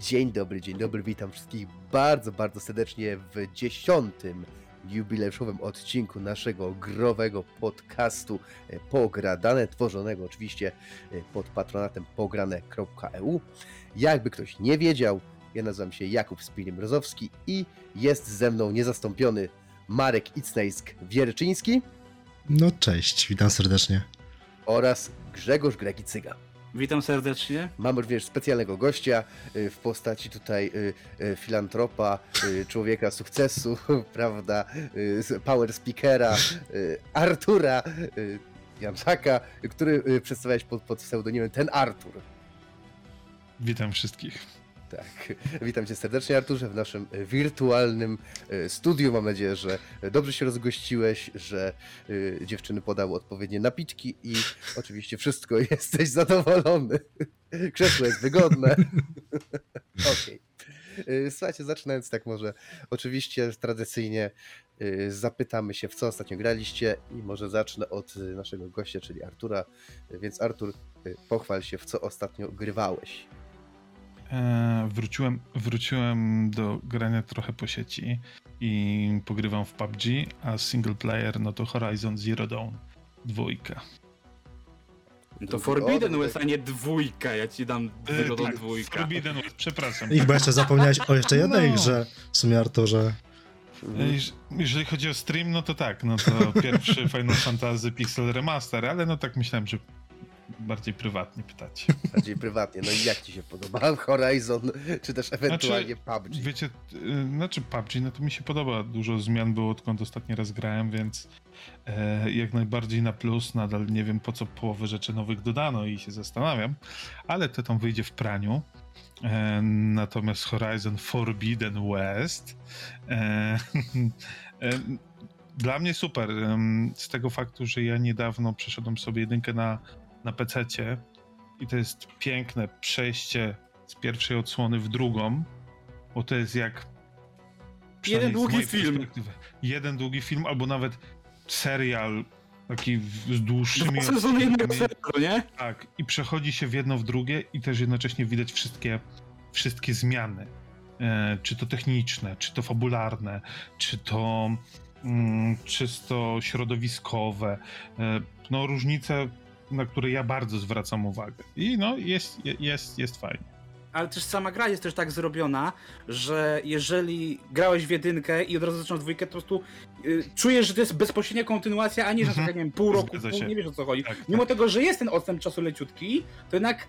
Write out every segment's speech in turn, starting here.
Dzień dobry, dzień dobry, witam wszystkich bardzo, bardzo serdecznie w dziesiątym jubileuszowym odcinku naszego growego podcastu e, Pogradane, tworzonego oczywiście e, pod patronatem pograne.eu. Jakby ktoś nie wiedział, ja nazywam się Jakub Spilim-Brozowski i jest ze mną niezastąpiony Marek Icnejsk-Wierczyński No cześć, witam serdecznie. oraz Grzegorz Gregi-Cyga. Witam serdecznie. Mamy również specjalnego gościa y, w postaci tutaj y, y, filantropa, człowieka sukcesu, prawda, power speakera, Artura Janczaka, który przedstawiałeś pod, pod pseudonimem ten Artur. Witam wszystkich. Tak, witam cię serdecznie Arturze w naszym y, wirtualnym y, studiu. Mam nadzieję, że dobrze się rozgościłeś, że y, dziewczyny podały odpowiednie napitki i oczywiście wszystko jesteś zadowolony. Krzesło jest wygodne. Okej. Y, Słuchajcie, zaczynając tak może, oczywiście tradycyjnie zapytamy się, w co ostatnio graliście i może zacznę od naszego gościa, czyli Artura. Więc Artur, pochwal się, w co ostatnio grywałeś. E, wróciłem, wróciłem do grania trochę po sieci i pogrywam w PUBG, a single player no to Horizon Zero Dawn dwójka. To O, Forbidden to- West, a nie dwójka. Ja ci dam E, wygodą tak, dwójka. Forbidden West, przepraszam. I chyba jeszcze zapomniałeś o jeszcze jednej No. grze, w sumie Arturze. E, jeż- Jeżeli chodzi o stream, no to tak, no to pierwszy Final Fantasy Pixel Remaster, ale no tak myślałem, że bardziej prywatnie pytać. bardziej prywatnie. No i jak ci się podoba Horizon, czy też ewentualnie PUBG? Wiecie, y, znaczy PUBG, no to mi się podoba. Dużo zmian było odkąd ostatni raz grałem, więc e, jak najbardziej na plus. Nadal nie wiem po co połowę rzeczy nowych dodano i się zastanawiam, ale to tam wyjdzie w praniu. E, natomiast Horizon Forbidden West e, e, dla mnie super. Z tego faktu, że ja niedawno przeszedłem sobie jedynkę na, na PC-cie i to jest piękne przejście z pierwszej odsłony w drugą, bo to jest jak. z długi film. Jeden długi film, albo nawet serial taki z dłuższymi. Dwa sezony jednego serialu, nie? Tak, i przechodzi się w jedno w drugie i też jednocześnie widać wszystkie, wszystkie zmiany. E, czy to techniczne, czy to fabularne, czy to mm, czysto środowiskowe. E, no różnice, na które ja bardzo zwracam uwagę. I no jest, je- jest, jest fajnie. Ale też sama gra jest też tak zrobiona, że jeżeli grałeś w jedynkę i od razu zaczynasz dwójkę, to po prostu y, czujesz, że to jest bezpośrednia kontynuacja, a nie, że Mhm. tak, nie wiem, pół roku, Zgadza pół, nie wiesz o co chodzi. Tak, Mimo tak. tego, że jest ten odstęp czasu leciutki, to jednak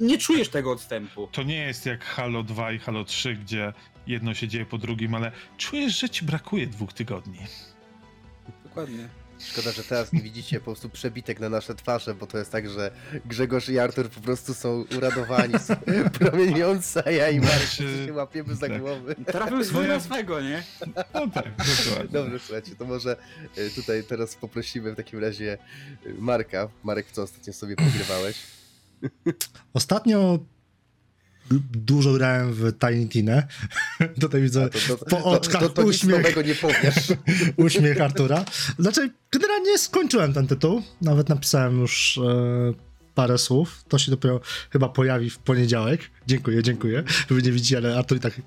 nie czujesz tego odstępu. To nie jest jak Halo 2 i Halo 3, gdzie jedno się dzieje po drugim, ale czujesz, że ci brakuje dwóch tygodni. Dokładnie. Szkoda, że teraz nie widzicie po prostu przebitek na nasze twarze, bo to jest tak, że Grzegorz i Artur po prostu są uradowani, są promieniące, a ja i Marek Znaczy, się łapiemy za tak. głowy. Trafił swój na swego, nie? No tak, dokładnie. Dobrze, słuchajcie, to może y, tutaj teraz poprosimy w takim razie y, Marka. Marek, w co ostatnio sobie pogrywałeś? Ostatnio dużo grałem w Tiny Tina. Tutaj widzę to, to, po oczkach to, to, to uśmiech. nie powiesz. uśmiech Artura. Znaczy, generalnie skończyłem ten tytuł. Nawet napisałem już e, parę słów. To się dopiero chyba pojawi w poniedziałek. Dziękuję, dziękuję. Wy nie widzicie, ale Artur i tak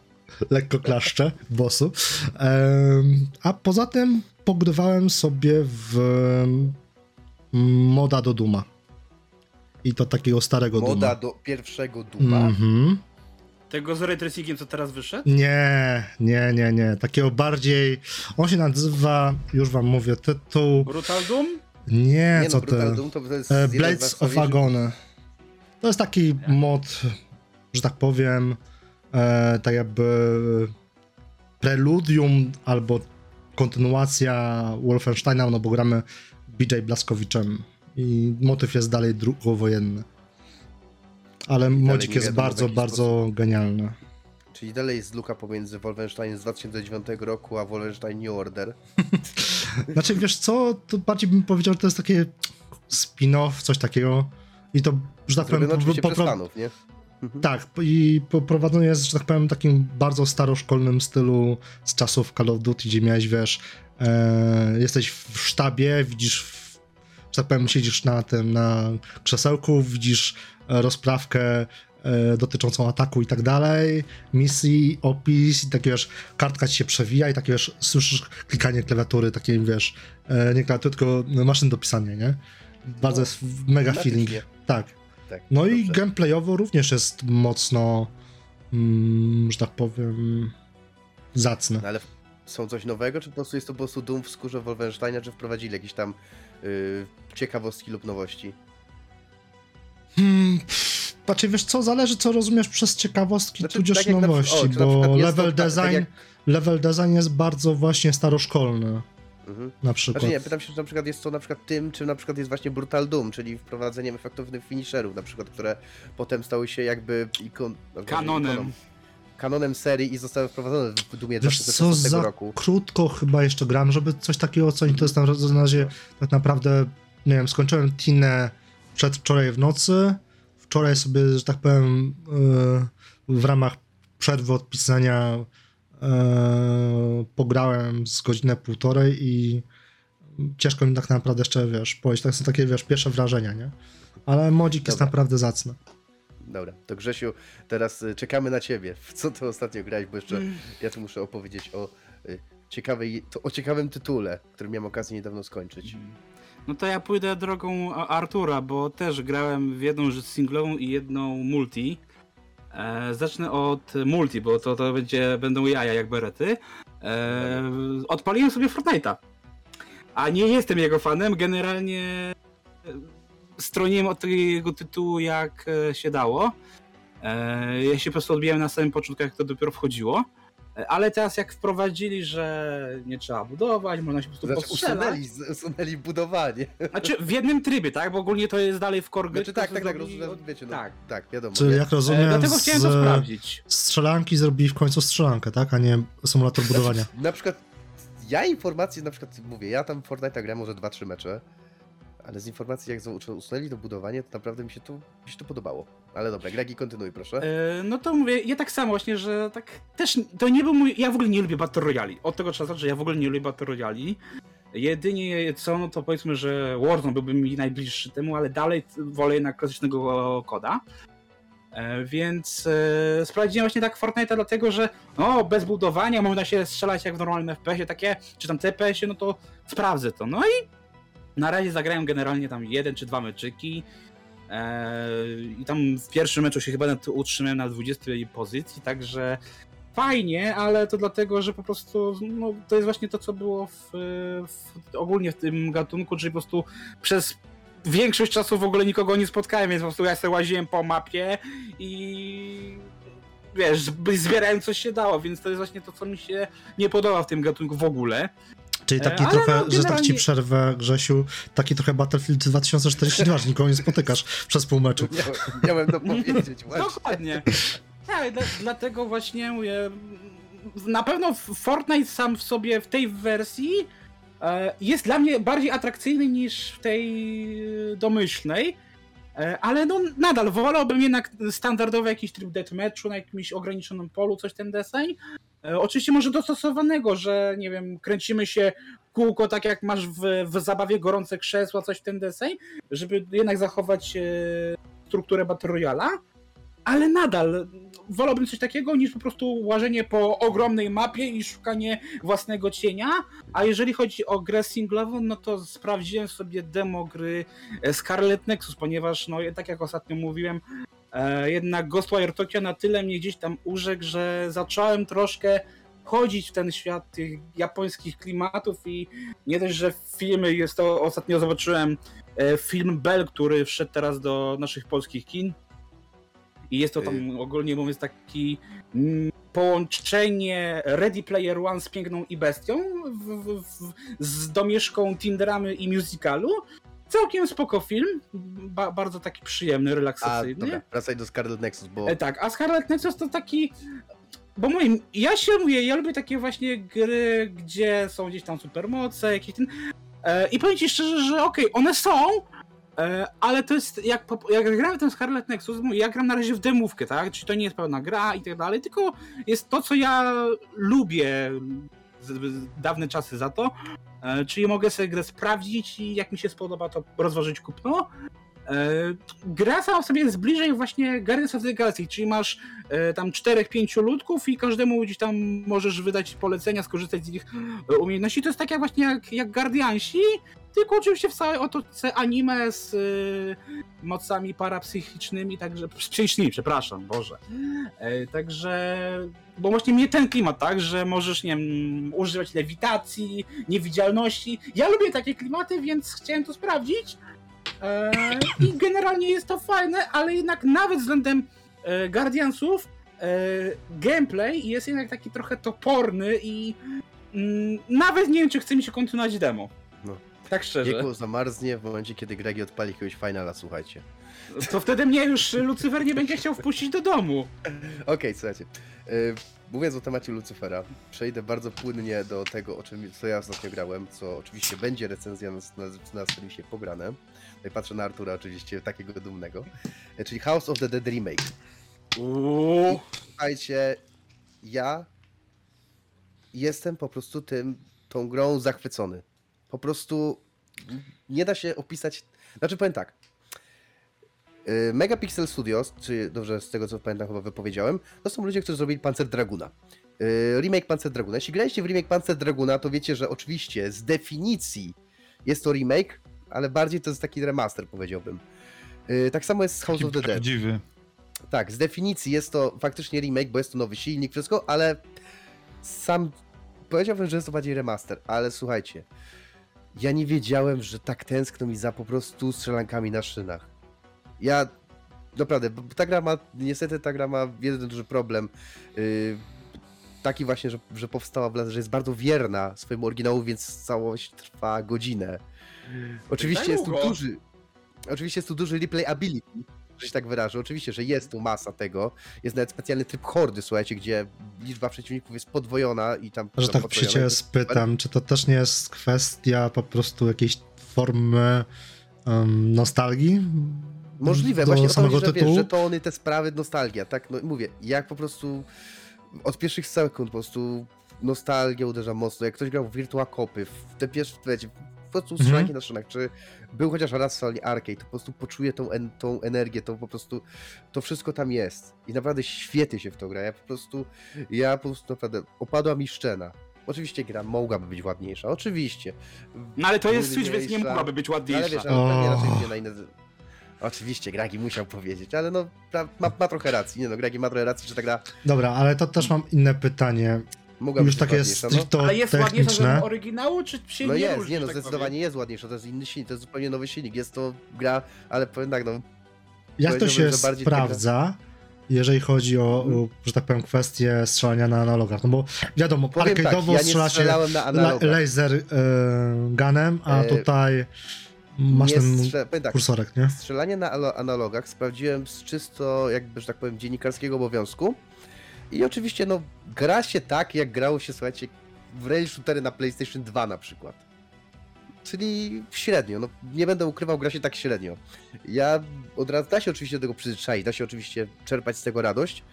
lekko klaszcze bossu. Em, a poza tym pogrywałem sobie w em, moda do Duma. I to takiego starego Moda Duma. do pierwszego Duma. Mhm. Tego z Ray Tracingiem, co teraz wyszedł? Nie, nie, nie, nie. Takiego bardziej. On się nazywa, już wam mówię, tytuł. Brutal Doom? Nie, Nie co no, Brutal ty. Doom to, jest E, Blades of Agony. To jest taki mod, że tak powiem, e, tak jakby preludium albo kontynuacja Wolfensteina, no bo gramy BJ Blaskowiczem i motyw jest dalej drugowojenny. Ale modzik jest wiadomo bardzo, bardzo genialny. Czyli dalej jest luka pomiędzy Wolfenstein z 2009 roku, a Wolfenstein New Order. Znaczy, wiesz co, to bardziej bym powiedział, że to jest takie spin-off, coś takiego. I to, że tak powiem, Zrobione oczywiście po- po- fanów, nie? Tak, i poprowadzony jest, że tak powiem, takim bardzo staroszkolnym stylu z czasów Call of Duty, gdzie miałeś, wiesz, e, jesteś w sztabie, widzisz, w, że tak powiem, siedzisz na tym, na krzesełku, widzisz e, rozprawkę e, dotyczącą ataku i tak dalej, misji, opis i takie wiesz, kartka ci się przewija i takie wiesz, słyszysz klikanie klawiatury, takie wiesz, e, nie klawiatury, tylko maszyn do pisania, nie? Bardzo No, jest mega feeling. Tak. Tak, No i dobrze. gameplayowo również jest mocno, mm, że tak powiem, zacny. No ale są coś nowego, czy po prostu jest to po prostu Doom w skórze Wolfensteina, czy wprowadzili jakieś tam y, ciekawostki lub nowości? Hmm, pff, znaczy wiesz co, zależy co rozumiesz przez ciekawostki, Znaczy, tudzież tak jak na nowości, o, bo level to tak- design, tak jak- level design jest bardzo właśnie staroszkolny, Mhm. na przykład. Znaczy nie, pytam się, czy na przykład jest to na przykład tym, czy na przykład jest właśnie Brutal Doom, czyli wprowadzeniem efektownych finisherów, na przykład, które potem stały się jakby ikon... no, Kanonem. ikoną- Kanonem serii i zostały wprowadzone w Doomie Wiesz co, 2016 za roku. krótko chyba jeszcze gram, żeby coś takiego co to jest na razie tak naprawdę, nie wiem, skończyłem Tinę przedwczoraj w nocy, wczoraj sobie, że tak powiem, yy, w ramach przerwy od pisania yy, pograłem z godzinę półtorej i ciężko mi tak naprawdę jeszcze, wiesz, powiedzieć, tak są takie, wiesz, pierwsze wrażenia, nie? Ale modzik jest Dobra. naprawdę zacny. Dobra, to Grzesiu, teraz y, czekamy na ciebie. W co ty ostatnio grałeś, bo jeszcze Mm. ja tu muszę opowiedzieć o y, ciekawej, to, o ciekawym tytule, który miałem okazję niedawno skończyć. No to ja pójdę drogą Artura, bo też grałem w jedną rzecz singlową i jedną multi. E, zacznę od multi, bo to, to będzie, będą jaja jak berety. E, odpaliłem sobie Fortnite'a. A nie jestem jego fanem, generalnie stroniłem od tego tytułu jak e, się dało. E, ja się po prostu odbijałem na samym początku, jak to dopiero wchodziło. E, Ale teraz jak wprowadzili, że nie trzeba budować, można się po prostu Znaczy, usunęli, usunęli budowanie. Znaczy w jednym trybie, tak? Bo ogólnie to jest dalej w core gry, Znaczy tak, tak, tak, zrobili rozumiem, od- wiecie, no, Tak. tak, wiadomo. Czyli jak E, rozumiem, dlatego chciałem to z sprawdzić. strzelanki zrobili w końcu strzelankę, tak? A nie symulator budowania. Na przykład ja informacje, na przykład mówię, ja tam w Fortnite'a gram może 2-3 mecze, ale z informacji jak usunęli to budowanie, to naprawdę mi się to, mi się to podobało. Ale dobra, Gregi, kontynuuj proszę. E, no to mówię, ja tak samo właśnie, że tak też to nie był mój. Ja w ogóle nie lubię Battle Royali. Od tego trzeba zacząć, że ja w ogóle nie lubię Battle Royali. Jedynie co, no to powiedzmy, że Warzone byłby mi najbliższy temu, ale dalej wolę jednak klasycznego koda. E, więc e, sprawdziłem właśnie tak Fortnite'a dlatego, że no bez budowania można się strzelać jak w normalnym FPS-ie takie, czy tam TPS-ie, no to sprawdzę to. No i na razie zagrałem generalnie tam jeden czy dwa meczyki. Eee, I tam w pierwszym meczu się chyba utrzymałem na 20 pozycji, także fajnie, ale to dlatego, że po prostu no, to jest właśnie to, co było w, w, ogólnie w tym gatunku, czyli po prostu przez większość czasu w ogóle nikogo nie spotkałem, więc po prostu ja sobie łaziłem po mapie i wiesz, zbierałem co się dało, więc to jest właśnie to, co mi się nie podoba w tym gatunku w ogóle. Czyli E, taki ale trochę, no, że tak ci generalnie- przerwę, Grzesiu, taki trochę Battlefield 2042, że nikogo nie spotykasz przez pół meczu. Miałem, miałem to powiedzieć, właśnie. Dokładnie. Tak, dla, dlatego właśnie mówię, na pewno Fortnite sam w sobie w tej wersji e, jest dla mnie bardziej atrakcyjny niż w tej domyślnej. E, Ale no nadal wolałbym jednak standardowy jakiś tryb deathmatchu na jakimś ograniczonym polu, coś ten deseń. E, Oczywiście może dostosowanego, że nie wiem, kręcimy się w kółko tak jak masz w, w zabawie gorące krzesła, coś ten deseń, żeby jednak zachować e, strukturę Battle Royala. Ale nadal wolałbym coś takiego niż po prostu łażenie po ogromnej mapie i szukanie własnego cienia. A jeżeli chodzi o grę singlową, no to sprawdziłem sobie demo gry Scarlet Nexus, ponieważ, no tak jak ostatnio mówiłem, jednak Ghostwire Tokyo na tyle mnie gdzieś tam urzekł, że zacząłem troszkę chodzić w ten świat tych japońskich klimatów i nie dość, że filmy jest to, ostatnio zobaczyłem e, film Bell, który wszedł teraz do naszych polskich kin. I jest to tam ogólnie mówiąc taki mm, połączenie Ready Player One z piękną i bestią w, w, w, z domieszką Tinderamy i musicalu. Całkiem spoko film, ba, bardzo taki przyjemny, A, relaksacyjny. dobra, wracaj do Scarlet Nexus, bo E, tak, a Scarlet Nexus to taki. Bo mówię, ja się mówię, ja lubię takie właśnie gry, gdzie są gdzieś tam supermoce, jakieś ten. E, I powiem ci szczerze, że okej, one są, e, ale to jest jak, jak w ten Scarlet Nexus, ja gram na razie w demówkę, tak? Czyli to nie jest pełna gra i tak dalej, tylko jest to, co ja lubię dawne czasy za to. E, czyli mogę sobie grę sprawdzić i jak mi się spodoba, to rozważyć kupno. E, gra sama w sobie jest bliżej właśnie Guardians of the Galaxy, czyli masz e, tam 4-5 ludków i każdemu gdzieś tam możesz wydać polecenia, skorzystać z ich e, umiejętności. To jest tak jak właśnie jak, jak Guardiansi, tylko oczywiście w całej otoczce anime z mocami parapsychicznymi, także psychicznymi, przepraszam, Boże. Także, bo właśnie mnie ten klimat, tak, że możesz, nie wiem, używać lewitacji, niewidzialności. Ja lubię takie klimaty, więc chciałem to sprawdzić. E, I generalnie jest to fajne, ale jednak nawet względem e, Guardiansów e, gameplay jest jednak taki trochę toporny i mm, nawet nie wiem, czy chce mi się kontynuować demo. No. Tak szczerze. Piekło zamarznie w momencie, kiedy Gregi odpali jakiegoś finala, słuchajcie. To wtedy mnie już Lucyfer nie będzie chciał wpuścić do domu. Okej, słuchajcie. Y, mówiąc o temacie Lucyfera, przejdę bardzo płynnie do tego, o czym co ja ostatnio grałem, co oczywiście będzie recenzja na, na, na serwisie pograne. Tutaj patrzę na Artura oczywiście, takiego dumnego. Y, czyli House of the Dead Remake. Uuu. Słuchajcie, ja jestem po prostu tym, tą grą zachwycony. Po prostu nie da się opisać. Znaczy powiem tak. Y, Megapixel Studios, czy dobrze z tego co pamiętam chyba wypowiedziałem, to są ludzie, którzy zrobili Panzer Draguna. Y, Remake Panzer Draguna. Jeśli graliście w remake Panzer Draguna, to wiecie, że oczywiście z definicji jest to remake, ale bardziej to jest taki remaster, powiedziałbym. Y, Tak samo jest z House Taki of the Dead. prawdziwy. Tak, z definicji jest to faktycznie remake, bo jest to nowy silnik, wszystko, ale sam powiedziałbym, że jest to bardziej remaster, ale słuchajcie, ja nie wiedziałem, że tak tęskno mi za po prostu strzelankami na szynach. Ja naprawdę, ta gra ma, niestety ta gra ma jeden duży problem, yy, taki właśnie, że, że powstała, w lat- że jest bardzo wierna swojemu oryginału, więc całość trwa godzinę. Oczywiście jest tu długo. duży, oczywiście jest tu duży replayability, że się tak wyrażę. Oczywiście, że jest tu masa tego. Jest nawet specjalny tryb hordy, słuchajcie, gdzie liczba przeciwników jest podwojona i tam... Że tak się cię spytam, czy to też nie jest kwestia po prostu jakiejś formy em, nostalgii? Możliwe, do właśnie o to samego chodzi, że, wiesz, że to one, te sprawy, nostalgia, tak? No mówię, jak po prostu od pierwszych sekund po prostu nostalgia uderza mocno. Jak ktoś grał w Virtua Copy, w te pierwsze, wiecie, po prostu Mhm. strzelanki na szynach, czy był chociaż raz w sali arcade, to po prostu poczuje tą, en, tą energię, to po prostu, to wszystko tam jest. I naprawdę świetnie się w to gra. Ja po prostu, ja po prostu naprawdę, opadła mi szczena. Oczywiście gra mogłaby być ładniejsza, oczywiście. No ale to jest Switch, więc nie mogłaby być Ale ładniejsza. wiesz, ale pewnie O. raczej idzie na inne... Oczywiście, Gragi musiał powiedzieć, ale no, ma, ma trochę racji, nie no, Gragi ma trochę racji, że ta gra Dobra, ale to też mam inne pytanie. Mogłaby Już być takie ładniejsza, no. Ale jest ładniejsza techniczne. od oryginału, czy się No nie jest, różni, nie no, tak zdecydowanie jest ładniejsza, to jest inny silnik, to jest zupełnie nowy silnik, jest to gra, ale powiem tak, no, Jak to się sprawdza, jeżeli chodzi o, o, że tak powiem, kwestię strzelania na analogach? No bo wiadomo, powiem tak, arcade'owo ja nie strzela się la, laser e, gunem, a E, tutaj masz ten strze- powiem tak, kursorek, nie? strzelanie na alo- analogach sprawdziłem z czysto, jakby, że tak powiem, dziennikarskiego obowiązku i oczywiście, no, gra się tak, jak grało się, słuchajcie, w rail shootery na PlayStation 2 na przykład. Czyli średnio, no nie będę ukrywał, gra się tak średnio. Ja od razu, da się oczywiście do tego przyzwyczaić, da się oczywiście czerpać z tego radość,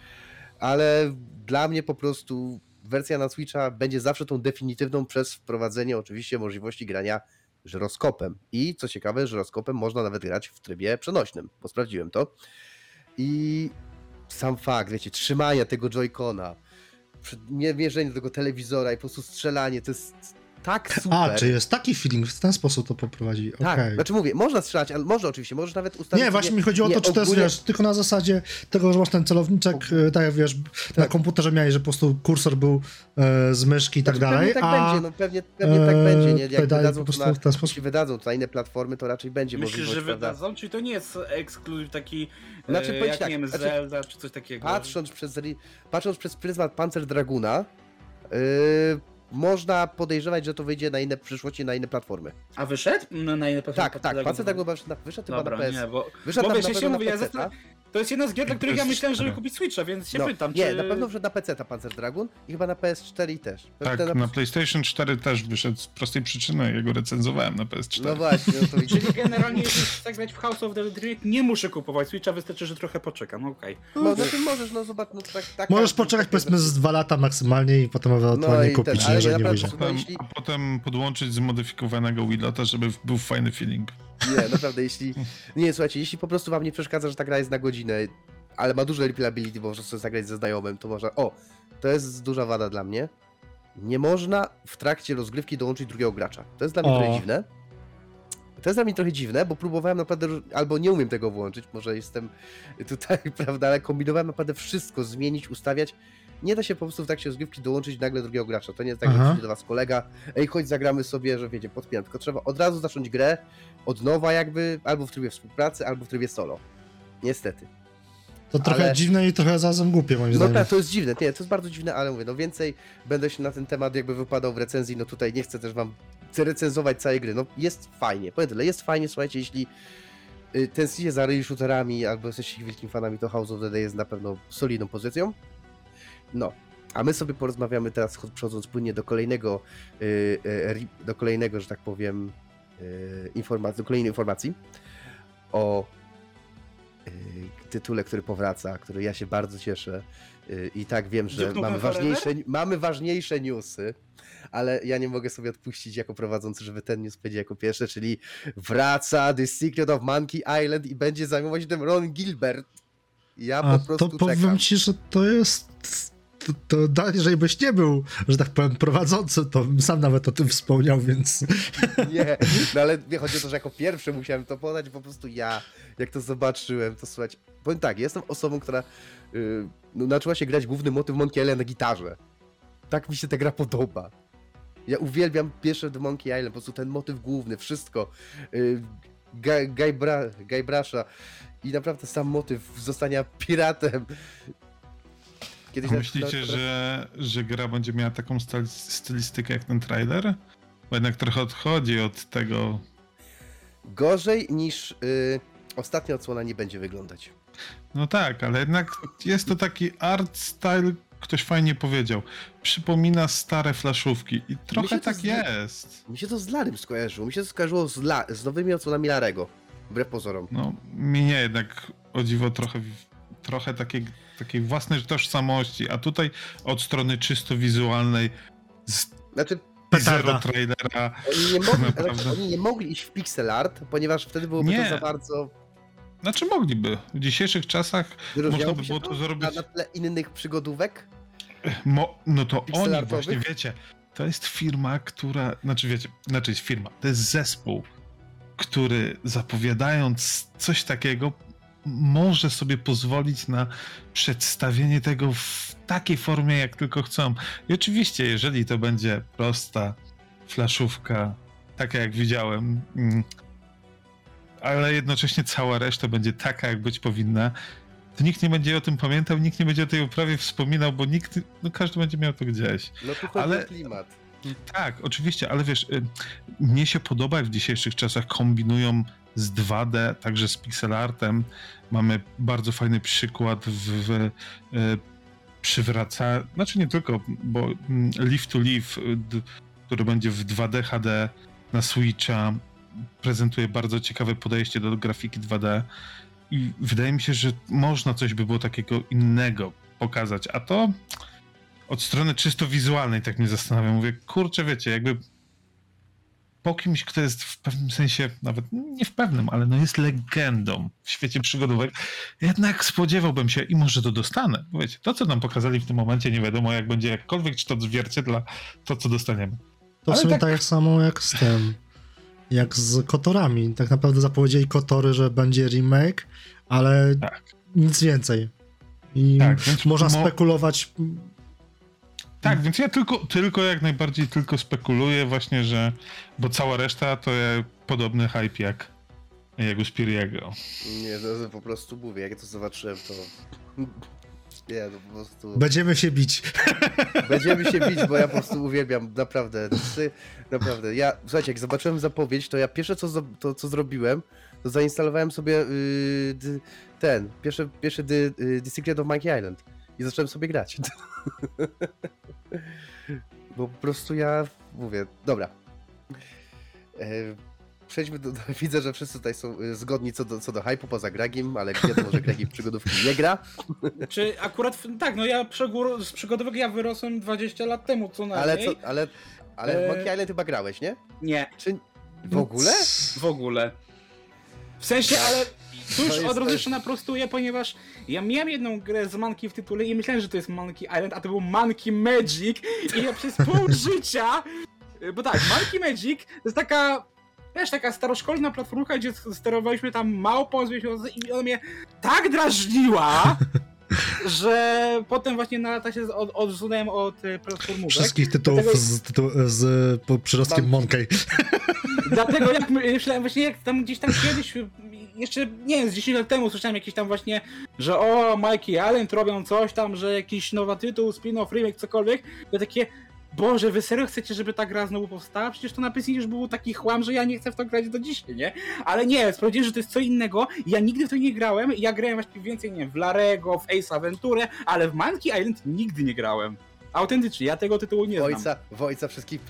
ale dla mnie po prostu wersja na Switcha będzie zawsze tą definitywną przez wprowadzenie oczywiście możliwości grania żyroskopem. I co ciekawe, żyroskopem można nawet grać w trybie przenośnym, bo sprawdziłem to. I sam fakt, wiecie, trzymania tego Joy-Cona, mierzenie do tego telewizora i po prostu strzelanie, to jest tak super. A, czy jest taki feeling, w ten sposób to poprowadzi, Tak, okej. znaczy mówię, można strzelać, ale można oczywiście, możesz nawet ustawić Nie, właśnie sobie- mi chodziło o nie, to, czy to jest, ogólnie- wiesz, tylko na zasadzie tego, że masz ten celowniczek, e, tak jak wiesz, na Tak. komputerze miałeś, że po prostu kursor był e, z myszki i tak Znaczy, dalej, Pewnie tak a będzie, no pewnie, pewnie tak e, będzie, nie? Jak wydadzą po na, w ten sposób. jeśli wydadzą to na inne platformy, to raczej będzie Myślisz, możliwość, że prawda? wydadzą? Czyli to nie jest ekskluzyw taki, Znaczy, znaczy, powiem jak tak, nie wiem, znaczy, Zelda czy coś takiego? Patrząc przez, patrząc przez pryzmat Panzer Draguna, yy, można podejrzewać, że to wyjdzie na inne w przyszłości na inne platformy. A wyszedł? Na, na inne platformy? Tak, tak, Panzer Dragon wyszedł, chyba na PS. nie, bo, Wyszedł bo na, wiesz, na ja pewno się na mówię, ja PC. To jest jedna z gier, dla których ja myślałem, żeby kupić Switcha, więc się No, pytam, nie, czy... na pewno wszedł na PC ta Panzer Dragon i chyba na PS4 i też. Tak, Ten na PlayStation 4 też wyszedł z prostej przyczyny, ja go recenzowałem na PS4. No właśnie, no to widzicie. Czyli generalnie, jeśli chcę grać w House of the Dead, nie muszę kupować Switcha, wystarczy, że trochę poczekam, okej. No, no ty możesz, no zobacz, no tak, tak możesz poczekać powiedzmy z dwa lata maksymalnie i potem ewentualnie No kupić, ten, nie, ale jeżeli nie wyjdzie. No A potem podłączyć zmodyfikowanego Willota, żeby był fajny feeling. Nie, naprawdę, jeśli... Nie, słuchajcie, jeśli po prostu wam nie przeszkadza, że ta gra jest na godzinę, ale ma duże replayability, bo można sobie zagrać ze znajomym, to można... O, to jest duża wada dla mnie. Nie można w trakcie rozgrywki dołączyć drugiego gracza. To jest dla mnie O. trochę dziwne. To jest dla mnie trochę dziwne, bo próbowałem naprawdę, albo nie umiem tego włączyć, może jestem tutaj, prawda, ale kombinowałem naprawdę wszystko, zmienić, ustawiać. Nie da się po prostu w trakcie rozgrywki dołączyć nagle drugiego gracza. To nie jest tak, że Aha. przyjdzie do was kolega, ej, chodź zagramy sobie, że wiecie, podpinam, tylko trzeba od razu zacząć grę od nowa jakby, albo w trybie współpracy, albo w trybie solo. Niestety. To trochę Ale- dziwne i trochę zarazem głupie moim No zdaniem. tak, to jest dziwne, nie, to jest bardzo dziwne, ale mówię, no więcej będę się na ten temat jakby wypadał w recenzji, no tutaj nie chcę też wam recenzować całej gry, no jest fajnie, powiem tyle, jest fajnie, słuchajcie, jeśli y, tęsknicie za rail shooterami albo jesteście wielkimi fanami, to House of the Dead jest na pewno solidną pozycją. No, a my sobie porozmawiamy teraz, chod- przechodząc płynnie do kolejnego, y, y, do kolejnego, że tak powiem, y, informacji, do kolejnej informacji o tytule, który powraca, który ja się bardzo cieszę. I tak wiem, że mamy Forever? ważniejsze, mamy ważniejsze newsy, ale ja nie mogę sobie odpuścić jako prowadzący, żeby ten news powiedział jako pierwszy, czyli wraca The Secret of Monkey Island i będzie zajmować się tym Ron Gilbert. Ja A po prostu to powiem czekam. ci, że to jest. To, dalej, jeżeli byś nie był, że tak powiem, prowadzący, to sam nawet o tym wspomniał, więc. Nie, no ale nie chodzi o to, że jako pierwszy musiałem to podać, po prostu ja, jak to zobaczyłem, to słuchać. Powiem tak, jestem osobą, która y, no, nauczyła się grać główny motyw Monkey Island na gitarze. Tak mi się ta gra podoba. Ja uwielbiam pierwsze do Monkey Island, po prostu ten motyw główny, wszystko. Y, Guy, Bra, Guy i naprawdę sam motyw zostania piratem. Kiedyś Myślicie, że, że gra będzie miała taką styl- stylistykę jak ten trailer? Bo jednak trochę odchodzi od tego. Gorzej niż y, ostatnia odsłona nie będzie wyglądać. No tak, ale jednak jest to taki art style, ktoś fajnie powiedział. Przypomina stare flaszówki i trochę tak zda- jest. Mi się to z Larym skojarzyło. Mi się to skojarzyło z, La, z nowymi odsłonami Larego. Wbrew pozorom. No, mi nie, jednak o dziwo trochę, trochę takiej, takiej własnej tożsamości, a tutaj od strony czysto wizualnej z Znaczy, Petarda. zero trailera. oni nie, mogli, Naprawdę. znaczy, oni nie mogli iść w pixel art, ponieważ wtedy byłoby Nie. to za bardzo... Znaczy mogliby. W dzisiejszych czasach Wyróżniałoby by się było to Na, zrobić- na tle innych przygodówek. Mo, no to oni właśnie, wiecie, to jest firma, która, znaczy wiecie, znaczy jest firma, to jest zespół, który zapowiadając coś takiego może sobie pozwolić na przedstawienie tego w takiej formie, jak tylko chcą. I oczywiście, jeżeli to będzie prosta flaszówka, taka jak widziałem, mm, ale jednocześnie cała reszta będzie taka, jak być powinna, to nikt nie będzie o tym pamiętał, nikt nie będzie o tej uprawie wspominał, bo nikt, no każdy będzie miał to gdzieś. No tu chodzi Ale- o klimat. Tak, oczywiście, ale wiesz, y, mnie się podoba, jak w dzisiejszych czasach kombinują z 2D, także z pixelartem. Mamy bardzo fajny przykład w, w y, przywraca, znaczy nie tylko, bo mm, Live to Live, który będzie w 2D HD na Switcha, prezentuje bardzo ciekawe podejście do grafiki 2D i wydaje mi się, że można coś by było takiego innego pokazać, a to od strony czysto wizualnej tak mnie zastanawia. Mówię, kurczę, wiecie, jakby po kimś, kto jest w pewnym sensie, nawet nie w pewnym, ale no jest legendą w świecie przygodówek, jednak spodziewałbym się i może to dostanę. Bo Wiecie, to co nam pokazali w tym momencie, nie wiadomo jak będzie jakkolwiek, czy to odzwierciedla to, co dostaniemy. To w Ale sumie tak- tak... samo jak z tym. Jak z Kotorami. Tak naprawdę zapowiedzieli Kotory, że będzie remake, ale Tak. nic więcej. I Tak, można mo- spekulować. Tak, więc ja tylko, tylko jak najbardziej tylko spekuluję właśnie, że, bo cała reszta to podobny hype jak jego Spiriego. Nie, no, to po prostu mówię, jak to zobaczyłem, to... Nie, no po prostu... Będziemy się bić. Będziemy się bić, bo ja po prostu uwielbiam, naprawdę. Ty, naprawdę. Ja, słuchajcie, jak zobaczyłem zapowiedź, to ja pierwsze co, to, co zrobiłem, to zainstalowałem sobie yy, ten, pierwszy, pierwszy the, yy, the Secret of Monkey Island i zacząłem sobie grać. bo po prostu ja mówię, dobra. E, Przejdźmy do, widzę, że wszyscy tutaj są y, zgodni co do, co do hype'u, poza Gragiem, ale wiadomo, że Gregi w przygodówki nie gra. Czy akurat, tak, no ja z przygodówek ja wyrosłem 20 lat temu co najmniej. Ale, co, ale, ale w E, Monkey Island chyba grałeś, nie? Nie, Czy w ogóle? w ogóle. W sensie, ale tu już od razu jeszcze naprostuję, ponieważ ja miałem jedną grę z Monkey w tytule i myślałem, że to jest Monkey Island, a to był Monkey Magic i ja przez pół życia... Bo tak, Monkey Magic to jest taka... Wiesz, taka staroszkolna platformka, gdzie sterowaliśmy tam małpą z i ona mnie tak drażniła, że potem właśnie na lata się od, odsunąłem od e, platformówek. Wszystkich tytułów Dlatego- z, tytuł, z po przyrostkiem Monkey. Dlatego jak my- myślałem właśnie jak tam gdzieś tam kiedyś, jeszcze nie wiem, z 10 lat temu słyszałem jakieś tam właśnie, że o, Mikey Allen robią coś tam, że jakiś nowy tytuł, spin-off, remake, cokolwiek. Ja takie, Boże, wy serio chcecie, żeby ta gra znowu powstała? Przecież to na PC już był taki chłam, że ja nie chcę w to grać do dzisiaj, nie? Ale nie, sprawdziłem, że to jest co innego. Ja nigdy w to nie grałem. Ja grałem właśnie więcej, nie wiem, w Larego, w Ace Aventurę, ale w Monkey Island nigdy nie grałem. Autentycznie, ja tego tytułu nie znam. Ojca, w ojca wszystkich,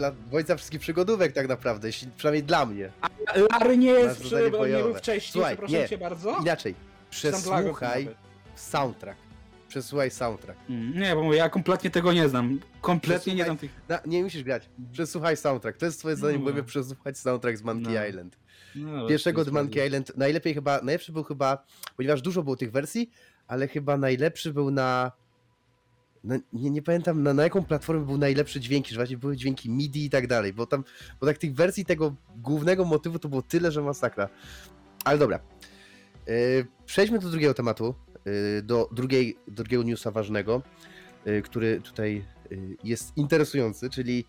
wszystkich przygodówek tak naprawdę, jeśli, przynajmniej dla mnie. Larry nie jest, przy, nie był wcześniej, Słuchaj, przepraszam nie. cię bardzo. Inaczej, przesłuchaj soundtrack. Przesłuchaj soundtrack. Mm, Nie, bo ja kompletnie tego nie znam. Kompletnie nie znam tych. Na, nie musisz grać. Przesłuchaj soundtrack. To jest twoje zadanie, No. bo przesłuchać soundtrack z Monkey No. Island. No, Pierwszego The Monkey Island, najlepiej chyba, najlepszy był chyba, ponieważ dużo było tych wersji, ale chyba najlepszy był na, na nie, nie pamiętam na, na jaką platformę był najlepszy dźwięki, że właśnie były dźwięki MIDI i tak dalej, bo tam, bo tak tych wersji tego głównego motywu to było tyle, że masakra. Ale dobra. Yy, przejdźmy do drugiego tematu, yy, do drugiej, drugiego newsa ważnego, yy, który tutaj jest interesujący, czyli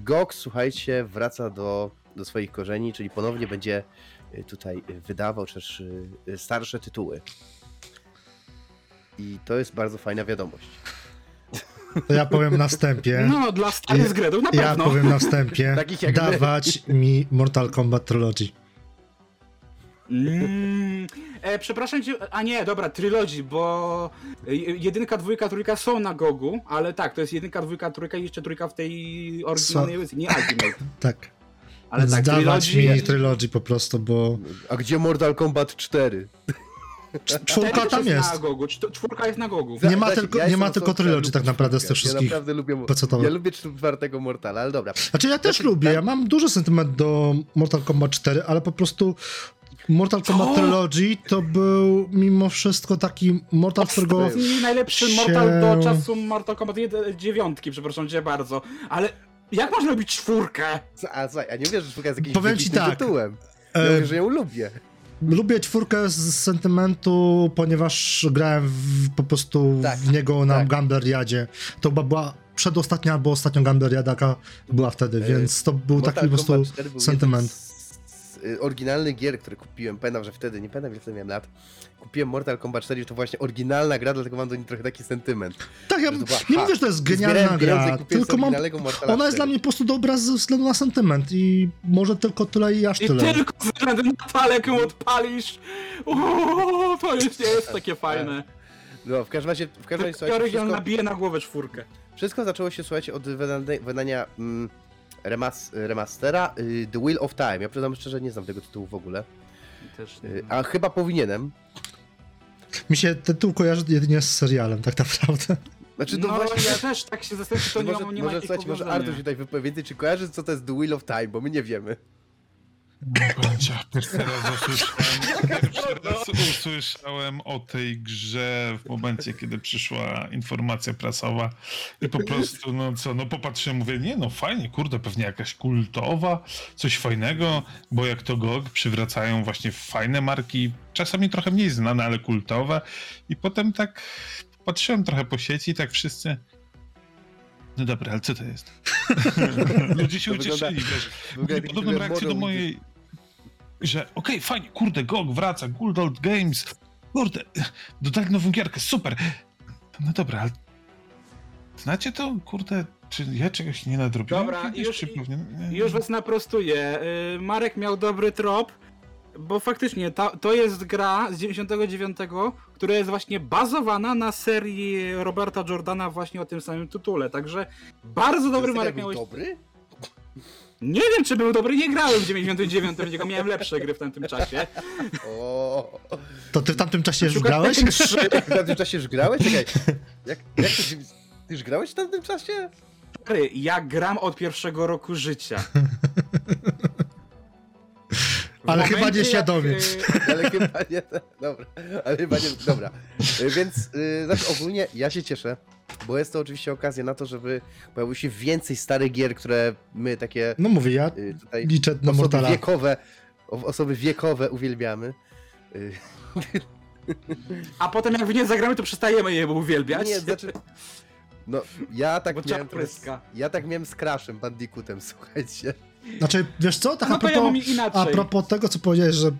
GOG, słuchajcie, wraca do, do swoich korzeni, czyli ponownie będzie tutaj wydawał też starsze tytuły. I to jest bardzo fajna wiadomość. To ja powiem na wstępie. No, dla starych zgredów na Ja pewno. powiem na wstępie. Takich jak my. dawać mi Mortal Kombat Trilogy. Mm, e, przepraszam cię, a nie, dobra, Trilogy, bo jedynka, dwójka, trójka są na Gogu, ale tak, to jest jedynka, dwójka, trójka i jeszcze trójka w tej oryginalnej wersji, nie Ultimate. Tak. Ale tak, dawać Trilogy, mi Trilogy po prostu, bo A gdzie Mortal Kombat 4? Czwórka tam na jest. Gogu, cz- czwórka jest na Gogu. Nie ma tylko- nie jestem ma tylko Trilogy tak naprawdę z tych wszystkich Ja naprawdę lubię, pecetowych. ja lubię czwartego Mortala, ale dobra. Znaczy ja też Znaczy, lubię, tak- ja mam duży sentyment do Mortal Kombat 4, ale po prostu Mortal Kombat Co? Trilogy to był mimo wszystko taki Mortal, którego... Najlepszy się- Mortal do czasu Mortal Kombat 1, dziewiątki, przepraszam cię bardzo. Ale jak można robić czwórkę? A słuchaj, a nie wiesz, że czwórka jest jakimś Powiem ci tak, tytułem. Ja E, mówię, że ją lubię. Lubię czwórkę z sentymentu, ponieważ grałem w, po prostu Tak, w niego na tak. Gamberiadzie. To chyba była przedostatnia albo ostatnia Gamberiada, jaka była wtedy, E, więc to był taki po prostu Kombat 4 był sentyment. Z, y, oryginalnych gier, które kupiłem, pamiętam, że wtedy, nie pamiętam ile wtedy miałem lat, kupiłem Mortal Kombat 4 i to właśnie oryginalna gra, dlatego mam do niej trochę taki sentyment. Tak, ja była- nie ha, mówię, że to jest genialna i gra, tylko mam, ona jest 4. dla mnie po prostu dobra ze względu na sentyment i może tylko tyle i aż I tyle. tylko ze względu na to, jak ją odpalisz. Uuu, to już nie jest takie fajne. No, w każdym razie, w każdym razie słuchajcie, wszystko, nabije na głowę czwórkę. wszystko zaczęło się, słuchajcie, od wydania, wydania mm, remas, remastera y, The Wheel of Time. Ja przyznam szczerze, nie znam tego tytułu w ogóle, Też y, a chyba powinienem. Mi się tytuł kojarzy jedynie z serialem, tak naprawdę. Znaczy, No no, właśnie ja też tak się zastanawiam, czy to nie może, ma, nie ma może, słuchajcie, może. Artur się tutaj wypowie więcej, czy kojarzy, co to jest The Wheel of Time, bo my nie wiemy. Pojęcia. Pierwszy raz usłyszałem, pierwszy raz usłyszałem o tej grze w momencie, kiedy przyszła informacja prasowa i po prostu, no co, no popatrzyłem, mówię, nie no fajnie, kurde, pewnie jakaś kultowa, coś fajnego, bo jak to GOG przywracają właśnie fajne marki, czasami trochę mniej znane, ale kultowe i potem tak patrzyłem trochę po sieci i tak wszyscy no dobra, ale co to jest? Ludzie się To ucieszyli, wiesz. Podobną reakcję do mojej, że okej, fajnie, kurde, GOG wraca, Good Old Games, kurde, dodali nową gierkę, super. No dobra, ale znacie to, kurde, czy ja czegoś nie nadrobiłem? Dobra, kiedyś, już- czy pewnie... nie? Już was naprostuję. Y, Marek miał dobry trop, bo faktycznie ta, to jest gra z 99, która jest właśnie bazowana na serii Roberta Jordana właśnie o tym samym tytule, także bardzo dobry Marek był miałeś. dobry? Nie wiem czy był dobry, nie grałem w 99, tylko miałem lepsze gry w tamtym czasie. O, To ty w tamtym czasie już grałeś? Tekken 3. jak w tamtym czasie już grałeś? Czekaj, jak, jak to, ty już grałeś w tamtym czasie? Stary, Ja gram od pierwszego roku życia. Ale momencie, chyba nieświadomie. jak, y, Ale chyba nie, dobra, ale chyba nie, dobra. Y, Więc y, znaczy ogólnie ja się cieszę, bo jest to oczywiście okazja na to, żeby pojawiło się więcej starych gier, które my takie No mówię, ja y, tutaj liczę na osoby Mortala. wiekowe, osoby wiekowe uwielbiamy. Y, A potem jak w nie zagramy, to przestajemy je uwielbiać. Nie, znaczy. No, ja tak Bo miałem. Ja tak miałem z Crashem Bandicootem, słuchajcie. Znaczy, wiesz co, tak No a, ja propos, a propos tego, co powiedziałeś, że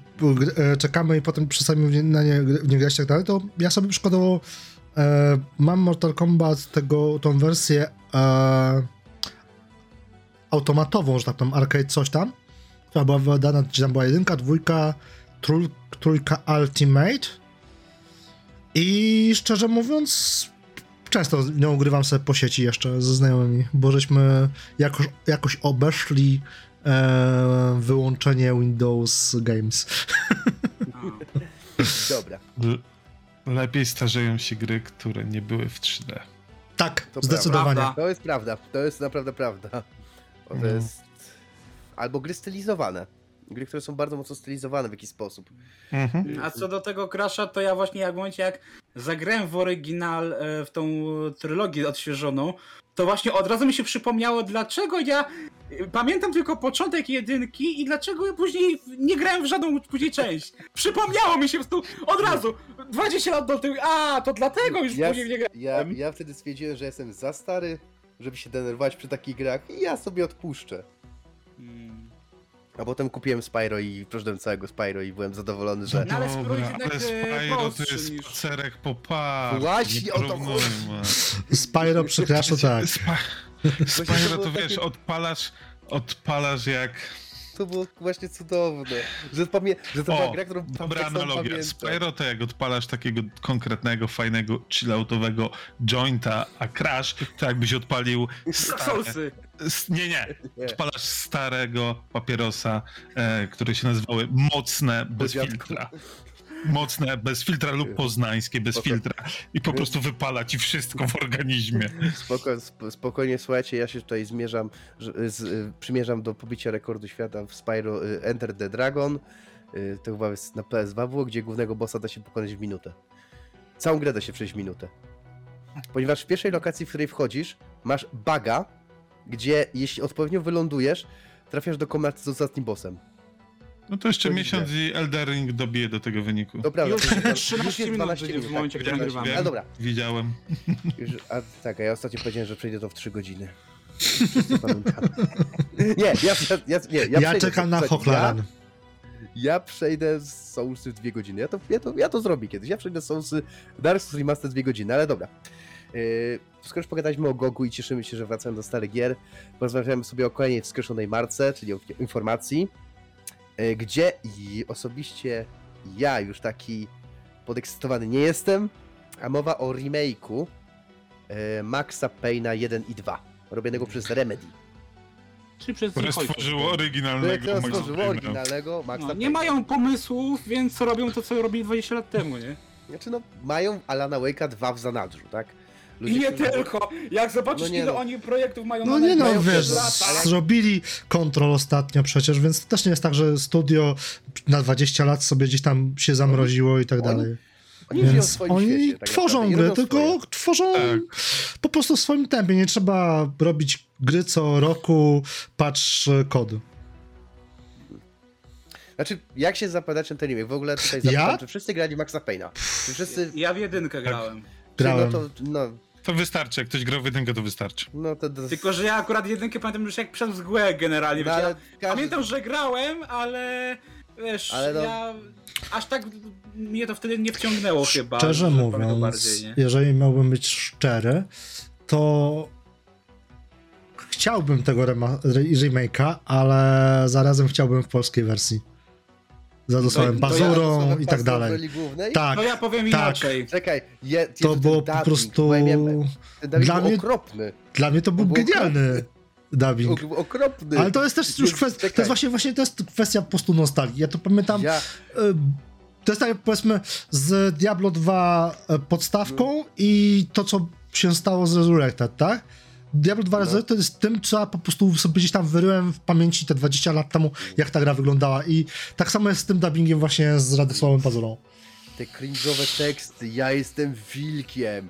e, czekamy i potem przestaniemy na nie, w nie grać i tak dalej, to ja sobie przykładowo e, mam Mortal Kombat, tego, tą wersję e, automatową, że tak powiem, arcade coś tam, która była wydana, gdzie tam była jedynka, dwójka, trój, trójka Ultimate. I szczerze mówiąc często nią ugrywam sobie po sieci jeszcze ze znajomymi, bo żeśmy jakoś, jakoś obeszli e, wyłączenie Windows Games. Dobra. Lepiej starzeją się gry, które nie były w 3D. Tak, To zdecydowanie. prawda. To jest prawda. To jest naprawdę prawda. To No. jest. Albo gry stylizowane. Gry, które są bardzo mocno stylizowane w jakiś sposób. Mhm. A co do tego Crasha, to ja właśnie jak w momencie jak zagrałem w oryginal e, w tą trylogię odświeżoną, to właśnie od razu mi się przypomniało, dlaczego ja e, pamiętam tylko początek jedynki i dlaczego ja później nie grałem w żadną później część. Przypomniało mi się po od razu, 20 lat do tyłu, a to dlatego już Ja, później nie grałem. ja, ja wtedy stwierdziłem, że jestem za stary, żeby się denerwować przy takich grach i ja sobie odpuszczę. Mm. A potem kupiłem Spyro i przeszedłem całego Spyro i byłem zadowolony, że. No ale Spyro Dobra, jednak, ale e, Spyro to prostszy jest niż- spacerek po parku. Właśnie nie o to porównujmy. Spyro przy Crashu, tak. Spa- Spyro to wiesz, odpalasz, odpalasz jak... To było właśnie cudowne. Że, pamię... że to była O, gra, którą dobra tak analogia. Spyro to jak odpalasz takiego konkretnego, fajnego, chilloutowego jointa, a Crash to jakbyś odpalił stare, nie, nie, odpalasz starego papierosa, e, które się nazywały mocne, bez filtra. Mocne, bez filtra lub poznańskie, bez Spoko. filtra. I po prostu wypala ci wszystko w organizmie. Spoko, sp- spokojnie, słuchajcie, ja się tutaj zmierzam, z, przymierzam do pobicia rekordu świata w Spyro y, Enter the Dragon. Y, To chyba jest na PS2 było, gdzie głównego bossa da się pokonać w minutę. Całą grę da się przejść w minutę. Ponieważ w pierwszej lokacji, w której wchodzisz, masz baga, gdzie jeśli odpowiednio wylądujesz, trafiasz do komnaty z ostatnim bossem. No to jeszcze To miesiąc i Elden Ring dobije do tego wyniku. To prawda, Już to jest- 13 już jest minut 12 będzie w minut, momencie, tak, kiedy nagrywamy. Ale dobra, Widziałem. Już, a tak, a ja ostatnio powiedziałem, że przejdę to w 3 godziny. Nie, ja, ja, ja, nie, ja, Ja, przejdę czekam to- na Hochland. Ja, ja przejdę z Soulsy w 2 godziny. Ja to, ja, to, ja to zrobię kiedyś. Ja przejdę z Soulsy Dark Souls Remastered 2 godziny, ale dobra. Yy, skoro już pogadaliśmy o Gogu i cieszymy się, że wracamy do starych gier, porozmawiamy sobie o kolejnej wskrzeszonej marce, czyli o informacji, gdzie i osobiście ja już taki podekscytowany nie jestem, a mowa o remake'u e, Maxa Payna 1 i 2, robionego przez Remedy. Czy przez Które stworzyło oryginalnego Maxa stworzyło oryginalnego Maxa No, nie mają pomysłów, więc robią to, co robili 20 lat temu, nie? Znaczy no, mają Alana Wake'a 2 w zanadrzu, tak? Ludzie, I nie którzy- tylko! Jak zobaczysz, No nie ile no. oni projektów mają No na nie no, najbliższe wiesz, lata. zrobili kontrol ostatnio przecież, więc to też nie jest tak, że studio na 20 lat sobie gdzieś tam się zamroziło i tak Oni- dalej. Oni żyją w Więc swoim oni świecie, tak tworzą naprawdę, i gry, robią tylko swoje. tworzą Tak. po prostu w swoim tempie. Nie trzeba robić gry co roku, patrz e, kod. Znaczy, jak się zapadacie na ten remake? W ogóle tutaj Ja? zapytam, czy wszyscy grali w Maxa Payna? Czy wszyscy... Ja w jedynkę grałem. Czy Grałem. No to, no, To wystarczy, jak ktoś grał w jedynkę, to wystarczy. no to... to Tylko, że ja akurat jedynkę pamiętam już jak przez mgłę generalnie. no, wiecie, ale ja każdy- Pamiętam, że grałem, ale wiesz, Ale no- ja aż tak mnie to wtedy nie wciągnęło chyba. Szczerze że pamiętam mówiąc, bardziej, nie? jeżeli miałbym być szczery, to chciałbym tego rema- re- remake'a, ale zarazem chciałbym w polskiej wersji. Za dosłowem to ja bazurą Słowem i tak dalej. Tak, No ja powiem tak. inaczej. Czekaj, je, to Jezu, było po prostu... ja Dla mnie- okropny. Dla mnie to był był genialny dubbing. Ok- Okropny. Ale to jest też już kwestia, to jest właśnie, właśnie to jest kwestia po prostu nostalgii. Ja to pamiętam, Ja, y, to jest tak jak powiedzmy z Diablo 2 podstawką No. i to, co się stało z Resurrected, tak? Diablo 2 No. To jest tym, co ja po prostu sobie gdzieś tam wyryłem w pamięci te 20 lat temu, jak ta gra wyglądała i tak samo jest z tym dubbingiem właśnie z Radosławem Pazurą. Te cringe'owe teksty, ja jestem wilkiem,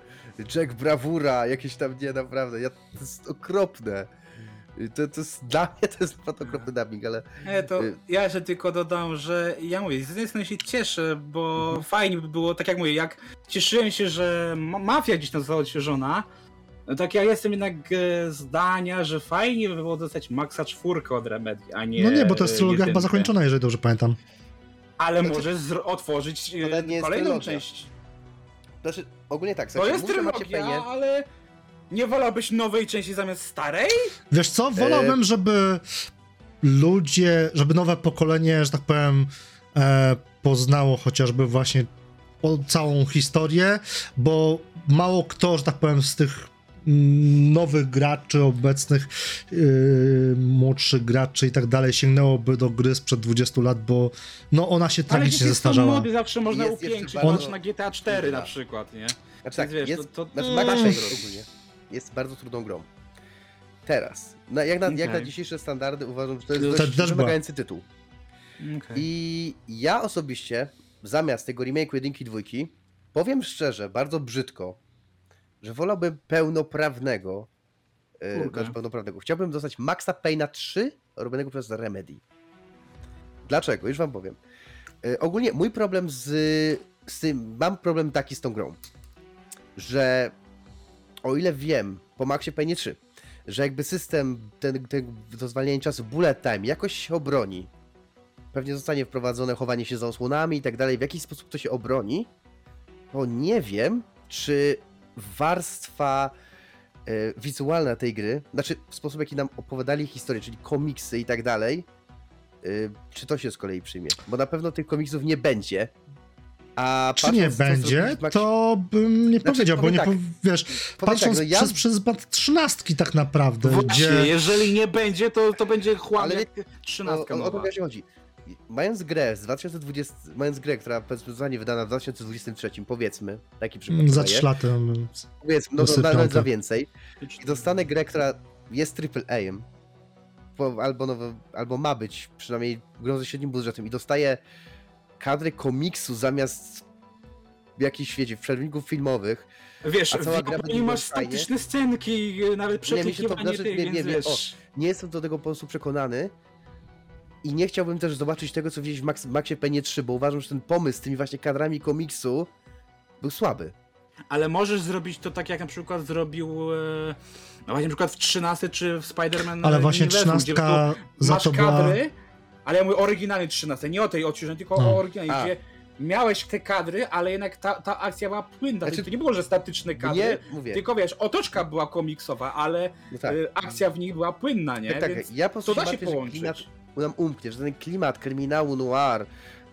Jack Brawura, jakieś tam, nie, naprawdę, ja, to jest okropne. To, to jest, dla mnie to jest naprawdę okropny dubbing, ale Nie, to Y- ja jeszcze tylko dodam, że ja mówię, z jednej strony się cieszę, bo fajnie by było, tak jak mówię, jak cieszyłem się, że ma- mafia gdzieś tam została odświeżona, no tak ja jestem jednak e, zdania, że fajnie by było dostać Maxa czwórkę od Remedy, a nie No nie, bo to jest e, trylogia chyba zakończona, jeżeli dobrze pamiętam. Ale Znaczy- może zr- otworzyć e, To kolejną część. znaczy, ogólnie tak, To słuchajcie, jest trylogia, ale nie wolałbyś nowej części zamiast starej? Wiesz co, wolałbym, żeby ludzie, żeby nowe pokolenie, że tak powiem, e, poznało chociażby właśnie całą historię, bo mało kto, że tak powiem, z tych nowych graczy, obecnych yy, młodszych graczy i tak dalej sięgnęłoby do gry sprzed 20 lat, bo no ona się Ale tragicznie zestarzała. mody, zawsze można Jest upiększyć, patrz na GTA 4 na przykład, nie? Znaczy tak, wiesz, jest, to- to- znaczy Payne zrobić. ogólnie jest bardzo trudną grą. Teraz, na, jak, na, jak na dzisiejsze standardy uważam, że to jest To dość też wymagający tytuł. Okay. I ja osobiście, zamiast tego remake jedynki dwójki, powiem szczerze, bardzo brzydko, że wolałbym pełnoprawnego, e, Kurka. znaczy pełnoprawnego, chciałbym dostać Maxa Payna 3 robionego przez Remedy. Dlaczego? Już wam powiem. E, ogólnie mój problem z, z tym, mam problem taki z tą grą, że o ile wiem, po Maxie Payne 3, że jakby system ten, ten do zwalniania czasu bullet time jakoś się obroni, pewnie zostanie wprowadzone chowanie się za osłonami i tak dalej, w jaki sposób to się obroni, to nie wiem, czy warstwa e, wizualna tej gry, znaczy w sposób jaki nam opowiadali historię, czyli komiksy i tak dalej, e, czy to się z kolei przyjmie? Bo na pewno tych komiksów nie będzie. A Czy nie będzie, Maxie- to bym nie Znaczy, powiedział, bo nie tak, po, wiesz, patrząc tak, no ja- przez, przez pryzmat trzynastki tak naprawdę, Właśnie, gdzie... jeżeli nie będzie, to, to będzie chłam Ale jak O, 13 o, o to chodzi. Mając grę z 2020, mając grę, która powiedzmy zostanie wydana w 2023, powiedzmy, taki przykład Mm, Za podaję, trzy lata. mm, powiedzmy, no to dosypiąca. nawet za więcej, i dostanę grę, która jest triple A, po- albo, nowe, albo ma być przynajmniej grą ze średnim budżetem i dostaję kadry komiksu zamiast w jakimś świecie, w przerwników filmowych, Wiesz, A cała w będzie masz statyczne scenki, nawet Nie, mi się to- przeklikiwanie znaczy, tych, nie, nie, nie, wiesz... nie jestem do tego po prostu przekonany i nie chciałbym też zobaczyć tego, co widzieć w Max, Maxie Payne 3, bo uważam, że ten pomysł z tymi właśnie kadrami komiksu był słaby. Ale możesz zrobić to tak, jak na przykład zrobił... E... No właśnie na przykład w 13 czy w Spider-Man Ale właśnie Uniwersum, gdzie po trzynastka prostu za masz to była... kadry, ale ja mówię oryginalny 13, nie o tej odświeżonej, tylko No. o oryginalnej, A. gdzie miałeś te kadry, ale jednak ta, ta akcja była płynna, Znaczy- to nie było, że statyczne kadry, Nie, mówię, tylko wiesz, otoczka była komiksowa, ale no tak. e, akcja w nich była płynna, nie? tak, tak, Więc ja po prostu to się da się połączyć. klimat nam umknie, że ten klimat kryminału noir,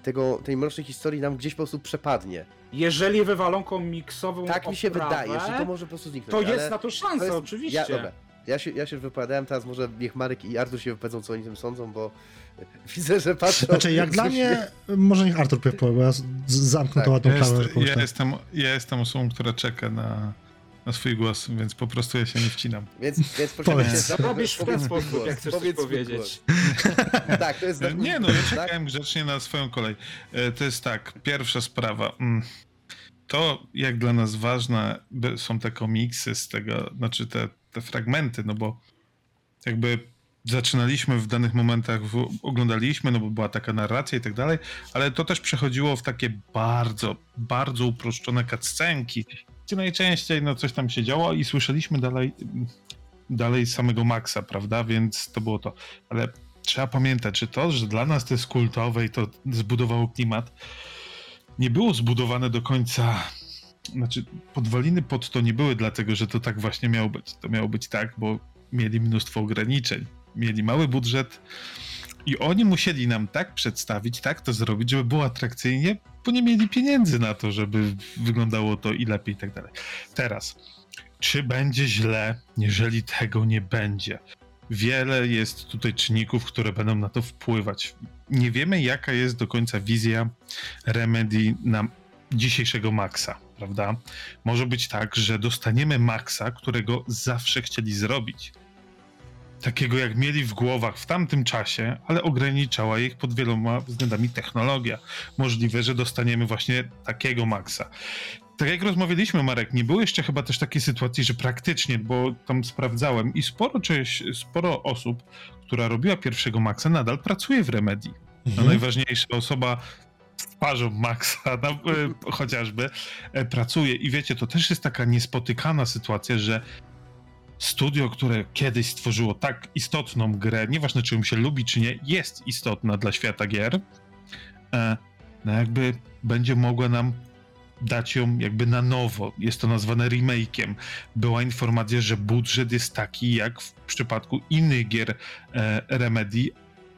tego, tej mrocznej historii nam gdzieś po prostu przepadnie. Jeżeli wywalą komiksową Tak mi się oprawę, wydaje, że to może po prostu zniknąć. to jest na to szansa, to jest- oczywiście. Ja, dobra, ja się, ja się już wypowiadałem, teraz może niech Marek i Artur się wypowiedzą, co oni tym sądzą, bo widzę, że patrzą... Znaczy, jak dla mnie, może niech Artur powie, bo ja zamknę Tak, tą ładną jest, ja, jestem, ja jestem osobą, która czeka na, na swój głos, więc po prostu ja się nie wcinam. Więc, więc Powiedz. cię, Robisz w ten sposób, głos, jak chcesz powiedz powiedzieć. Tak, to jest... E, Nie no, ja tak? czekałem grzecznie na swoją kolej. E, To jest tak, pierwsza sprawa. mm, To, jak dla nas ważne są te komiksy z tego, znaczy te, te fragmenty, no bo jakby zaczynaliśmy w danych momentach, w, oglądaliśmy, no bo była taka narracja i tak dalej, ale to też przechodziło w takie bardzo, bardzo uproszczone cutscenki, gdzie najczęściej no coś tam się działo i słyszeliśmy dalej, dalej samego Maxa, prawda, więc to było to. Ale trzeba pamiętać, że to, że dla nas to jest kultowe i to zbudowało klimat, nie było zbudowane do końca. Znaczy, podwaliny pod to nie były dlatego, że to tak właśnie miało być. To miało być tak, bo mieli mnóstwo ograniczeń. Mieli mały budżet i oni musieli nam tak przedstawić, tak to zrobić, żeby było atrakcyjnie, bo nie mieli pieniędzy na to, żeby wyglądało to i lepiej i tak dalej. Teraz, czy będzie źle, jeżeli tego nie będzie? Wiele jest tutaj czynników, które będą na to wpływać. Nie wiemy, jaka jest do końca wizja Remedy na dzisiejszego Maxa. prawda? Może być tak, że dostaniemy Maxa, którego zawsze chcieli zrobić. Takiego jak mieli w głowach w tamtym czasie, ale ograniczała ich pod wieloma względami technologia. Możliwe, że dostaniemy właśnie takiego Maxa. Tak jak rozmawialiśmy, Marek, nie było jeszcze chyba też takiej sytuacji, że praktycznie, bo tam sprawdzałem i sporo, czyś, sporo osób, która robiła pierwszego Maxa, nadal pracuje w Remedy. No Mhm. najważniejsza osoba twarzą Maxa no, e, chociażby e, pracuje i wiecie, to też jest taka niespotykana sytuacja, że studio, które kiedyś stworzyło tak istotną grę, nieważne czy ją się lubi czy nie, jest istotna dla świata gier, e, no jakby będzie mogła nam dać ją jakby na nowo. Jest to nazwane remake'iem. Była informacja, że budżet jest taki jak w przypadku innych gier e, Remedy,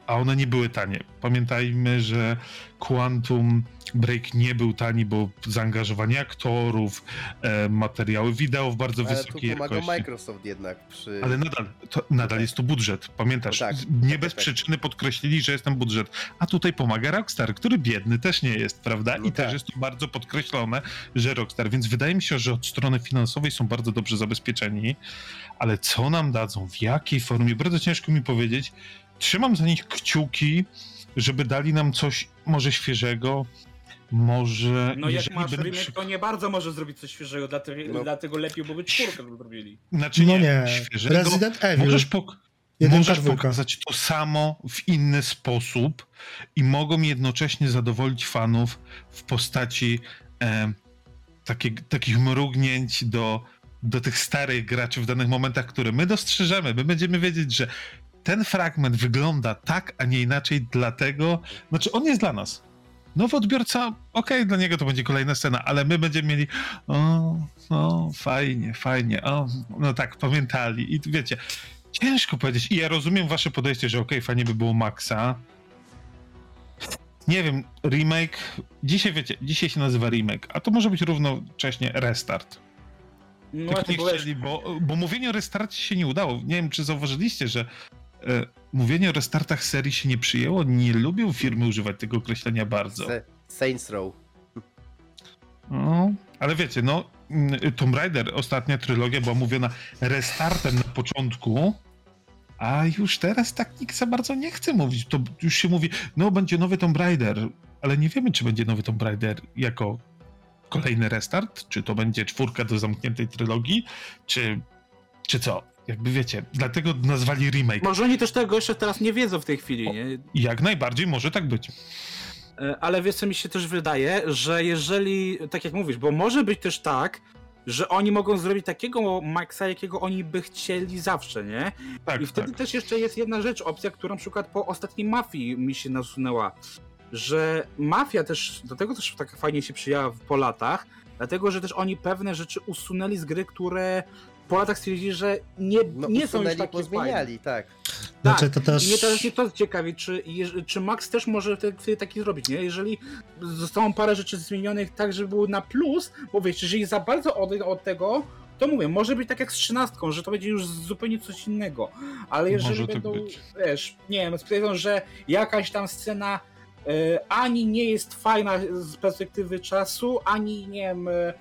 a one nie były tanie. Pamiętajmy, że Quantum Break nie był tani, bo zaangażowanie aktorów, e, materiały wideo w bardzo Ale tu wysokiej pomagał jakości. Microsoft jednak przy... Ale nadal, to, nadal jest to budżet, pamiętasz? No tak, nie tak, bez tak. przyczyny podkreślili, że jest ten budżet. A tutaj pomaga Rockstar, który biedny też nie jest, prawda? No I też tak. jest to bardzo podkreślone, że Rockstar, więc wydaje mi się, że od strony finansowej są bardzo dobrze zabezpieczeni, ale co nam dadzą, w jakiej formie, bardzo ciężko mi powiedzieć. Trzymam za nich kciuki, żeby dali nam coś może świeżego, może... No jak masz remake, przy- to nie bardzo możesz zrobić coś świeżego, dlatego, No. dlatego lepiej byłoby czwórkę zrobili. Znaczy No nie, nie, świeżego. Resident Evil. Możesz, pok- możesz pokazać to samo w inny sposób i mogą jednocześnie zadowolić fanów w postaci e, takie, takich mrugnięć do, do tych starych graczy w danych momentach, które my dostrzeżemy. My będziemy wiedzieć, że ten fragment wygląda tak, a nie inaczej, dlatego, znaczy on jest dla nas. Nowy odbiorca, okej, dla niego to będzie kolejna scena, ale my będziemy mieli, o, o, fajnie, fajnie, o, no tak, pamiętali. I wiecie, ciężko powiedzieć. I ja rozumiem wasze podejście, że okej, fajnie by było Maxa. Nie wiem, remake. Dzisiaj wiecie, dzisiaj się nazywa remake, a to może być równocześnie restart. No właśnie, nie chcieli, bo, bo mówienie o restarcie się nie udało. Nie wiem, czy zauważyliście, że mówienie o restartach serii się nie przyjęło. Nie lubią firmy używać tego określenia bardzo. Se- Saints Row. No, ale wiecie, no, mm, Tomb Raider, ostatnia trylogia była mówiona restartem na początku, a już teraz tak nikt za bardzo nie chce mówić. To już się mówi, no będzie nowy Tomb Raider, ale nie wiemy, czy będzie nowy Tomb Raider jako kolejny restart, czy to będzie czwórka do zamkniętej trylogii, czy, czy co. Jakby wiecie, dlatego nazwali remake. może oni też tego jeszcze teraz nie wiedzą w tej chwili, nie? I jak najbardziej może tak być. E, Ale wiesz co mi się też wydaje, że jeżeli, tak jak mówisz, bo może być też tak, że oni mogą zrobić takiego Maxa, jakiego oni by chcieli zawsze, nie? Tak, I wtedy tak. też jeszcze jest jedna rzecz, opcja, która na przykład po ostatniej Mafii mi się nasunęła, że Mafia też, do tego też tak fajnie się przyjęła po latach, dlatego, że też oni pewne rzeczy usunęli z gry, które po latach stwierdzili, że nie, No, nie są już takie pozmieniali, tak. Znaczy to też... I mnie teraz nie to ciekawi, czy, czy Max też może te- taki zrobić, nie? Jeżeli zostało parę rzeczy zmienionych tak, żeby były na plus, bo wiesz, jeżeli za bardzo od, od tego, to mówię, może być tak jak z trzynastką, że to będzie już zupełnie coś innego. Ale jeżeli Może tak będą, być. wiesz, nie wiem, stwierdzą, że jakaś tam scena e, ani nie jest fajna z perspektywy czasu, ani nie wiem, e,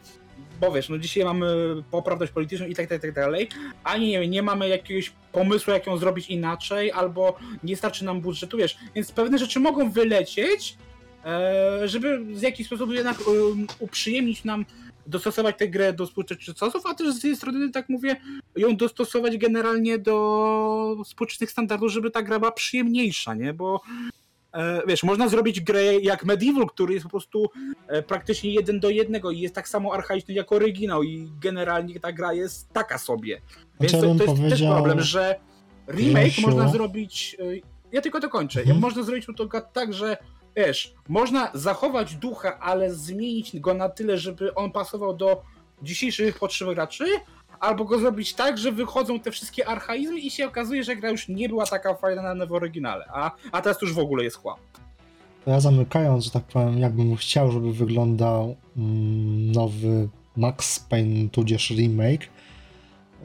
bo wiesz, no dzisiaj mamy poprawność polityczną i tak, tak, tak dalej, ani nie nie mamy jakiegoś pomysłu, jak ją zrobić inaczej, albo nie starczy nam budżetu, wiesz, więc pewne rzeczy mogą wylecieć, e, żeby w jakiś sposób jednak um, uprzyjemnić nam dostosować tę grę do współczesnych czasów, a też z tej strony, tak mówię, ją dostosować generalnie do współczesnych standardów, żeby ta gra była przyjemniejsza, nie? Bo wiesz, można zrobić grę jak Medieval, który jest po prostu e, praktycznie jeden do jednego i jest tak samo archaiczny jak oryginał i generalnie ta gra jest taka sobie. Więc to, to jest też problem, że remake Grzesiu. można zrobić. e, Ja tylko to kończę. Mhm. Można zrobić to tak, że wiesz, można zachować ducha, ale zmienić go na tyle, żeby on pasował do dzisiejszych potrzeb graczy, albo go zrobić tak, że wychodzą te wszystkie archaizmy i się okazuje, że gra już nie była taka fajna na w oryginale, a, a teraz już w ogóle jest. To ja zamykając, że tak powiem, jakbym chciał, żeby wyglądał mm, nowy Max Payne, tudzież remake,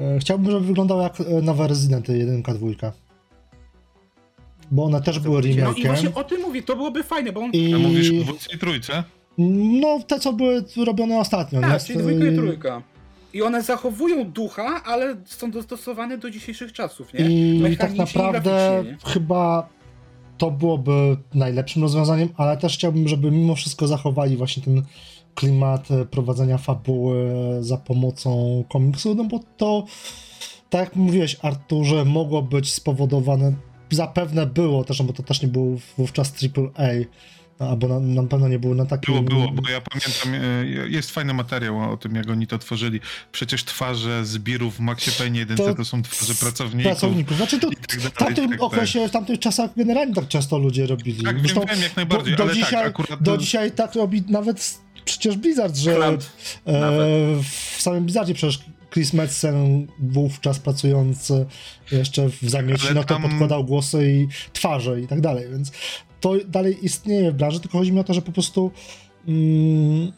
e, chciałbym, żeby wyglądał jak e, nowe Resident 1, 2. Bo one też były No i właśnie o tym mówię, to byłoby fajne, bo on I... A mówisz o dwójce i trójce? No, te co były robione ostatnio. nie? Tak, czyli dwójka I- trójka. I one zachowują ducha, ale są dostosowane do dzisiejszych czasów, nie? I tak i naprawdę nie? chyba to byłoby najlepszym rozwiązaniem, ale też chciałbym, żeby mimo wszystko zachowali właśnie ten klimat e, prowadzenia fabuły za pomocą komiksu, no bo to, tak jak mówiłeś Arturze, mogło być spowodowane, zapewne było też, no bo to też nie był wówczas AAA, albo na, na pewno nie było na takim... Było, było, bo ja pamiętam, e, jest fajny materiał o tym, jak oni to tworzyli. Przecież twarze zbirów w Maxie Payne 1 To to, są twarze pracowników. Pracowników. Znaczy to i tak dalej, w tamtym tak okresie, w tamtych czasach generalnie tak często ludzie robili. Tak, Zresztą wiem, jak najbardziej, do, do ale dzisiaj, tak, akurat... do dzisiaj tak robi nawet przecież Blizzard, że e, w samym Blizzardzie przecież Chris Metzen wówczas pracujący jeszcze w zamieci, no to podkładał głosy i twarze i tak dalej, więc to dalej istnieje w branży, tylko chodzi mi o to, że po prostu mm,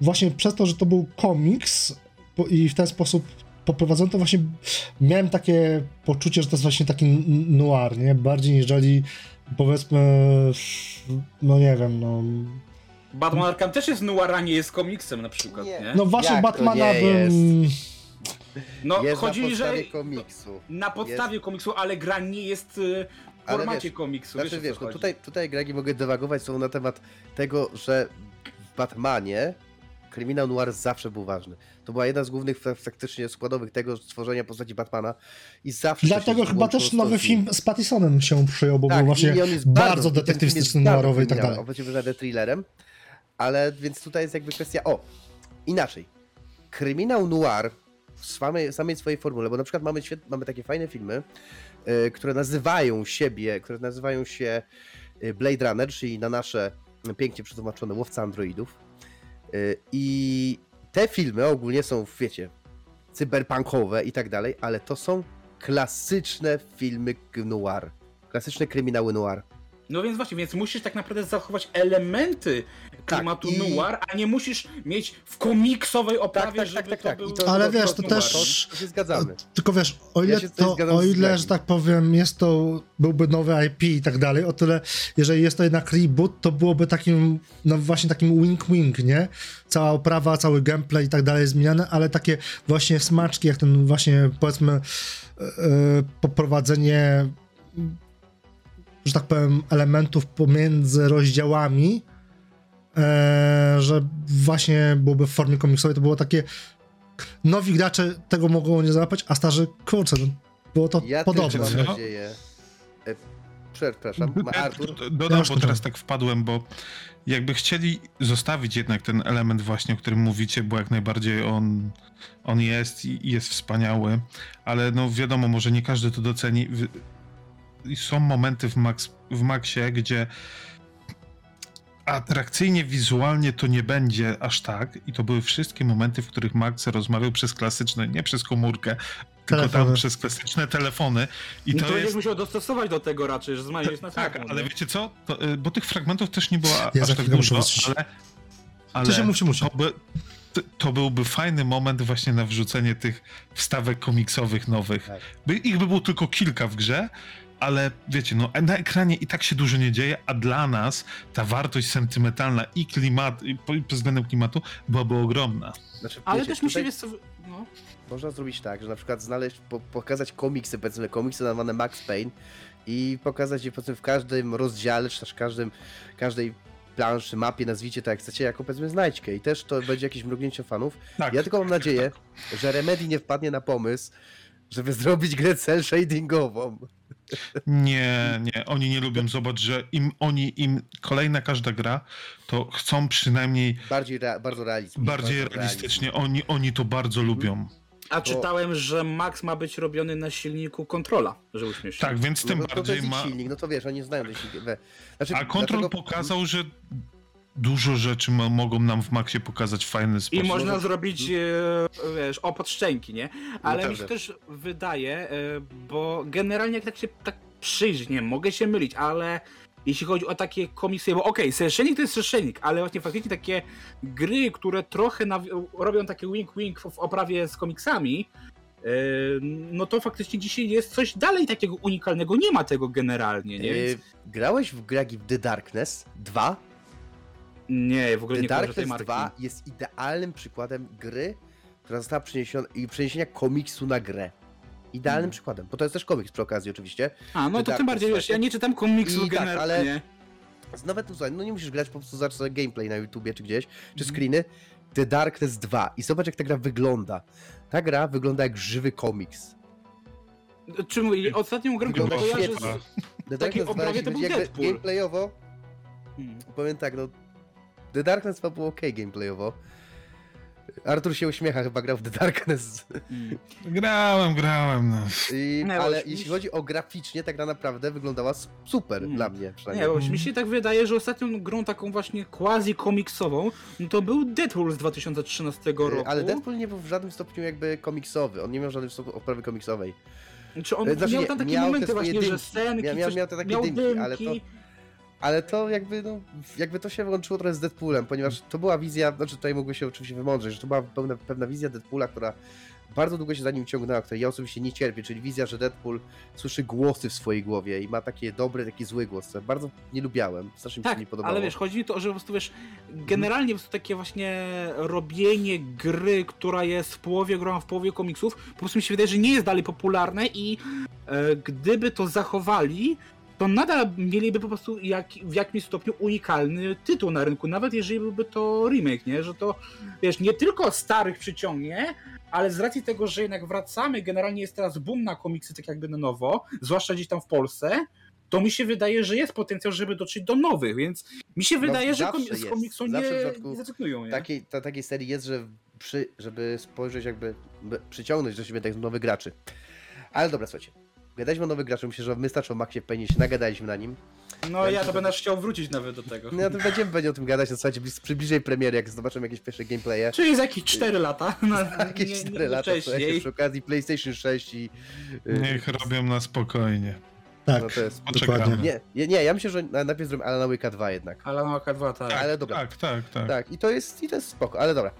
właśnie przez to, że to był komiks po- i w ten sposób poprowadzono, to właśnie miałem takie poczucie, że to jest właśnie taki noir, nie? Bardziej niżeli powiedzmy, no nie wiem, no... Batman Arkham też jest noir, a nie jest komiksem na przykład, Nie. nie? No właśnie Jak Batmana bym... No, jest chodzi na mi, że podstawie komiksu. na podstawie komiksu, ale gra nie jest y, Ale formacie wiesz, komiksu. Znaczy wiesz, wiesz, no tutaj, tutaj Gregi mogę dywagować są na temat tego, że w Batmanie kryminał noir zawsze był ważny. To była jedna z głównych fa- faktycznie składowych tego stworzenia postaci Batmana i zawsze Dlatego chyba też nowy film z Pattisonem się przyjął, bo Tak, był właśnie i on jest bardzo film detektywistyczny, bardzo noirowy i tak dalej. Będzie wyżadę thrillerem, ale więc tutaj jest jakby kwestia, o, inaczej. Kryminał noir w samej, samej swojej formule, bo na przykład mamy, świet, mamy takie fajne filmy, które nazywają siebie, które nazywają się y, Blade Runner, czyli na nasze pięknie przetłumaczone łowca androidów. Y, I te filmy ogólnie są, wiecie, cyberpunkowe i tak dalej, ale to są klasyczne filmy noir. Klasyczne kryminały noir. No więc właśnie, więc musisz tak naprawdę zachować elementy klimatu Tak, i- noir, a nie musisz mieć w komiksowej oprawie, tak, żeby tak, tak, to tak. był... I to- Ale to- wiesz, to też... To się zgadzamy. Tylko wiesz, o ile, Ja to, o ile że tak powiem, jest to, byłby nowy IP i tak dalej, o tyle, jeżeli jest to jednak reboot, to byłoby takim, no właśnie takim wink-wink, nie? Cała oprawa, cały gameplay i tak dalej zmieniane, ale takie właśnie smaczki, jak ten właśnie, powiedzmy, e, poprowadzenie, że tak powiem, elementów pomiędzy rozdziałami, e, że właśnie byłoby w formie komiksowej, to było takie nowi gracze tego mogą nie załapać, a starzy, kurczę, no, było to Ja podobne. nie? mam nadzieję. E, Przepraszam, Artur. Ja Dodam, bo teraz tak wpadłem, bo jakby chcieli zostawić jednak ten element właśnie, o którym mówicie, bo jak najbardziej on, on jest i i jest wspaniały, ale no wiadomo, może nie każdy to doceni. Są momenty w, Max, w Maxie, gdzie atrakcyjnie wizualnie to nie będzie aż tak i to były wszystkie momenty, w których Max rozmawiał przez klasyczne, nie przez komórkę, tylko tam Telefony. przez klasyczne telefony i I to, to jest... musiał dostosować do tego raczej, że zmienić na Tak, telefon, ale nie? wiecie co? To, y, bo tych fragmentów też nie było Ja aż tak dużo, ale, ale Co się to, by, to, to byłby fajny moment właśnie na wrzucenie tych wstawek komiksowych nowych. Tak. By, ich by było tylko kilka w grze, ale wiecie, no na ekranie i tak się dużo nie dzieje, a dla nas ta wartość sentymentalna i klimat, i po- pod względem klimatu byłaby ogromna. Znaczy, Ale wiecie, też mi się co... No. Można zrobić tak, że na przykład znaleźć, po, pokazać komiksy, powiedzmy komiksy nazwane Max Payne i pokazać je powiedzmy w każdym rozdziale, czy też w każdym, każdej planszy, mapie, nazwijcie to jak chcecie, jako powiedzmy znajdźkę i też to będzie jakieś mrugnięcie fanów. Tak. Ja tylko mam nadzieję, że Remedy nie wpadnie na pomysł, żeby zrobić grę cel shadingową. Nie, nie, oni nie lubią. Zobacz, że im oni, im kolejna każda gra, to chcą przynajmniej Bardziej rea- bardzo realizm. bardziej bardzo realistycznie. Oni, oni to bardzo lubią. A czytałem, że Max ma być robiony na silniku kontrola, żeby śmiesznie. Tak, więc No, tym no, to, to bardziej jest ich ma. silnik, no to wiesz, oni znają ten silnik. we- Znaczy, A kontrol dlatego- pokazał, że dużo rzeczy mo- mogą nam w Maxie pokazać w fajny I sposób. można Może- zrobić, e, wiesz, opod szczęki, nie? Ale mi się Naprawdę. też wydaje, e, bo generalnie jak tak się tak przyjrzeć, nie wiem, mogę się mylić, ale jeśli chodzi o takie komisje, bo okej, okay, to jest seszenik, ale właśnie faktycznie takie gry, które trochę nawi- robią takie wink-wink w oprawie z komiksami, e, no to faktycznie dzisiaj jest coś dalej takiego unikalnego, nie ma tego generalnie, nie? Więc, Yy, grałeś w gragi w The Darkness 2? Nie, w ogóle The nie Darkness marki. 2 jest idealnym przykładem gry, która została przeniesiona i przeniesienia komiksu na grę. Idealnym Hmm. przykładem, bo to jest też komiks przy okazji oczywiście. A, no The to tym Darkness bardziej, wiesz, ja nie czytam komiksu I tak, ale- Z Nawet no, słuchaj, no nie musisz grać, po prostu zacznij sobie gameplay na YouTubie czy gdzieś, czy Mhm. screeny. The Darkness 2 i zobacz jak ta gra wygląda. Ta gra wygląda jak żywy komiks. Czym ostatnią grę, którą kojarzę z... Takiej Darkness 2 oprawie to był Deadpool. gameplayowo, Hmm. powiem tak, no The Darkness 2 było ok gameplayowo. Artur się uśmiecha, chyba grał w The Darkness. Mm. Grałem, grałem. No. I, Nie, ale jeśli chodzi o graficznie, ta gra naprawdę wyglądała super Mm. dla mnie Nie, przynajmniej. bo mi się tak wydaje, że ostatnią grą taką właśnie quasi-komiksową, no to był Deadpool z 2013 roku. Y, Ale Deadpool nie był w żadnym stopniu jakby komiksowy. On nie miał żadnej stopniu oprawy komiksowej. Czy on znaczy miał nie, tam takie miał momenty właśnie, że dymki. scenki, Miał- miał- coś, miał te takie miał dymki, ale to- dymki. Ale to jakby, no, jakby to się łączyło trochę z Deadpoolem, ponieważ to była wizja, znaczy tutaj mógłby się oczywiście wymądrzeć, że to była pewna, pewna wizja Deadpoola, która bardzo długo się za nim ciągnęła, której ja osobiście nie cierpię, czyli wizja, że Deadpool słyszy głosy w swojej głowie i ma takie dobry, taki zły głos, co bardzo nie lubiałem, strasznie mi się Tak, nie podobało. ale wiesz, chodzi mi to, że po prostu wiesz, generalnie po prostu takie właśnie robienie gry, która jest w połowie grą, w połowie komiksów, po prostu mi się wydaje, że nie jest dalej popularne i e, gdyby to zachowali, to nadal mieliby po prostu jak, w jakimś stopniu unikalny tytuł na rynku, nawet jeżeli byłby to remake, nie? Że to, wiesz, nie tylko starych przyciągnie, ale z racji tego, że jednak wracamy, generalnie jest teraz boom na komiksy tak jakby na nowo, zwłaszcza gdzieś tam w Polsce, to mi się wydaje, że jest potencjał, żeby dotrzeć do nowych, więc mi się wydaje, że No, komi- z komiksu nie, nie zrezygnują. Nie? Takiej, ta, takiej serii jest, że przy, żeby spojrzeć jakby, by przyciągnąć do siebie tak nowych graczy. Ale dobra, słuchajcie. Gadaliśmy o nowych graczach, myślę, że my starczy o Maxie Payne się nagadaliśmy na nim. No ja myślę, to będę chciał wrócić nawet do tego. No to będziemy, będzie o tym gadać, no słuchajcie, blis- przy bliżej premiery, jak zobaczymy jakieś pierwsze gameplaye. Czyli za jakieś 4 lata. No, Jakieś nie- 4 nie lata, wcześniej. przy okazji PlayStation 6 i... y, Niech robią na spokojnie. Tak, No to jest... Dokładnie. Nie, nie, nie, ja myślę, że na- najpierw zrobimy Alana Wake'a 2 jednak. Ale no AK2 tak. Ale dobra. Tak, tak, tak. Tak, i to jest, i to jest spoko, ale dobra.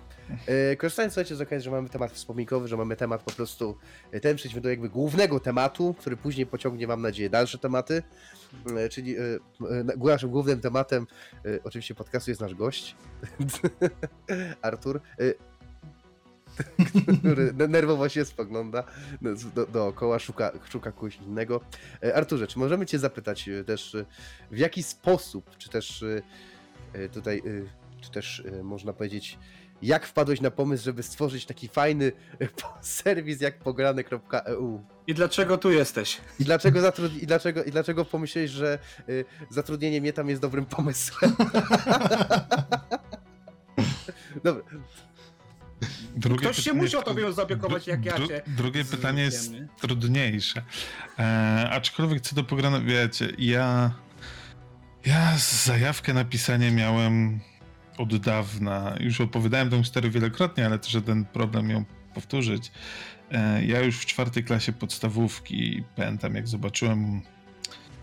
E, korzystając słuchajcie, z okazji, że mamy temat wspominkowy, że mamy temat po prostu, e, ten przejdźmy do jakby głównego tematu, który później pociągnie, mam nadzieję, dalsze tematy, e, czyli na- naszym głównym tematem oczywiście podcastu jest nasz gość, Artur, który ne- nerwowo się spogląda do, do, dookoła, szuka, szuka kogoś innego. Arturze, czy możemy cię zapytać też, w jaki sposób, czy też tutaj, czy też można powiedzieć, jak wpadłeś na pomysł, żeby stworzyć taki fajny serwis jak pograne.eu? I dlaczego tu jesteś? I dlaczego, zatrudni- i dlaczego, I dlaczego pomyślałeś, że y, zatrudnienie mnie tam jest dobrym pomysłem? Dobra, Drugie Ktoś się pytanie- musiał tobie zaopiekować, jak ja cię Drugie pytanie jest trudniejsze. E, aczkolwiek co do pograne, wiecie, ja ja zajawkę na pisanie miałem od dawna. Już opowiadałem tę historię wielokrotnie, ale też ten problem ją powtórzyć. E, ja już w czwartej klasie podstawówki pamiętam, jak zobaczyłem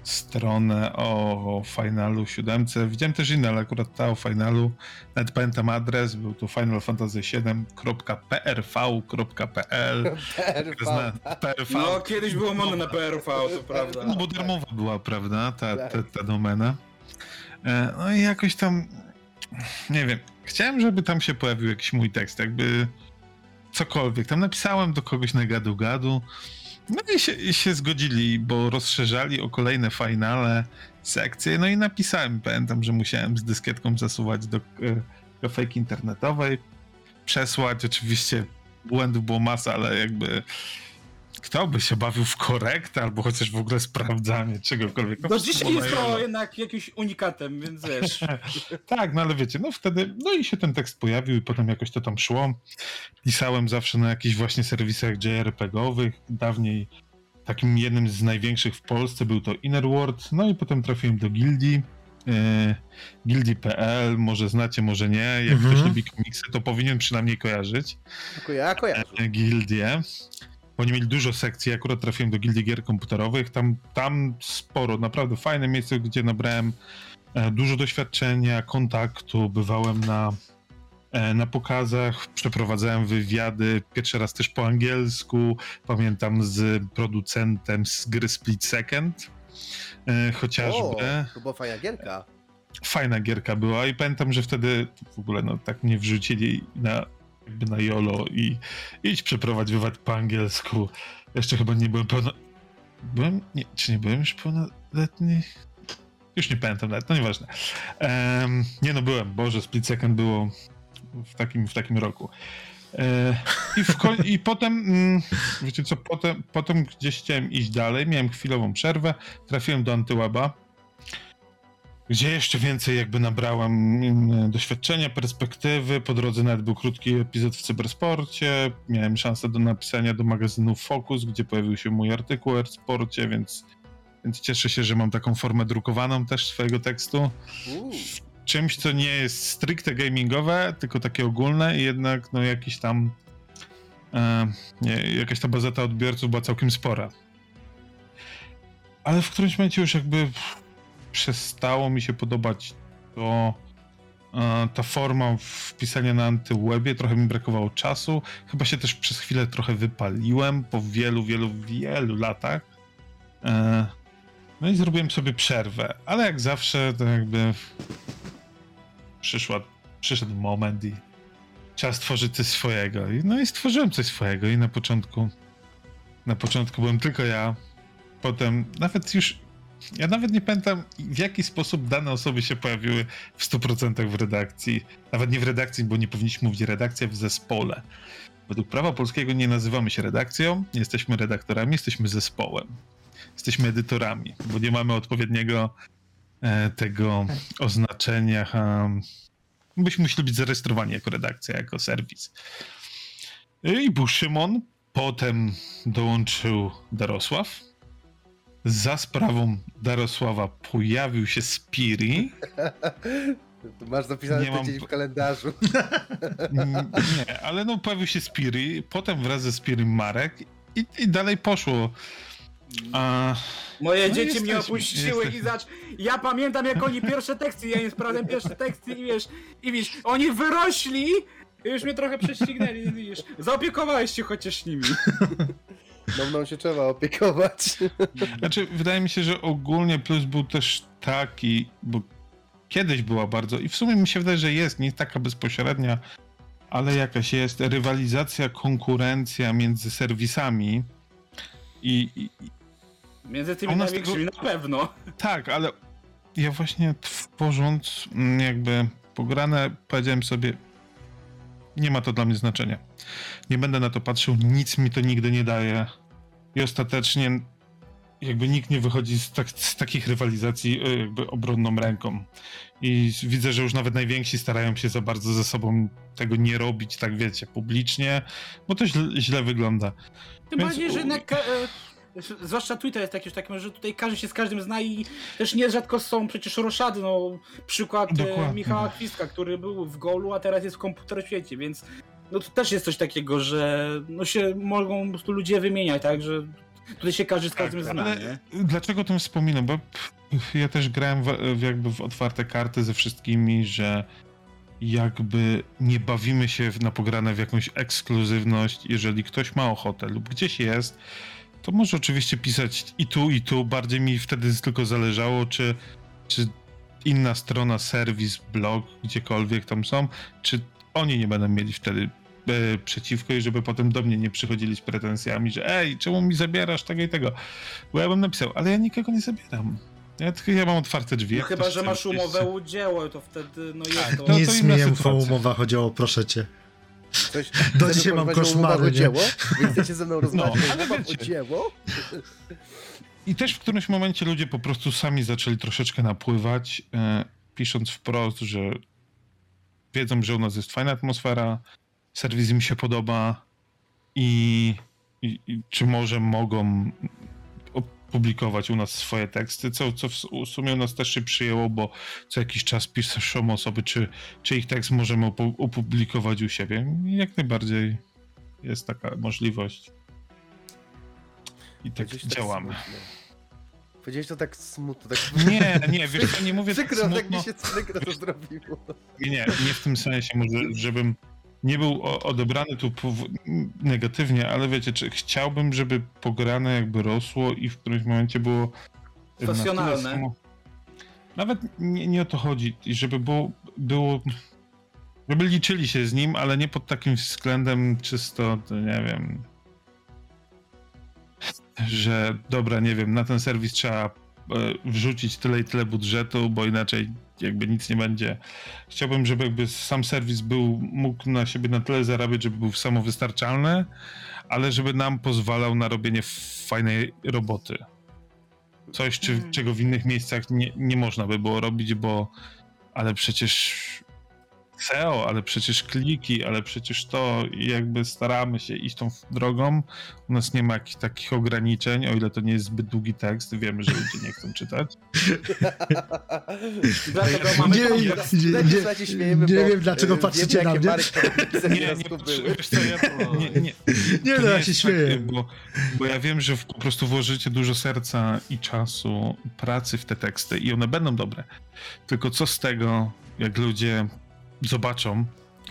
stronę o finalu siódemce. Widziałem też inne, ale akurat ta o finalu. Nawet pamiętam adres, był to finalfantasy7.prv.pl PRV. PRV. No, kiedyś było modne na PRV, to prawda. No bo darmowa była, prawda, ta, ta, ta domena. E, No i jakoś tam, nie wiem, chciałem, żeby tam się pojawił jakiś mój tekst, jakby cokolwiek. Tam napisałem do kogoś na gadu-gadu, no i się, i się zgodzili, bo rozszerzali o kolejne finale sekcje, no i napisałem, pamiętam, że musiałem z dyskietką zasuwać do e, grafiki internetowej, przesłać, oczywiście błędów było masa, ale jakby kto by się bawił w korektę, albo chociaż w ogóle sprawdzanie czegokolwiek. No dzisiaj jest to jednak jakimś unikatem, więc wiesz. Tak, no ale wiecie, no wtedy, no i się ten tekst pojawił i potem jakoś to tam szło. Pisałem zawsze na jakichś właśnie serwisach JRPG-owych. Dawniej takim jednym z największych w Polsce był to Innerworld, no i potem trafiłem do Gildii. Yy, Gildii.pl, może znacie, może nie. Jak Mhm. ktoś lubi komiksy, to powinien przynajmniej kojarzyć. Dziękuję, ja kojarzę. e, gildię. Oni mieli dużo sekcji, akurat trafiłem do gildii gier komputerowych. Tam, tam sporo, naprawdę fajne miejsce, gdzie nabrałem e, dużo doświadczenia, kontaktu. Bywałem na, e, na pokazach, przeprowadzałem wywiady, pierwszy raz też po angielsku. Pamiętam z producentem z gry Split Second. E, O, chociażby. to była fajna gierka. fajna gierka była i pamiętam, że wtedy w ogóle no tak mnie wrzucili na na YOLO i idź przeprowadź wywad po angielsku. Jeszcze chyba nie byłem pełno... Byłem? Nie, czy nie byłem już pełnoletni? Już nie pamiętam nawet, no nieważne. Em, nie no, byłem, Boże, Split Second było w takim, w takim roku. E, I, koń- I potem, mm, wiecie co, potem, potem gdzieś chciałem iść dalej, miałem chwilową przerwę, trafiłem do Antyweba, gdzie jeszcze więcej jakby nabrałem doświadczenia, perspektywy, po drodze nawet był krótki epizod w cybersporcie, miałem szansę do napisania do magazynu Focus, gdzie pojawił się mój artykuł o sporcie, więc, więc cieszę się, że mam taką formę drukowaną też swojego tekstu. Uuu, czymś, co nie jest stricte gamingowe, tylko takie ogólne i jednak no jakiś tam e, nie, jakaś ta bazeta odbiorców była całkiem spora. Ale w którymś momencie już jakby przestało mi się podobać to e, ta forma wpisania na antywebie, trochę mi brakowało czasu. Chyba się też przez chwilę trochę wypaliłem po wielu, wielu, wielu latach. E, no i zrobiłem sobie przerwę, ale jak zawsze to jakby przyszła, przyszedł moment i trzeba stworzyć coś swojego. No i stworzyłem coś swojego i na początku na początku byłem tylko ja, potem nawet już ja nawet nie pamiętam w jaki sposób dane osoby się pojawiły w 100% w redakcji. Nawet nie w redakcji, bo nie powinniśmy mówić redakcja w zespole. Według prawa polskiego nie nazywamy się redakcją, nie jesteśmy redaktorami, jesteśmy zespołem. Jesteśmy edytorami, bo nie mamy odpowiedniego e, tego oznaczenia. Um, byśmy musieli być zarejestrowani jako redakcja, jako serwis. I był Szymon, potem dołączył Darosław. Za sprawą Darosława pojawił się Spiri. to masz zapisane Nie mam- dzień w kalendarzu. Nie, ale no pojawił się Spiri, potem wraz ze Spiri Marek i, i dalej poszło. A, Moje No dzieci mnie jesteśmy, opuściły jesteśmy. i zacz. Ja pamiętam jak oni pierwsze teksty, ja im sprawdzam pierwsze teksty i wiesz, i wiesz, oni wyrośli i już mnie trochę prześcignęli, widzisz. Zaopiekowałeś się chociaż nimi. No mną się trzeba opiekować. Znaczy, wydaje mi się, że ogólnie plus był też taki, bo kiedyś była bardzo, i w sumie mi się wydaje, że jest, nie taka bezpośrednia, ale jakaś jest rywalizacja, konkurencja między serwisami. I, i Między tymi największymi tego- na pewno. tak, ale ja właśnie tworząc mm, jakby pograne, powiedziałem sobie, nie ma to dla mnie znaczenia. Nie będę na to patrzył, nic mi to nigdy nie daje. I ostatecznie jakby nikt nie wychodzi z, tak, z takich rywalizacji y, jakby obronną ręką. I widzę, że już nawet najwięksi starają się za bardzo ze sobą tego nie robić, tak wiecie, publicznie, bo to źle, źle wygląda. Tym Więc bardziej, że jednak, e, zwłaszcza Twitter jest taki już takim, że tutaj każdy się z każdym zna i też nierzadko są przecież roszady, no przykład e, Dokładnie. Michała Kwiska, który był w Golu, a teraz jest w komputer świecie, więc no to też jest coś takiego, że no się mogą po prostu ludzie wymieniać, tak, że tutaj się każdy z każdym zna, nie? Ale dlaczego o tym wspominam? Bo pff, ja też grałem w, w jakby w otwarte karty ze wszystkimi, że jakby nie bawimy się w- na pograne w jakąś ekskluzywność. Jeżeli ktoś ma ochotę lub gdzieś jest, to może oczywiście pisać i tu, i tu. Bardziej mi wtedy tylko zależało, czy, czy inna strona, serwis, blog, gdziekolwiek tam są, czy oni nie będą mieli wtedy e, przeciwko i żeby potem do mnie nie przychodzili z pretensjami, że ej, czemu mi zabierasz tego i tego? Bo ja bym napisał, ale ja nikogo nie zabieram. Ja tylko ja mam otwarte drzwi. No chyba, że masz umowę udzieło, to wtedy no jest Tak, to... to- Nic mi inna nie sytuacja. umowa chodziło, proszę cię. Coś, Do dzisiaj mam koszmary, dzieło? Wy chcecie ze mną rozmawiać No, ale o dzieło? I też w którymś momencie ludzie po prostu sami zaczęli troszeczkę napływać, e, pisząc wprost, że wiedzą, że u nas jest fajna atmosfera, serwis im się podoba i, i, i czy może mogą opublikować u nas swoje teksty, co, co w su- w sumie u nas też się przyjęło, bo co jakiś czas piszą osoby, czy, czy ich tekst możemy opu- opublikować u siebie. Jak najbardziej jest taka możliwość. I tak Powiedziałeś działamy. smutno. Powiedziałeś to tak smutno, tak Nie, nie, wiesz co, nie mówię tak przykro, tak smutno. mi się przykro to zrobiło. Nie, nie w tym sensie, może żebym nie był odebrany tu negatywnie, ale wiecie, czy chciałbym, żeby pograne jakby rosło i w którymś momencie było Stacjonalne. samo- Nawet nie, nie o to chodzi, i żeby było, było. Żeby liczyli się z nim, ale nie pod takim względem czysto, to nie wiem. Że dobra, nie wiem, na ten serwis trzeba e, wrzucić tyle i tyle budżetu, bo inaczej jakby nic nie będzie. Chciałbym, żeby jakby sam serwis był, mógł na siebie na tyle zarabiać, żeby był samowystarczalny, ale żeby nam pozwalał na robienie fajnej roboty. Coś, czy, Mhm. czego w innych miejscach nie, nie można by było robić, bo ale przecież SEO, ale przecież kliki, ale przecież to i jakby staramy się iść tą drogą. U nas nie ma jakichś takich ograniczeń, o ile to nie jest zbyt długi tekst. Wiemy, że ludzie nie chcą czytać. Dlatego mamy Nie, nie, nie, śmiejemy, nie bo, wiem, dlaczego patrzycie na mnie. Nie, nie, nie, nie, nie, Nie to no, ja jest się śmieję. bo, ja wiem, że po prostu włożycie dużo serca i czasu, pracy w te teksty i one będą dobre. Tylko co z tego, jak ludzie zobaczą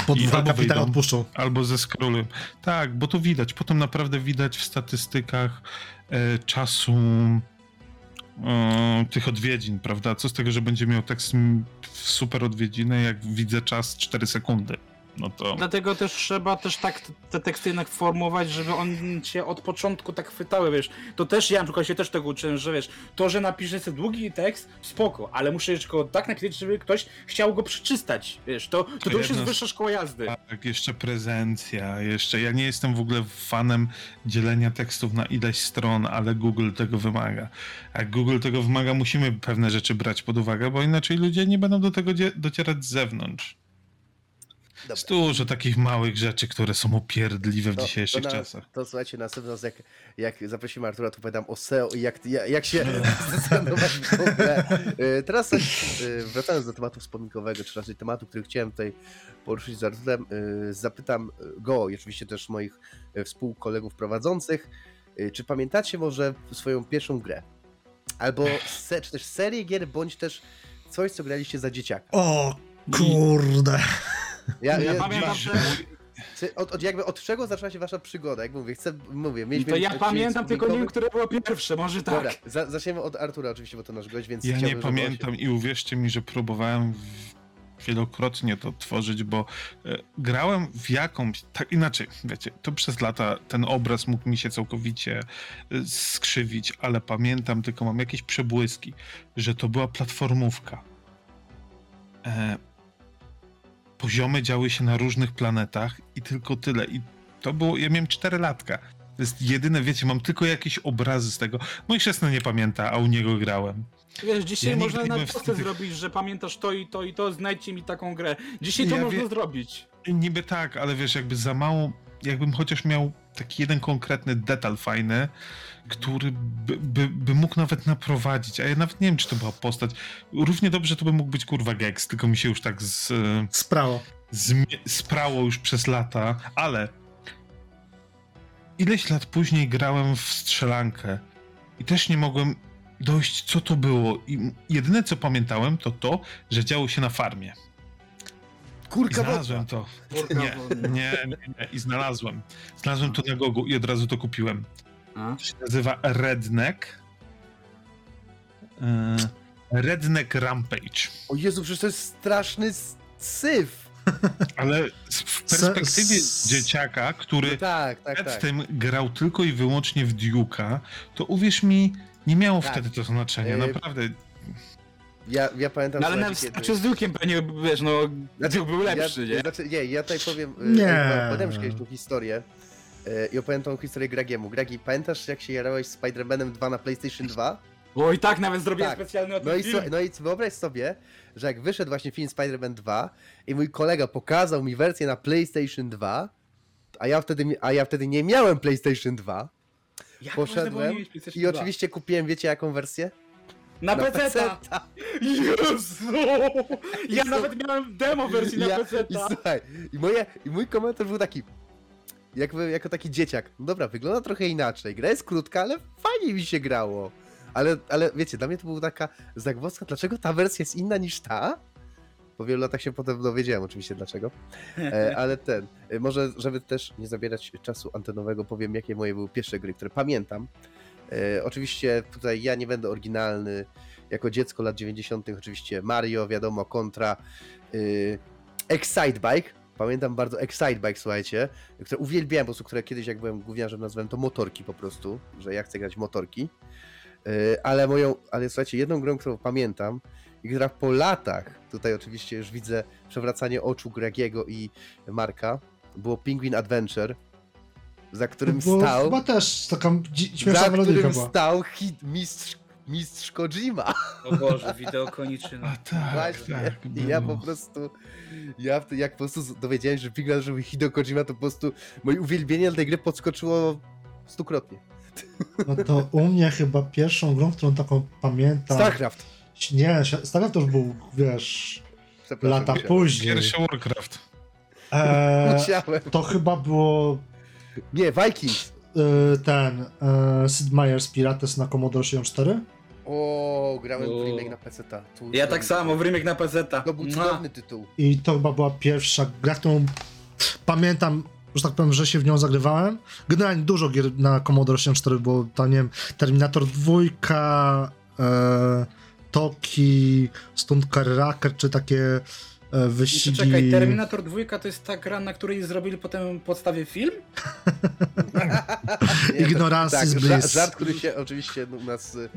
Pod i albo wyjdą. odpuszczą. albo ze scrollem. Tak, bo to widać. Potem naprawdę widać w statystykach e, czasu e, tych odwiedzin, prawda? Co z tego, że będzie miał tekst m, super odwiedziny, jak widzę czas 4 sekundy. No to. Dlatego też trzeba też tak te- te teksty jednak formułować, żeby on cię od początku tak chwytały, wiesz. To też ja na przykład się też tego uczyłem, że wiesz, to, że napiszę sobie długi tekst, spoko, ale muszę jeszcze go tak napisać, żeby ktoś chciał go przeczytać, wiesz, to, to, to już jest wyższa szkoła jazdy. Tak, jeszcze prezencja, jeszcze. Ja nie jestem w ogóle fanem dzielenia tekstów na ileś stron, ale Google tego wymaga. Jak Google tego wymaga, musimy pewne rzeczy brać pod uwagę, bo inaczej ludzie nie będą do tego docierać z zewnątrz. Dobra. Jest dużo takich małych rzeczy, które są upierdliwe w To- dzisiejszych to na, czasach. To słuchajcie, następny raz jak, jak zaprosimy Artura, to opowiadam o SEO i jak, jak, jak się zdecydować w ogóle. E, Teraz e, wracając do tematu wspomninkowego, czy raczej tematu, który chciałem tutaj poruszyć z Arturem, e, zapytam go i oczywiście też moich współkolegów prowadzących, czy pamiętacie może swoją pierwszą grę? Albo se, czy też serię gier, bądź też coś, co graliście za dzieciaka. O kurde. Ja, Ja ja, pamiętam, że- czy- od, od, jakby od czego zaczęła się wasza przygoda? Jak mówię, chcę, mówię, mieliśmy... To ja pamiętam, tylko nie wiem, które było pierwsze, może tak. Dobra, za, zaczniemy od Artura oczywiście, bo to nasz gość, więc Ja nie on się- pamiętam i uwierzcie mi, że próbowałem wielokrotnie to tworzyć, bo e, grałem w jakąś, tak inaczej, wiecie, to przez lata ten obraz mógł mi się całkowicie e, skrzywić, ale pamiętam, tylko mam jakieś przebłyski, że to była platformówka. E, poziomy działy się na różnych planetach i tylko tyle. I to było, ja miałem 4 latka. To jest jedyne, wiecie, mam tylko jakieś obrazy z tego. Mój chrzestny nie pamięta, a u niego grałem. Wiesz, dzisiaj Ja można na tych- zrobić, że pamiętasz to i to i to, znajdźcie mi taką grę. Dzisiaj to Ja można wie- zrobić. Niby tak, ale wiesz, jakby za mało, jakbym chociaż miał taki jeden konkretny detal fajny, który by, by, by mógł nawet naprowadzić, a ja nawet nie wiem, czy to była postać. Równie dobrze to by mógł być kurwa Gex, tylko mi się już tak z, Sprało. zmie- sprało już przez lata, ale ileś lat później grałem w strzelankę i też nie mogłem dojść, co to było. I jedyne, co pamiętałem, to to, że działo się na farmie. I Kurka znalazłem to. Kurka Nie, nie, nie, nie. I znalazłem. Znalazłem to na Gogu i od razu to kupiłem. A? To się nazywa Redneck. E, Redneck Rampage. O Jezu, przecież to jest straszny syf. Ale w perspektywie s- dzieciaka, który No tak, tak, przed tak. tym grał tylko i wyłącznie w Duke'a, to uwierz mi, nie miało Tak. wtedy to znaczenia. E, Naprawdę. Ja, ja pamiętam... No ale nawet kiedy- starczy z Duke'iem pewnie, wiesz, no, Znaczy, Duke był lepszy, ja, nie? Znaczy, nie, ja tutaj powiem... e, Nie. już kiedyś tą historię. E, I opowiem tą historię Gragiemu. Gragi, pamiętasz jak się jarałeś z Spider-Manem 2 na PlayStation 2? Bo i tak nawet zrobiłem Tak. specjalny o tym No i, film. no i wyobraź sobie, że jak wyszedł właśnie film Spider-Man 2 i mój kolega pokazał mi wersję na PlayStation 2, a ja wtedy, a ja wtedy nie miałem PlayStation 2 Jak poszedłem PlayStation i 2? oczywiście kupiłem, wiecie jaką wersję? Na, na PC! Jezu! Ja nawet miałem demo wersji na Ja- PC. I słuchaj, i, moje, i mój komentarz był taki, jakby jako taki dzieciak. No dobra, wygląda trochę inaczej. Gra jest krótka, ale fajnie mi się grało. Ale, ale wiecie, dla mnie to była taka zagwozdka, dlaczego ta wersja jest inna niż ta? Po wielu latach się potem dowiedziałem oczywiście dlaczego. E, ale ten, e, może żeby też nie zabierać czasu antenowego, powiem jakie moje były pierwsze gry, które pamiętam. E, oczywiście tutaj ja nie będę oryginalny jako dziecko lat 90. oczywiście Mario, wiadomo, kontra Excitebike. Pamiętam bardzo Excitebike, słuchajcie, które uwielbiałem, po prostu, które kiedyś jak byłem gówniarzem nazwałem to motorki po prostu, że ja chcę grać motorki. Y, ale moją, ale słuchajcie, jedną grą, którą pamiętam i która po latach, tutaj oczywiście już widzę przewracanie oczu Gregiego i Marka, było Penguin Adventure, za którym Bo stał Chyba też taka śmieszna za którym była. stał hit, mistrz, mistrz Kojima. O Boże, wideo koniczyna. A tak, Właśnie. tak. I ja było. po prostu, ja jak po prostu dowiedziałem się, że Big że Hideo Kojima, to po prostu moje uwielbienie dla tej gry podskoczyło stukrotnie. No to u mnie chyba pierwszą grą, którą taką pamiętam... StarCraft. Nie, StarCraft to już był, wiesz, lata musiałem. później. Pierwszy Warcraft. Eee, Musiałem. to chyba było Nie, Vikings. e, ten e, Sid Meier's Pirates na Commodore 64. O, grałem O. w remake na PC. Ja tak samo, w remake na PZ. To był cudowny tytuł. I to chyba była pierwsza gra, którą pamiętam, że tak powiem, że się w nią zagrywałem. Generalnie dużo gier na Commodore 64 było, tam nie wiem, Terminator 2, e, Toki, Stunt Car Racker, czy takie wyścigi... Czekaj, Terminator 2 to jest ta gra, na której zrobili potem podstawie film? Nie, Ignorance tak, bliss. żart, który się oczywiście u nas y,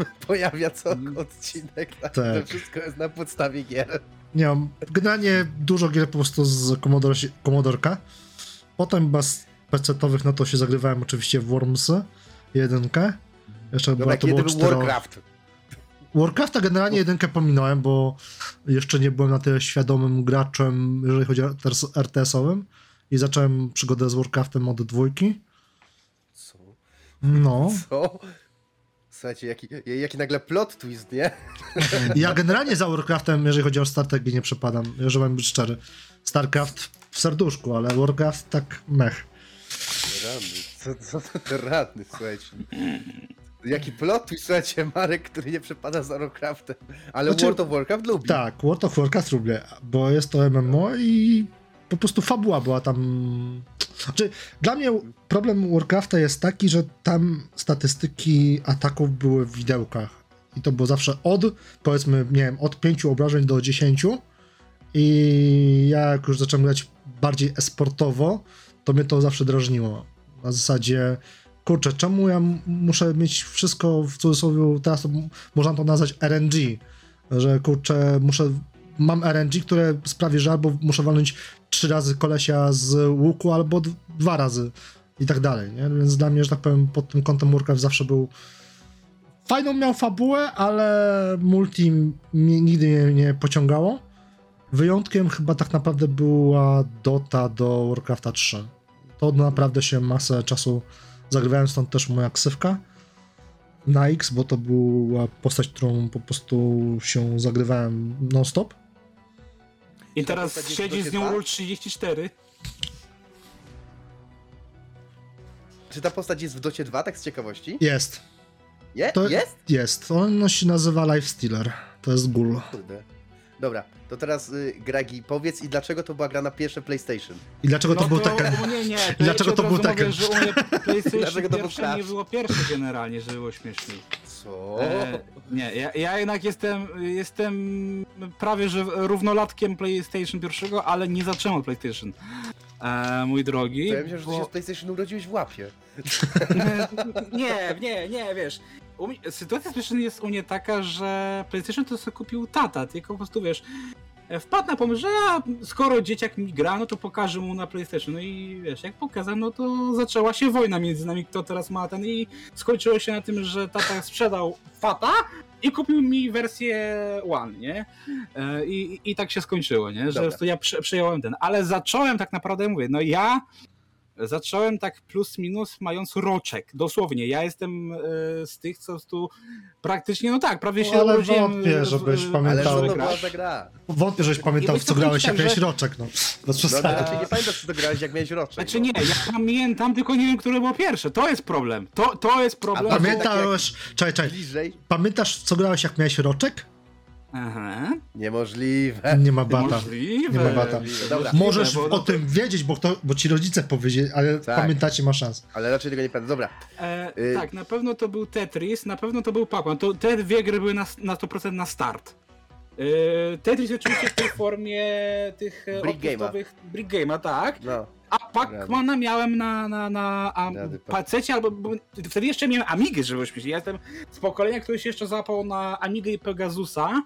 y, pojawia co odcinek. Tak, Tak. To wszystko jest na podstawie gier. Nie wiem, generalnie dużo gier po prostu z Commodore, Commodorka. Potem bez PC-owych, no to się zagrywałem oczywiście w Wormsy, jedynkę. Jeszcze Dobra, była, to kiedy było był cztero... Warcraft? Warcrafta generalnie jedynkę pominąłem, bo jeszcze nie byłem na tyle świadomym graczem, jeżeli chodzi o RTS-owym. I zacząłem przygodę z Warcraftem od dwójki. Co? No. Co? Słuchajcie, jaki, jaki nagle plot twist, nie? Ja generalnie za Warcraftem, jeżeli chodzi o strategię, nie przepadam, jeżeli mam być szczery. Starcraft w serduszku, ale Warcraft tak mech. Rany, co, co to rany, słuchajcie. Jaki plot słuchajcie, Marek, który nie przepada za Warcraftem. Ale Znaczy- World of Warcraft lubi. Tak, World of Warcraft lubię, bo jest to MMO i po prostu fabuła była tam... Znaczy, dla mnie problem Warcrafta jest taki, że tam statystyki ataków były w widełkach. I to było zawsze od, powiedzmy, nie wiem, od 5 obrażeń do 10. I ja jak już zacząłem grać bardziej esportowo, to mnie to zawsze drażniło. Na zasadzie, kurczę, czemu ja muszę mieć wszystko w cudzysłowie, teraz to można to nazwać RNG, że kurczę, muszę, mam RNG, które sprawi, że albo muszę walnąć trzy razy kolesia z łuku, albo dwa razy i tak dalej, nie? Więc dla mnie, że tak powiem, pod tym kątem Warcraft zawsze był fajną miał fabułę, ale multi mnie nigdy nie, nie pociągało. Wyjątkiem chyba tak naprawdę była Dota do Warcrafta 3. To naprawdę się masę czasu zagrywałem, stąd też moja ksywka na X, bo to była postać, którą po prostu się zagrywałem non-stop. I teraz siedzi z nią Rule 34. Czy ta postać jest w Docie 2, tak z ciekawości? Jest. Je? To Jest? Jest. On się nazywa Lifestealer. To jest gul. Kurde. Dobra, to teraz y, Gragi, powiedz i dlaczego to była gra na pierwsze PlayStation? I dlaczego to no był to, Tekken? o Nie, nie, to Dlaczego to był? Mówię, że u mnie PlayStation Dlaczego to był nie było pierwsze generalnie, że było śmieszniej. Co? E, nie, ja, ja jednak jestem, jestem prawie że równolatkiem PlayStation pierwszego, ale nie zacząłem od PlayStation. E, mój drogi. To ja myślę, że ty bo- się z PlayStation urodziłeś w łapie. nie, nie, nie, wiesz. Mnie, sytuacja PlayStation jest u mnie taka, że PlayStation to sobie kupił tata, tylko po prostu wiesz. e, Wpadł na pomysł, że a, skoro dzieciak mi gra, no to pokażę mu na PlayStation. No i wiesz, jak pokazałem, no to zaczęła się wojna między nami, kto teraz ma ten i skończyło się na tym, że tata sprzedał Fata i kupił mi wersję One, nie? E, I, i tak się skończyło, nie? Że Dobra. po prostu ja prze, przejąłem ten. Ale zacząłem tak naprawdę, mówię, no ja zacząłem tak plus minus mając roczek, dosłownie. Ja jestem e, z tych, co tu praktycznie, no tak, prawie się No, ale urodziłem. wątpię, żebyś pamiętał. Ale była za gra? Wątpię, żeś pamiętał, w co grałeś, jak tak, miałeś że- roczek, no. No, no, znaczy nie pamiętasz, co to grałeś, jak miałeś roczek. Znaczy no. nie, ja pamiętam, tylko nie wiem, które było pierwsze. To jest problem. To, to jest problem. A Pamiętasz, czekaj, czekaj, Bliżej. pamiętasz, w co grałeś, jak miałeś roczek? Aha. Niemożliwe. Nie ma bata. Możliwe. Nie ma bata. Dobra, Możesz bo- o tym wiedzieć, bo, kto, bo ci rodzice powiedzieli, ale Tak. pamiętacie, ma szans. ale raczej tego nie pamiętam. Dobra, E, Y- Tak, na pewno to był Tetris, na pewno to był Pac-Man. To te dwie gry były na, na 100% na start. E, Tetris oczywiście w tej formie tych e, Brick Game'a. Brick Game'a, tak. no. A Pac-Mana miałem na, na, na pacecie, albo bo- wtedy jeszcze miałem Amigę, żebyśmy się. Ja jestem z pokolenia, które się jeszcze załapał na Amigę i Pegasusa.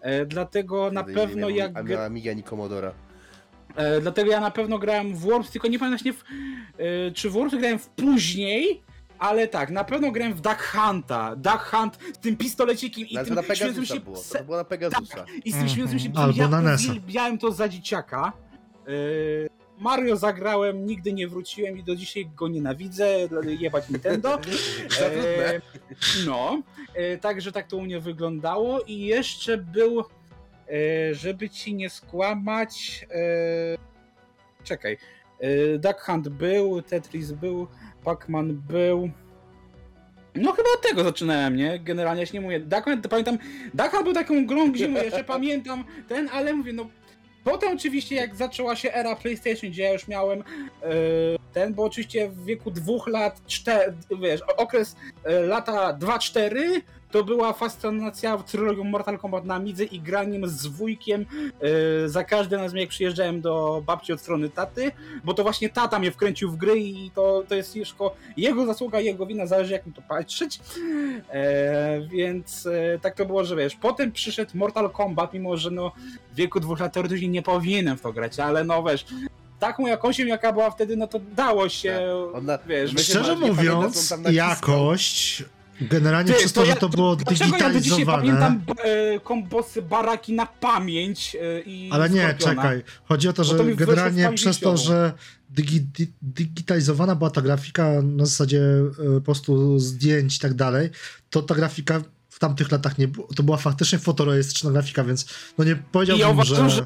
E, dlatego na Wtedy nie pewno miałem jak. ani Amiga, ani Commodora. E, dlatego ja na pewno grałem w Worms, tylko nie pamiętam właśnie w, e, czy w Worms grałem w później, ale tak, na pewno grałem w Duck Hunta. Duck Hunt z tym pistolecikiem i No, tym na śmiejącym się było. To było na Pegasusa. i z tym śmiejącym się Albo ja na uwielbiałem to za dzieciaka. E, Mario zagrałem, nigdy nie wróciłem i do dzisiaj go nienawidzę, jebać Nintendo. E, no, e, także tak to u mnie wyglądało i jeszcze był, e, żeby ci nie skłamać, e, czekaj, e, Duck Hunt był, Tetris był, Pac-Man był, no chyba od tego zaczynałem, nie? Generalnie ja się nie mówię. Duck Hunt, pamiętam, Duck Hunt był taką grą, gdzie mówię, jeszcze pamiętam ten, ale mówię, no Potem oczywiście jak zaczęła się era PlayStation, gdzie ja już miałem e, ten, bo oczywiście w wieku dwóch lat, czter, wiesz, okres e, lata 2-4 to była fascynacja trylogią Mortal Kombat na Midze i graniem z wujkiem e, za każdym razem jak przyjeżdżałem do babci od strony taty, bo to właśnie tata mnie wkręcił w gry i to, to jest już tylko jego zasługa, jego wina, zależy jak mi to patrzeć. E, więc e, tak to było, że wiesz, potem przyszedł Mortal Kombat, mimo że no w wieku dwóch lat teoretycznie nie powinienem w to grać, ale no wiesz, taką jakością jaka była wtedy, no to dało się, On na- wiesz, Szczerze mówiąc, jakość, generalnie Ty, przez to, to że ja- to było Dlaczego ja do dzisiaj digitalizowane. pamiętam e, kombosy baraki na pamięć e, i Ale nie, Skorpiona? czekaj. Chodzi o to, że to generalnie przez to, że digi, di, digitalizowana była ta grafika na zasadzie e, po prostu zdjęć i tak dalej, to ta grafika w tamtych latach nie. To była faktycznie fotorejestryczna grafika, więc no nie I ja powiedziałbym, uważam, że...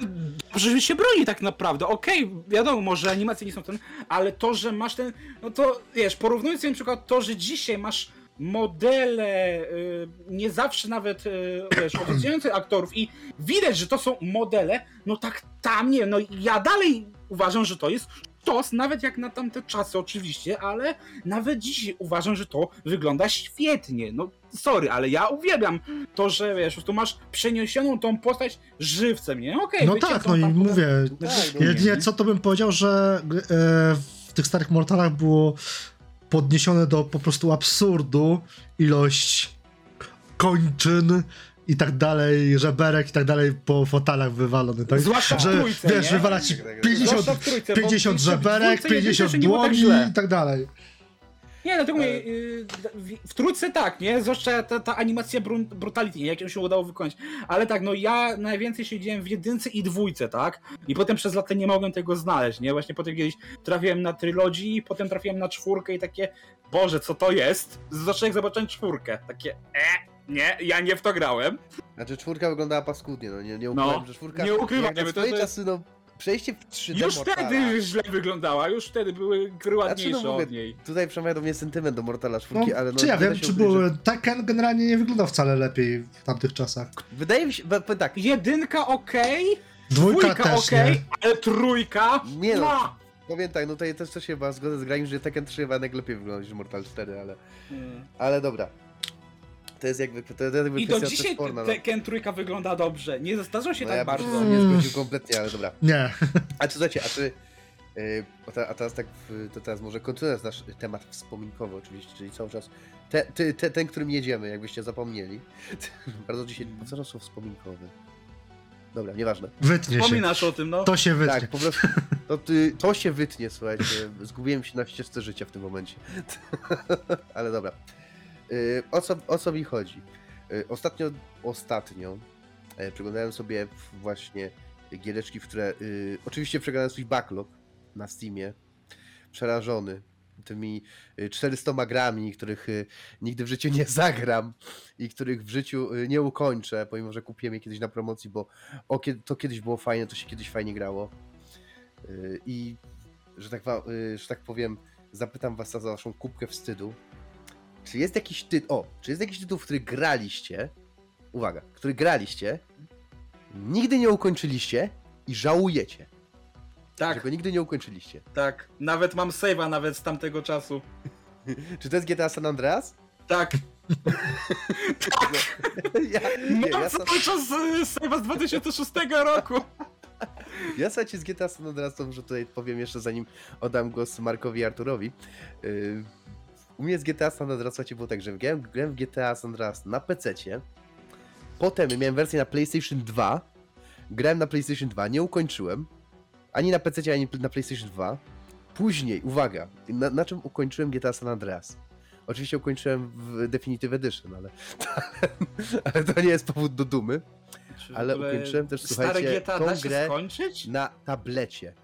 że się broni tak naprawdę. Okej, wiadomo, może animacje nie są ten, ale to, że masz ten, no to wiesz, porównując na przykład to, że dzisiaj masz modele, y, nie zawsze nawet, y, wiesz, oficjalnych aktorów i widać, że to są modele, no tak tam, nie, no ja dalej uważam, że to jest sztos, nawet jak na tamte czasy oczywiście, ale nawet dzisiaj uważam, że to wygląda świetnie, no sorry, ale ja uwielbiam to, że wiesz, tu masz przeniesioną tą postać żywcem, nie? Okej, No tak, no i mówię, Tak, no, jedynie co to bym powiedział, że e, w tych starych Mortalach było podniesione do po prostu absurdu ilość kończyn i tak dalej, żeberek i tak dalej po fotelach wywalony, tak? Zwłaszcza w że trójce, wiesz, nie? wywala ci Tak, tak, tak. 50, Zwłaszcza w trójce, bo 50 w żeberek, dwójce, 50 jedynce nie było tak dłoni i tak dalej. Nie, dlatego Ale- mówię, y, w- trójce tak, nie? Zwłaszcza ta, ta animacja brutality, nie? jak ją się udało wykonać. Ale tak, no ja najwięcej siedziałem w jedynce i dwójce, tak? I potem przez lata nie mogłem tego znaleźć, nie? Właśnie potem kiedyś trafiłem na trylogii, potem trafiłem na czwórkę i takie, Boże, co to jest? Zwłaszcza jak zobaczyłem czwórkę, takie, e, nie, ja nie w to grałem. Znaczy czwórka wyglądała paskudnie, no nie, nie ukrywam, No, że czwórka... nie ukrywam, jak na swoje to jest- czasy, no przejście w 3D Już Mortala. wtedy źle wyglądała, już wtedy były gry ładniejsze Znaczy, no mówię, od niej. Tutaj przemawia do mnie sentyment do Mortala No, czwórki, ale no... czy ja wiem, czy ukryć, były... że- Tekken generalnie nie wyglądał wcale lepiej w tamtych czasach. Wydaje mi się, tak, Jedynka okej, Dwójka, dwójka też, okej, nie? ale trójka... Nie no. mua! powiem tak, no tutaj też coś się chyba zgodzę z Graim, że Tekken 3 chyba najlepiej wygląda niż Mortal 4, ale... Ale dobra. To jest jakby, to jest jakby I do dzisiaj sporna, no. Tekken trójka wygląda dobrze. Nie zestarzał się No tak ja bardzo. nie zgodził kompletnie, ale dobra. Nie. A czy słuchajcie, a czy... Yy, a, te, a teraz tak, to teraz może kontynuując nasz temat wspominkowy oczywiście, czyli cały czas te, ty, te, ten, którym jedziemy, jakbyście zapomnieli. Bardzo dzisiaj powtarzam słowo wspominkowy. Dobra, nieważne. Wytnie się. Wspominasz o tym, no. To się wytnie. Tak, po prostu to, ty, to się wytnie, słuchajcie. Zgubiłem się na ścieżce życia w tym momencie. Ale dobra. Y, o, co, o co mi chodzi? Y, ostatnio, ostatnio e, przeglądałem sobie właśnie giereczki, w które y, oczywiście przeglądałem swój backlog na Steamie. Przerażony tymi y, 400 grami, których nigdy w życiu nie zagram i których w życiu nie ukończę, pomimo że kupiłem je kiedyś na promocji, bo o, to kiedyś było fajne, to się kiedyś fajnie grało. I że tak, że tak powiem, zapytam was za waszą kubkę wstydu. Czy jest jakiś tytuł, o, czy jest jakiś tytuł, w który graliście uwaga, który graliście, nigdy nie ukończyliście i żałujecie, że Tak, go nigdy nie ukończyliście. tak. Nawet mam save'a nawet z tamtego czasu. Czy to jest GTA San Andreas? Tak. Ja, nie, ja, sam, cały czas y, save'a z 2006 roku. ja słuchajcie, z GTA San Andreas to może tutaj powiem jeszcze zanim oddam głos Markowi i Arturowi. Yy, u mnie z GTA San Andreas słuchajcie, było tak, że grałem, grałem w GTA San Andreas na PC-cie, potem miałem wersję na PlayStation 2, grałem na PlayStation 2, nie ukończyłem, ani na PC, ani na PlayStation 2. Później, uwaga, na, na czym ukończyłem GTA San Andreas? Oczywiście ukończyłem w Definitive Edition, ale, ale to nie jest powód do dumy. Czy Ale ukończyłem też, słuchajcie, tą grę skończyć? Na tablecie.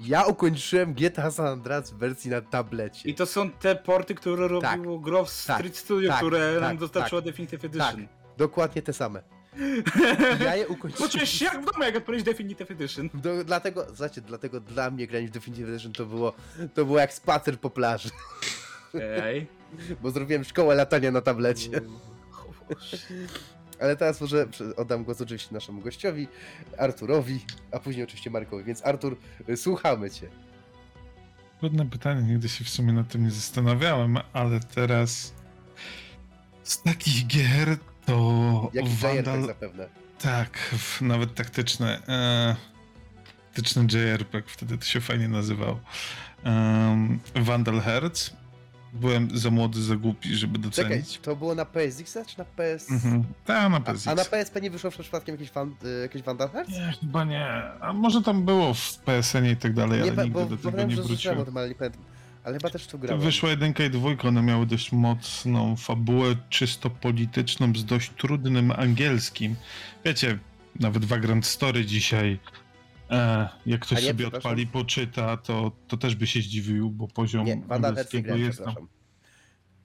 Ja ukończyłem GTA San Andreas w wersji na tablecie. I to są te porty, które Tak. robiło Grove Street Tak. Studio, Tak. które Tak. nam dostarczyło Tak. Definitive Tak. Edition. Dokładnie te same. Ja je ukończyłem. Poczułeś się jak w domu, jak odpalić Definitive Edition. Do, dlatego, znaczy, dlatego dla mnie granie w Definitive Edition to było, to było jak spacer po plaży, Ej. bo zrobiłem szkołę latania na tablecie. Ale teraz może oddam głos oczywiście naszemu gościowi, Arturowi, a później oczywiście Markowi. Więc Artur, y, słuchamy cię. Trudne pytanie, nigdy się w sumie nad tym nie zastanawiałem, ale teraz z takich gier to Jaki JRPG Vandal... zapewne. Tak, nawet taktyczne. E, taktyczny JRPG, wtedy to się fajnie nazywał. Um, Vandal Hearts. Byłem za młody, za głupi, żeby Czekaj, docenić. to było na PSX czy na PS... Mhm. Ta, na A, PSX. a na PSP nie wyszło przypadkiem jakieś, fan, y, jakieś Vandal Hearts? Nie, chyba nie. A może tam było w PSN i tak dalej, Nie, ale nigdy do tego nie słyszałem o wróciłem. tym, ale nie pamiętam. Ale chyba też tu grałem. Wyszła jedynka i dwójka, one miały dość mocną fabułę, czysto polityczną, z dość trudnym angielskim. Wiecie, nawet Vagrant Story dzisiaj, e, jak A ktoś nie, sobie przepraszam. odpali, poczyta, to, to też by się zdziwił, bo poziom Nie, angielskiego grałem, jest tam. przepraszam.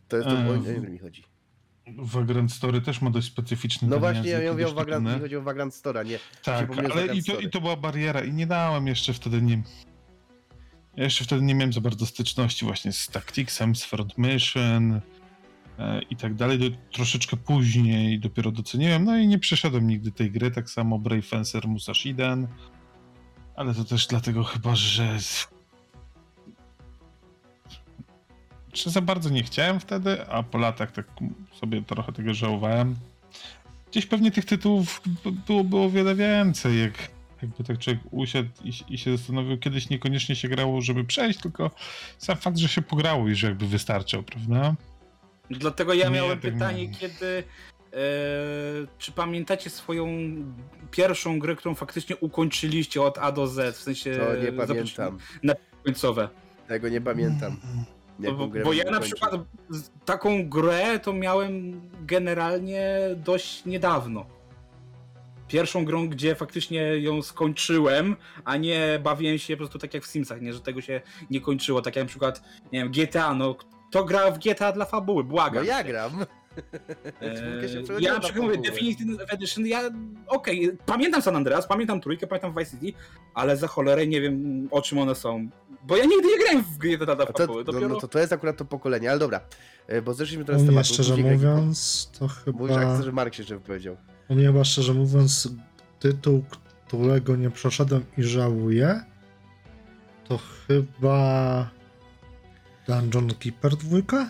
To jest to, Eee, o o ile mi chodzi. Vagrant Story też ma dość specyficzny No ten właśnie, ja język mówię o dość Vagrant, trudny. mi chodzi o Vagrant Stora, nie. Tak, pomyliłem z ale Vagrant i to, Story. i to była bariera i nie dałem jeszcze wtedy nie... Ja jeszcze wtedy nie miałem za bardzo styczności właśnie z Tacticsem, z Front Mission e, i tak dalej. Do, troszeczkę później dopiero doceniłem, no i nie przeszedłem nigdy tej gry, tak samo Brave Fencer Musashiden, ale to też dlatego chyba, że... Że za bardzo nie chciałem wtedy, a po latach tak sobie trochę tego żałowałem. Gdzieś pewnie tych tytułów było, było wiele więcej, jak jakby tak człowiek usiadł i, i się zastanowił, kiedyś niekoniecznie się grało, żeby przejść, tylko sam fakt, że się pograło i że jakby wystarczał, prawda? Dlatego ja Nie, miałem tak pytanie, nie. kiedy. E, czy pamiętacie swoją pierwszą grę, którą faktycznie ukończyliście od A do Z? W sensie. To nie zapoczęcie- pamiętam. Końcowe. Tego nie pamiętam. Jaką Bo, bo ja na przykład taką grę to miałem generalnie dość niedawno. Pierwszą grą, gdzie faktycznie ją skończyłem, a nie bawiłem się po prostu tak jak w Simsach, nie, że tego się nie kończyło. Tak jak na przykład, nie wiem, GTA, no kto gra w GTA dla fabuły, No błagam. ja cię. gram. Eee, ja przykład mówię. Definitive Edition, ja okej, pamiętam San Andreas, pamiętam trójkę, pamiętam Vice City, ale za cholerę nie wiem o czym one są. Bo ja nigdy nie grałem w GTA dla A to, fabuły, no, dopiero... no to, to jest akurat to pokolenie, ale dobra. E, Bo zeszliśmy teraz tematu. szczerze mówiąc, to Mówisz, jak chyba... chcę, że Mark się jeszcze wypowiedział. U mnie chyba, szczerze mówiąc, tytuł, którego nie przeszedłem i żałuję, to chyba Dungeon Keeper 2?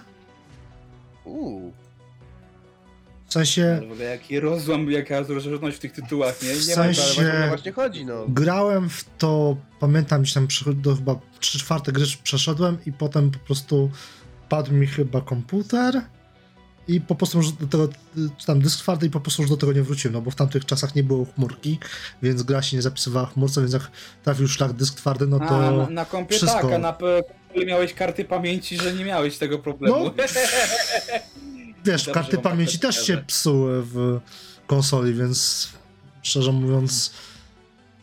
Uuu. W sensie... Ale w ogóle jaki rozłam, jaka rozróżność w tych tytułach, nie? W nie Ale sensie- o to właśnie chodzi, no. Grałem w to, pamiętam, gdzieś tam do chyba 3 czwarte gry przeszedłem i potem po prostu padł mi chyba komputer i po prostu już do tego, tam dysk twardy i po prostu już do tego nie wróciłem, no bo w tamtych czasach nie było chmurki, więc gra się nie zapisywała w chmurce, więc jak trafił szlak dysk twardy, no A, to... na, na kompie wszystko. tak, a na miałeś karty pamięci, że nie miałeś tego problemu. No, Wiesz, Dobrze, karty pamięci też się psuły w konsoli, więc szczerze mówiąc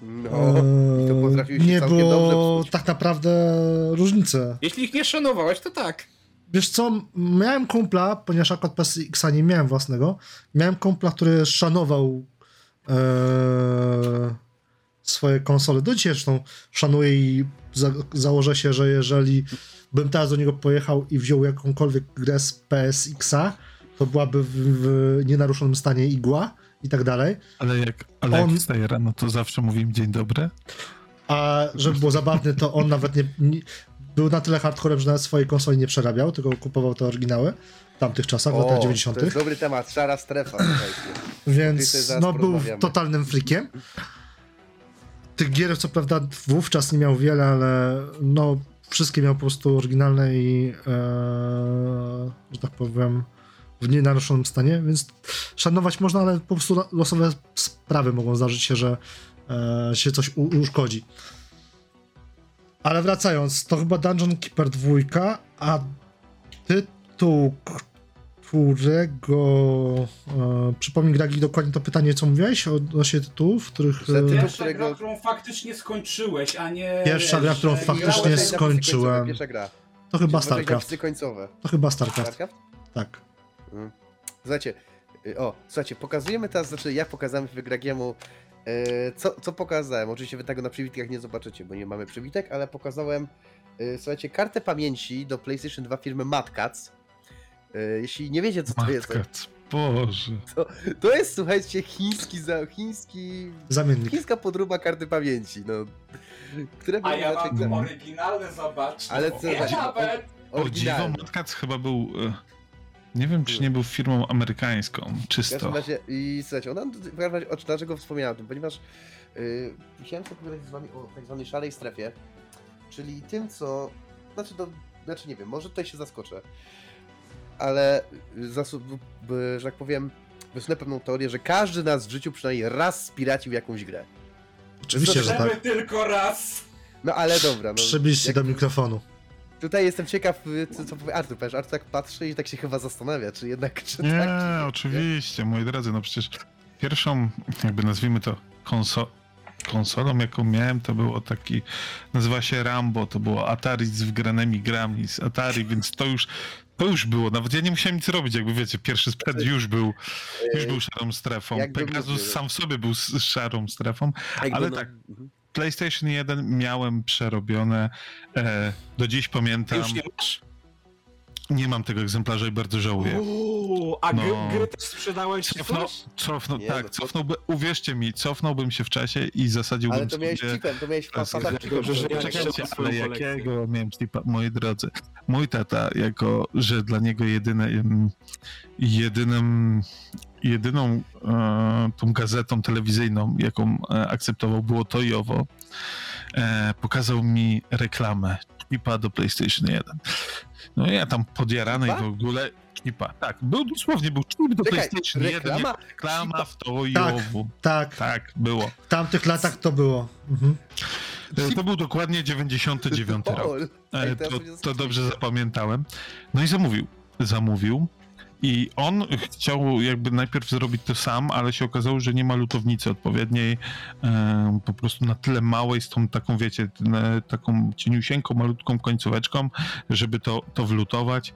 No, e, i to potrafił się nie było tak naprawdę różnicy. Jeśli ich nie szanowałeś, to tak. Wiesz co, miałem kumpla, ponieważ akurat PSX-a nie miałem własnego, miałem kumpla, który szanował e, swoje konsole. Do dzisiaj zresztą szanuję i za, założę się, że jeżeli bym teraz do niego pojechał i wziął jakąkolwiek grę z PSX-a, to byłaby w, w nienaruszonym stanie igła i tak dalej. Ale jak, ale On- jak wstaje rano, to zawsze mówię im dzień dobry. A żeby było zabawne, to on nawet nie, nie był na tyle hardcorem, że nawet swojej konsoli nie przerabiał, tylko kupował te oryginały w tamtych czasach, w latach O, 90. to jest dobry temat, szara strefa. Więc no, był totalnym freakiem. Tych gier co prawda wówczas nie miał wiele, ale no wszystkie miał po prostu oryginalne i e, że tak powiem w nienaruszonym stanie, więc szanować można, ale po prostu losowe sprawy mogą zdarzyć się, że e, się coś uszkodzi. Ale wracając, to chyba Dungeon Keeper 2, a tytuł, którego e, przypomnij Gragi dokładnie to pytanie, co mówiłeś odnośnie tytułów, których... E, Pierwsza którego- gra, którą faktycznie skończyłeś, a nie... Pierwsza gra, którą faktycznie skończyłem. końcowe, Pierwsza gra. to chyba Czy zobaczyłeś StarCraft. To chyba StarCraft, StarCraft? tak. Słuchajcie, y, o, słuchajcie, pokazujemy teraz, znaczy ja pokazałem Wygragiemu, y, co, co pokazałem. Oczywiście wy tego na przywitkach nie zobaczycie, bo nie mamy przywitek, ale pokazałem, y, słuchajcie, kartę pamięci do PlayStation 2 firmy Madcats. Y, Jeśli nie wiecie, co to jest, Matka, Boże. to jest, słuchajcie, chiński, za, chiński, Zamiennik. chińska podróba karty pamięci, no. Które A ja mam gra- oryginalne, zobacz. Ale co ja nawet... O dziwo. Matkac chyba był... e, Nie wiem, czy nie był firmą amerykańską, W czysto. każdym razie, i słuchajcie, ona, w każdym razie, o- dlaczego wspomniałem o tym, ponieważ yy, chciałem sobie pogadać z wami o tak zwanej szarej strefie, czyli tym, co, znaczy, to, znaczy nie wiem, może tutaj się zaskoczę, ale że tak powiem, wysunę pewną teorię, że każdy nas w życiu przynajmniej raz spiracił jakąś grę. Oczywiście, że tak. tylko raz. No ale dobra, no. Przybliż się jak- do mikrofonu. Tutaj jestem ciekaw, y, co, co powie Artur, powiesz, Artur tak patrzy i tak się chyba zastanawia, czy jednak, czy Nie, tak, czy nie. oczywiście, moi drodzy, no przecież pierwszą, jakby nazwijmy to, konso konsolą, jaką miałem, to było taki, nazywa się Rambo, to było Atari z wgranymi grami z Atari, więc to już, to już było, nawet ja nie musiałem nic robić, jakby wiecie, pierwszy sprzęt już był, już był szarą strefą, jakby Pegasus mówię, sam w sobie był szarą strefą, ale no, tak. mhm. PlayStation 1 miałem przerobione, e, do dziś pamiętam, Już nie masz? Nie mam tego egzemplarza i bardzo żałuję. Uuu, a No. gry, gry też sprzedałeś Cofnął, cofnął, Nie, tak, no to- cofnąłby, uwierzcie mi, cofnąłbym się w czasie i zasadziłbym Ale to miałeś sobie... chipem, to miałeś Pas- pasata chipem. Czekajcie, ale jakiego miałem slipa, moi drodzy. Mój tata, jako, że dla niego jedyne, jedynym, jedyną e, tą gazetą telewizyjną, jaką e, akceptował, było to i owo, e, pokazał mi reklamę Knipa do PlayStation 1. No ja tam podjarany i w ogóle Knipa. Tak, był dosłownie, był klip do Czekaj, PlayStation 1, reklama? reklama w to i Tak. owu. Tak, Tak, było. w tamtych latach to było. Mhm. E, To był dokładnie 99 rok. E, To, to dobrze zapamiętałem. No i zamówił. Zamówił. I on chciał jakby najpierw zrobić to sam, ale się okazało, że nie ma lutownicy odpowiedniej, po prostu na tyle małej, z tą taką, wiecie, taką cieniusieńką, malutką końcóweczką, żeby to, to wlutować.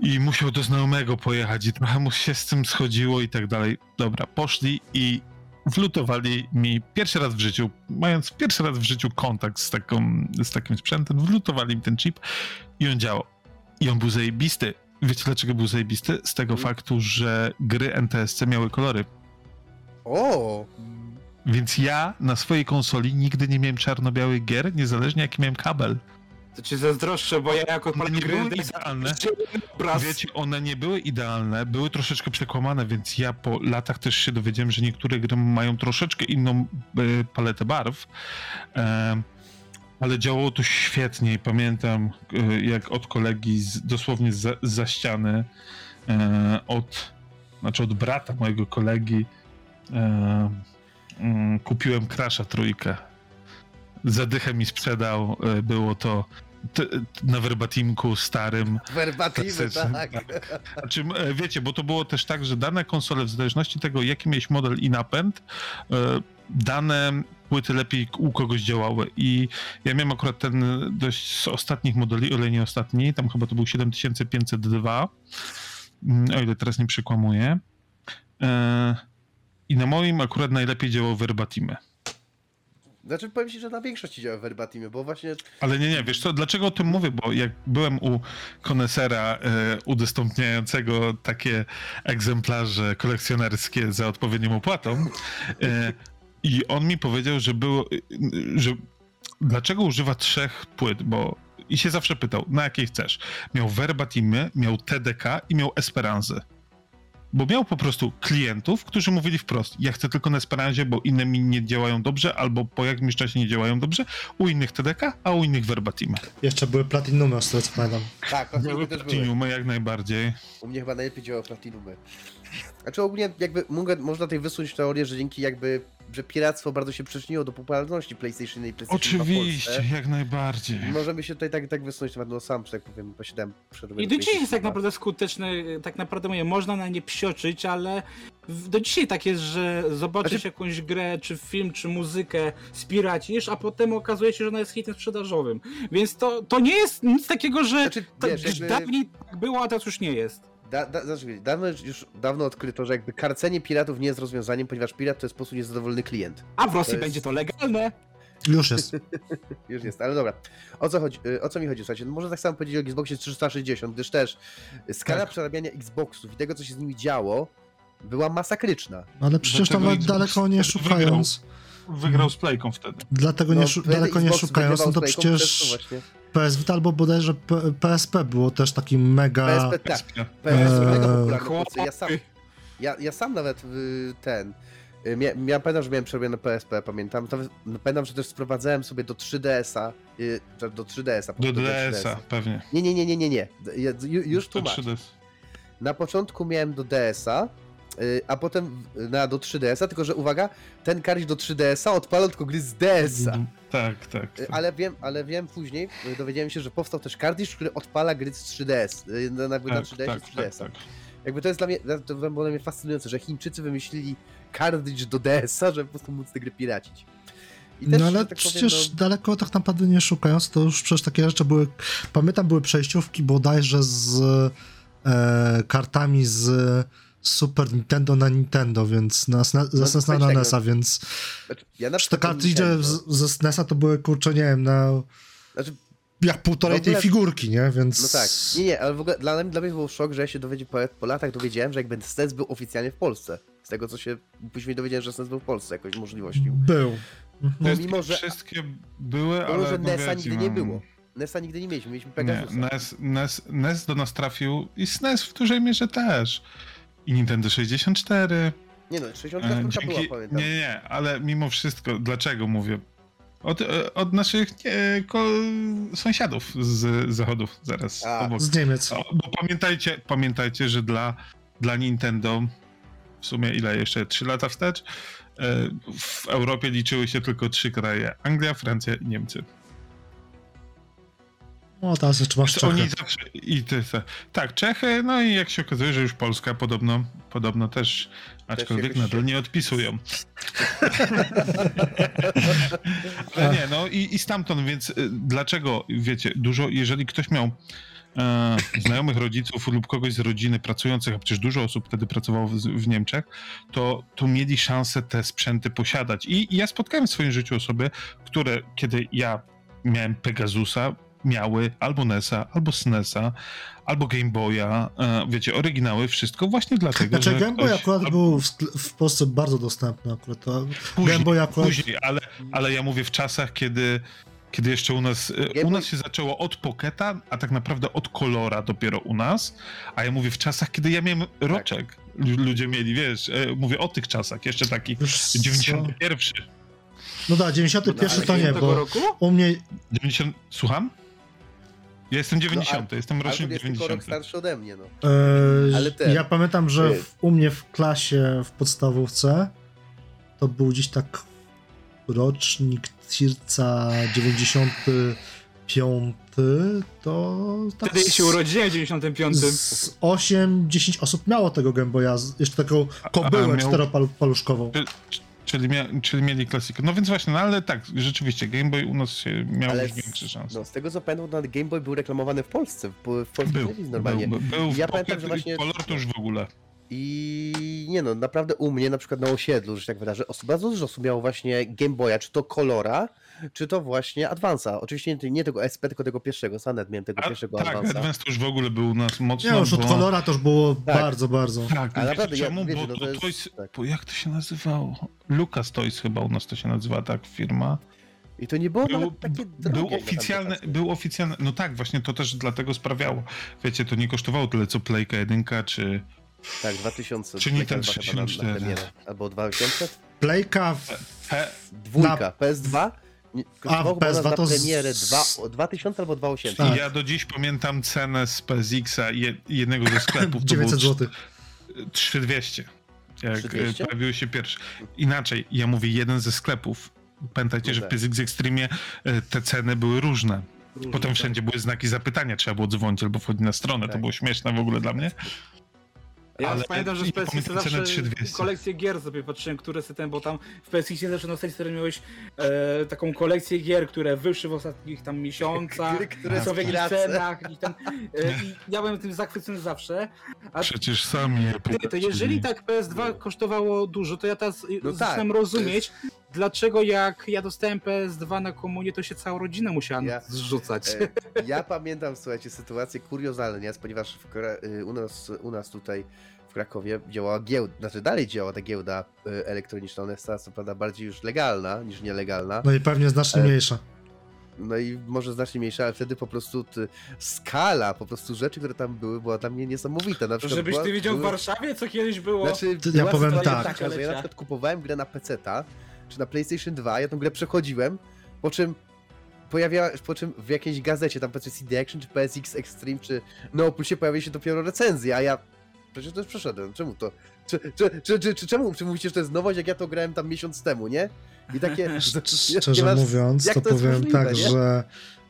I musiał do znajomego pojechać i trochę mu się z tym schodziło i tak dalej. Dobra, poszli i wlutowali mi pierwszy raz w życiu, mając pierwszy raz w życiu kontakt z, taką, z takim sprzętem, wlutowali mi ten chip i on działał. I on był zajebisty. Wiecie dlaczego był zajebisty? Z tego Mm. faktu, że gry NTSC miały kolory. O! Więc ja na swojej konsoli nigdy nie miałem czarno-białych gier, niezależnie jaki miałem kabel. To cię zazdroszczę, bo ja jako One nie były idealne. Wiecie, one nie były idealne, były troszeczkę przekłamane, więc ja po latach też się dowiedziałem, że niektóre gry mają troszeczkę inną e, paletę barw. E, ale działało to świetnie i pamiętam, e, jak od kolegi z, dosłownie za, za ściany, e, od, znaczy od brata mojego kolegi, e, mm, kupiłem Crasha trójkę. Zadychę mi sprzedał, e, było to t, t, na werbatimku starym. Klasycznie, tak. Znaczy, wiecie, bo to było też tak, że dane konsole, w zależności tego, jaki miałeś model i napęd, e, dane płyty lepiej u kogoś działały. I ja miałem akurat ten dość z ostatnich modeli, o ile nie ostatni, tam chyba to był 7502, mm, o ile teraz nie przekłamuję. E, I na moim akurat najlepiej działał Verbatimy. Znaczy powiem ci, że na większości działa verbatimie, bo właśnie Ale nie, nie, wiesz co, dlaczego o tym mówię? Bo jak byłem u konesera e, udostępniającego takie egzemplarze kolekcjonerskie za odpowiednią opłatą e, i on mi powiedział, że było, e, że dlaczego używa trzech płyt, bo i się zawsze pytał, na jakiej chcesz. Miał verbatimy, miał TDK i miał Esperanzę. Bo miał po prostu klientów, którzy mówili wprost, ja chcę tylko na Esperanzie, bo inne mi nie działają dobrze, albo po jakimś czasie nie działają dobrze, u innych TDK, a u innych verbatimy. Jeszcze były platinumy, z tego co pamiętam. tak, platinumy też były. Platinumy jak najbardziej. U mnie chyba najlepiej działa platinumy. Znaczy ogólnie jakby mogę, można tutaj wysunąć teorię, że dzięki jakby, że piractwo bardzo się przyczyniło do popularności PlayStation i PlayStation 2 w Oczywiście, jak najbardziej. Możemy się tutaj tak, tak wysunąć, nawet no sam, że tak powiem, posiadałem przerwę I do dzisiaj jest tak naprawdę skuteczne, tak naprawdę mówię, można na nie psioczyć, ale do dzisiaj tak jest, że zobaczysz Znaczy- jakąś grę, czy film, czy muzykę, spiracisz, a potem okazuje się, że ona jest hitem sprzedażowym. Więc to, to nie jest nic takiego, że Znaczy, to, wiesz, jakby- dawniej tak było, a teraz już nie jest. Da, da, znaczy, dawno, już dawno odkryto, że jakby karcenie piratów nie jest rozwiązaniem, ponieważ pirat to jest po prostu niezadowolony klient. A w Rosji jest- będzie to legalne. Już jest. Już jest, ale dobra. O co chodzi? y, O co mi chodzi? Słuchajcie, no można tak samo powiedzieć o Xboxie 360, gdyż też skala Tak. przerabiania Xboxów i tego, co się z nimi działo, była masakryczna. Ale przecież Dlaczego nawet Xbox daleko nie szukając, Wygrał z Playką wtedy. dlatego nie, No, szu- wtedy daleko nie szukając, no to przecież właśnie. PS Vita albo bodajże P- PSP było też takim mega... PSP, tak. PSP. PSP Eee, mega popularny. Ja sam, ja, ja sam nawet y, ten. y, Mia, ja pamiętam, że miałem przerobione PSP, pamiętam. To, no, pamiętam, że też sprowadzałem sobie do 3DS-a. y, Do 3DS-a. po Do prostu DS-a, pewnie. Nie, nie, nie, nie, nie, nie. Ja, ju, już tłumaczę. 3DS. Na początku miałem do DS-a, y, a potem na, do 3DS-a, tylko że uwaga, ten karś do 3DS-a odpalał tylko gry z DS-a. Tak, tak. Y, tak. Ale wiem, ale wiem później, y, dowiedziałem się, że powstał też kardisz, który odpala gry z 3DS, y, na, na, na tak, 3DS tak, i tak, 3DS-a. tak. Jakby to jest dla mnie, to było dla mnie fascynujące, że Chińczycy wymyślili kartridż do DS-a, żeby po prostu móc te gry piracić. No ale tak powiem, przecież no, daleko tak naprawdę nie szukając, to już przecież takie rzeczy były. Pamiętam, były przejściówki bodajże z e, kartami z Super Nintendo na Nintendo, więc na, na, No, ze SNES na. NES-a, więc znaczy, ja na czy te kartridże Nintendo- z- ze SNES-a to były kurczę, nie wiem, na Znaczy, jak półtorej ogóle- tej figurki, nie? Więc. no tak, nie, nie, ale w ogóle dla, mnie- dla mnie był szok, że ja się dowiedziałem po, po latach dowiedziałem, że jakby SNES był oficjalnie w Polsce. Z tego co się później dowiedziałem, że SNES był w Polsce jakąś możliwością. Był. Mhm. Pomimo, Wszystkie, że- wszystkie były, Mimo, ale że no NES-a nigdy nie no, było. NES-a nigdy nie mieliśmy, mieliśmy Nie, Pegasusa. NES, NES, NES do nas trafił i SNES w dużej mierze też. I Nintendo 64. Nie no, 60 E, była, dzięki, pamiętam. nie, nie, ale mimo wszystko, dlaczego mówię? Od, e, od naszych nie, ko, sąsiadów z zachodów zaraz A. obok. Z Niemiec. O, bo pamiętajcie, pamiętajcie, że dla, dla Nintendo w sumie ile jeszcze? 3 lata wstecz? e, W Europie liczyły się tylko trzy kraje: Anglia, Francja i Niemcy. No teraz jeszcze masz Oni Czechy. zawsze i ty, tak, Czechy, no i jak się okazuje, że już Polska podobno, podobno też, aczkolwiek się- nadal nie odpisują. Ale nie, no i, i stamtąd, więc y, dlaczego, wiecie, dużo, jeżeli ktoś miał e, znajomych rodziców lub kogoś z rodziny pracujących, a przecież dużo osób wtedy pracowało w, w Niemczech, to, to mieli szansę te sprzęty posiadać. I, I ja spotkałem w swoim życiu osoby, które kiedy ja miałem Pegasusa, miały albo NESa, albo SNESa, albo Game Boya, e, wiecie, oryginały, wszystko właśnie dlatego, Znaczy że Game Boy ktoś- akurat był w, w Polsce bardzo dostępny akurat. To Później, Game Boy akurat... Później, ale, ale ja mówię w czasach, kiedy, kiedy jeszcze u nas, e, Game u nas Boy- się zaczęło od Pocketa, a tak naprawdę od Kolora dopiero u nas, a ja mówię w czasach, kiedy ja miałem roczek. Lu- Ludzie mieli, wiesz, e, mówię o tych czasach, jeszcze taki Wiesz co? 91. No tak, 91 to nie, bo roku? u mnie 90, słucham? Ja jestem 90, No, jestem rocznik jest tylko rok 90. starszy ode mnie, no. E, Ale ten- Ja pamiętam, że w, u mnie w klasie w podstawówce to był gdzieś tak rocznik Tirca 95, to tak Wtedy się urodziłem w 95. z 8-10 osób miało tego Game Boya, jeszcze taką kobyłę miał- czteropaluszkową. Czyli, mia, czyli mieli klasykę. No więc właśnie, no ale tak, rzeczywiście, Game Boy u nas miał Ale już większe szanse. No, z tego co pamiętam, Game Boy był reklamowany w Polsce, w, w polskiej Był, telewizji normalnie. był, był Ja pamiętam, że właśnie- Color to już w ogóle. I nie no, naprawdę u mnie na przykład na osiedlu, że tak wydarzy, os- bardzo dużo osób miało właśnie Game Boya, czy to Colora, czy to właśnie Advance'a. Oczywiście nie, nie tego SP, tylko tego pierwszego, Sanet miałem tego A, pierwszego tak, Advance'a. Advance to już w ogóle był u nas mocno, Nie, już od bo... kolora to już było Tak. bardzo, bardzo. Tak, Ale naprawdę, ja- czemu? wiecie, bo, no to jest- Toys, tak. bo jak to się nazywało? Lucas Toys chyba u nas to się nazywa tak firma. I to nie było Był, nawet takie był na oficjalny, był oficjalny, no tak, właśnie to też dlatego sprawiało. Wiecie, to nie kosztowało tyle co Playka 1 czy... Tak, 2000. Czy na- na 64? premierę. Albo 2000? Playka w... He, Dwójka, PS2? Kosztowało chyba PS2 na to z- premierę dwa, o 2000 albo 2800. Tak. Ja do dziś pamiętam cenę z PSX-a je, jednego ze sklepów. to 900 było zł. 3200. Jak 3200? e, pojawiły się pierwsze. Inaczej, ja mówię jeden ze sklepów. Pamiętajcie, że w. PSX Extreme e, te ceny były różne. Różne, Potem tak. wszędzie były znaki zapytania, trzeba było dzwonić albo wchodzić na stronę. To Tak. było śmieszne w ogóle dla mnie. Ja Ale pamiętam, że w PSX zawsze ceny 3200. kolekcję gier sobie patrzyłem, które sobie ten, bo tam w PSX zawsze na serii miałeś e, taką kolekcję gier, które wyszły w ostatnich tam miesiącach, Gry, które są w jakichś cenach i, tam, e, i ja byłem tym zachwycony zawsze. A Przecież sam je ty, to jeżeli tak PS2 kosztowało dużo, to ja teraz No no tak, rozumieć, dlaczego jak ja dostałem PS2 na komunie, to się cała rodzina musiała Ja- zrzucać. E, Ja pamiętam, słuchajcie, sytuację kuriozalną, ponieważ w, y, u, nas, u nas tutaj w Krakowie działała giełda, znaczy dalej działa ta giełda y, elektroniczna, ona jest teraz co prawda bardziej już legalna niż nielegalna, No i pewnie znacznie E, mniejsza. no i może znacznie mniejsza, ale wtedy po prostu ty, skala po prostu rzeczy, które tam były, była dla mnie niesamowita. Na przykład żebyś była, ty widział w były- Warszawie, co kiedyś było. Znaczy, ja powiem tak. taka, że ja na przykład kupowałem grę na PC-ta, czy na PlayStation 2, ja tą grę przechodziłem, po czym pojawiała, po czym w jakiejś gazecie, tam powiedzmy CD Action, czy PSX Extreme, czy No Pulsie pojawiły się dopiero recenzje, a ja przecież to już przeszedłem, czemu to? Czy, czy, czy, czy, czy czemu czy mówicie, że to jest nowość, jak ja to grałem tam miesiąc temu, nie? I takie... Szczerze masz- mówiąc, to, to powiem możliwe, tak, nie? że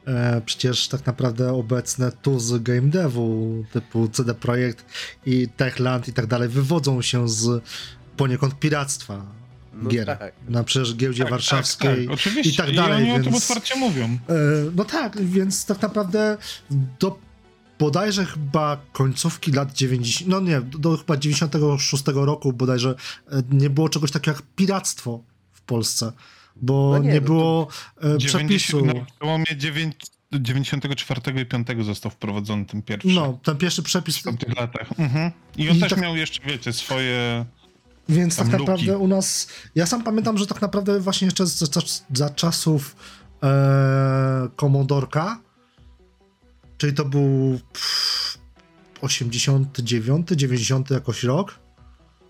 e, przecież tak naprawdę obecne tuzy game devu typu CD Projekt i Techland i tak dalej wywodzą się z poniekąd piractwa No gier. tak. Na przecież giełdzie Tak, warszawskiej. Tak, tak, i tak dalej, I oni o tym więc- otwarcie mówią. E, No tak, więc tak naprawdę do bodajże chyba końcówki lat 90, no nie, do, do chyba 96 roku bodajże e, nie było czegoś takiego jak piractwo w Polsce, bo No nie, nie, no to było e, 90, przepisu. na przełomie 9, 94 i 5 został wprowadzony ten pierwszy. No, ten pierwszy przepis, W tamtych latach. Mhm. I on I też tak- miał jeszcze, wiecie, swoje... więc tak naprawdę u nas, ja sam pamiętam, że tak naprawdę właśnie jeszcze za, za, za czasów e, Komodorka, czyli to był pff, 89, 90 jakoś rok,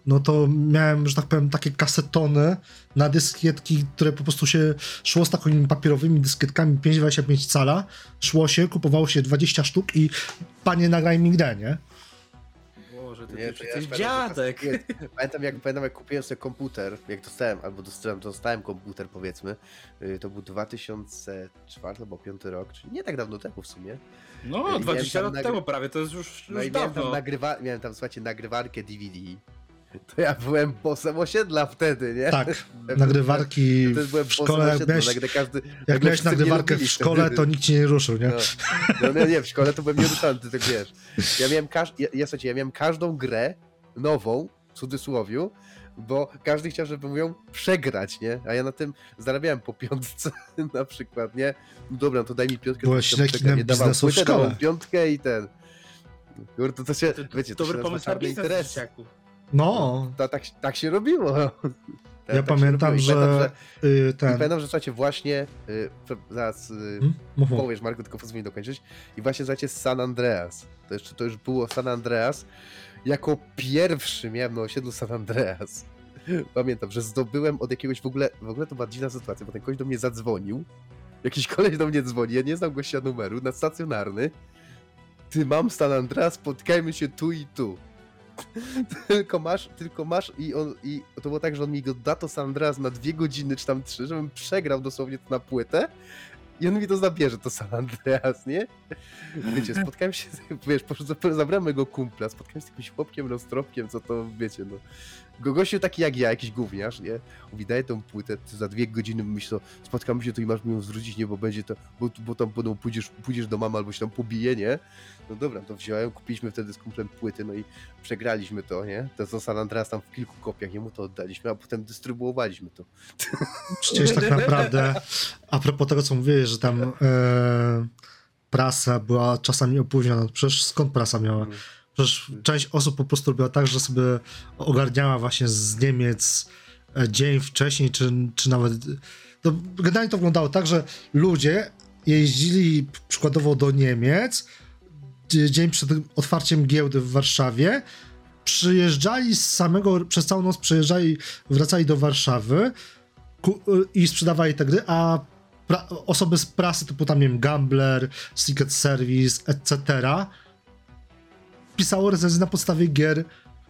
no to miałem, że tak powiem, takie kasetony na dyskietki, które po prostu się szło z takimi papierowymi dyskietkami 5,25 cala, szło się, kupowało się 20 sztuk i panie nagraj mi grę, nie? Boże, ty, Nie, ty jesteś pamiętam, dziadek. że- Pamiętam jak, pamiętam jak kupiłem sobie komputer, jak dostałem, albo dostałem, dostałem komputer powiedzmy, y, to był 2004 albo 2005 rok, czyli nie tak dawno temu w sumie. No, miałem 20 tam lat nagry- temu prawie, to jest już, No już i miałem tam, dawno. nagrywa, miałem tam, słuchajcie, nagrywarkę DVD. To ja byłem bossem osiedla wtedy, nie? Tak, Ja nagrywarki byłem- byłem w szkole, jak osiedla, miałeś, nagle każdy, jak miałeś nagrywarkę w szkole, wtedy. to nikt cię nie ruszył, nie? No, no nie, nie, w szkole to byłem nieruszalny, ty tak wiesz. Ja miałem, każ... ja, ja, ja miałem każdą grę nową, w cudzysłowiu, bo każdy chciał, żeby ją przegrać, nie? A ja na tym zarabiałem po piątce na przykład, nie? No dobra, no to daj mi piątkę. Byłeś dawał biznesu w szkole. piątkę i ten... Kurde, to, to się, To- wiecie, to Dobry się pomysł na biznes, interes. No, To, tak, tak się robiło. Tak, ja tak pamiętam. I pamiętam, że y, I ten... pamiętam, że słuchajcie, właśnie, y, prze- zaraz y, Hmm? Powiesz Marku, tylko pozwól mi dokończyć. I właśnie słuchajcie, San Andreas. To jeszcze to już było San Andreas. Jako pierwszy miałem na osiedlu San Andreas. Pamiętam, że zdobyłem od jakiegoś w ogóle, w ogóle to była dziwna sytuacja, bo ten koleś do mnie zadzwonił. Jakiś koleś do mnie dzwoni, ja nie znam gościa numeru, na stacjonarny. Ty mam San Andreas, spotkajmy się tu i tu. tylko masz, tylko masz i on, i to było tak, że on mi go da to San Andreas na dwie godziny, czy tam trzy, żebym przegrał dosłownie to na płytę I on mi to zabierze, to San Andreas, nie? Wiecie, spotkałem się, wiesz, zabrałem mojego kumpla, spotkałem się z jakimś chłopkiem, roztropkiem, co to, wiecie, no. Go- Gościu taki jak ja, jakiś gówniarz, nie? Daj tą płytę, za dwie godziny myślę, spotkamy się tu i masz mi ją zwrócić, nie? Bo będzie to, bo, bo tam będą, pójdziesz, pójdziesz do mamy albo się tam pobije, nie? No dobra, to wziąłem, kupiliśmy wtedy z kumplem płyty, no i przegraliśmy to, nie? To co San Andreas tam w kilku kopiach, jemu to oddaliśmy, a potem dystrybuowaliśmy to. Przecież tak naprawdę, a propos tego, co mówiłeś, że tam e, prasa była czasami opóźniona, przecież skąd prasa miała? Mm. Przecież część osób po prostu robiła tak, że sobie ogarniała właśnie z Niemiec e, dzień wcześniej, czy, czy nawet... No, generalnie to wyglądało tak, że ludzie jeździli przykładowo do Niemiec dzie- dzień przed otwarciem giełdy w Warszawie, przyjeżdżali z samego, przez całą noc przyjeżdżali, wracali do Warszawy ku, i sprzedawali te gry, a pra, osoby z prasy typu tam, nie wiem, Gambler, Secret Service, etc. pisało recenzje na podstawie gier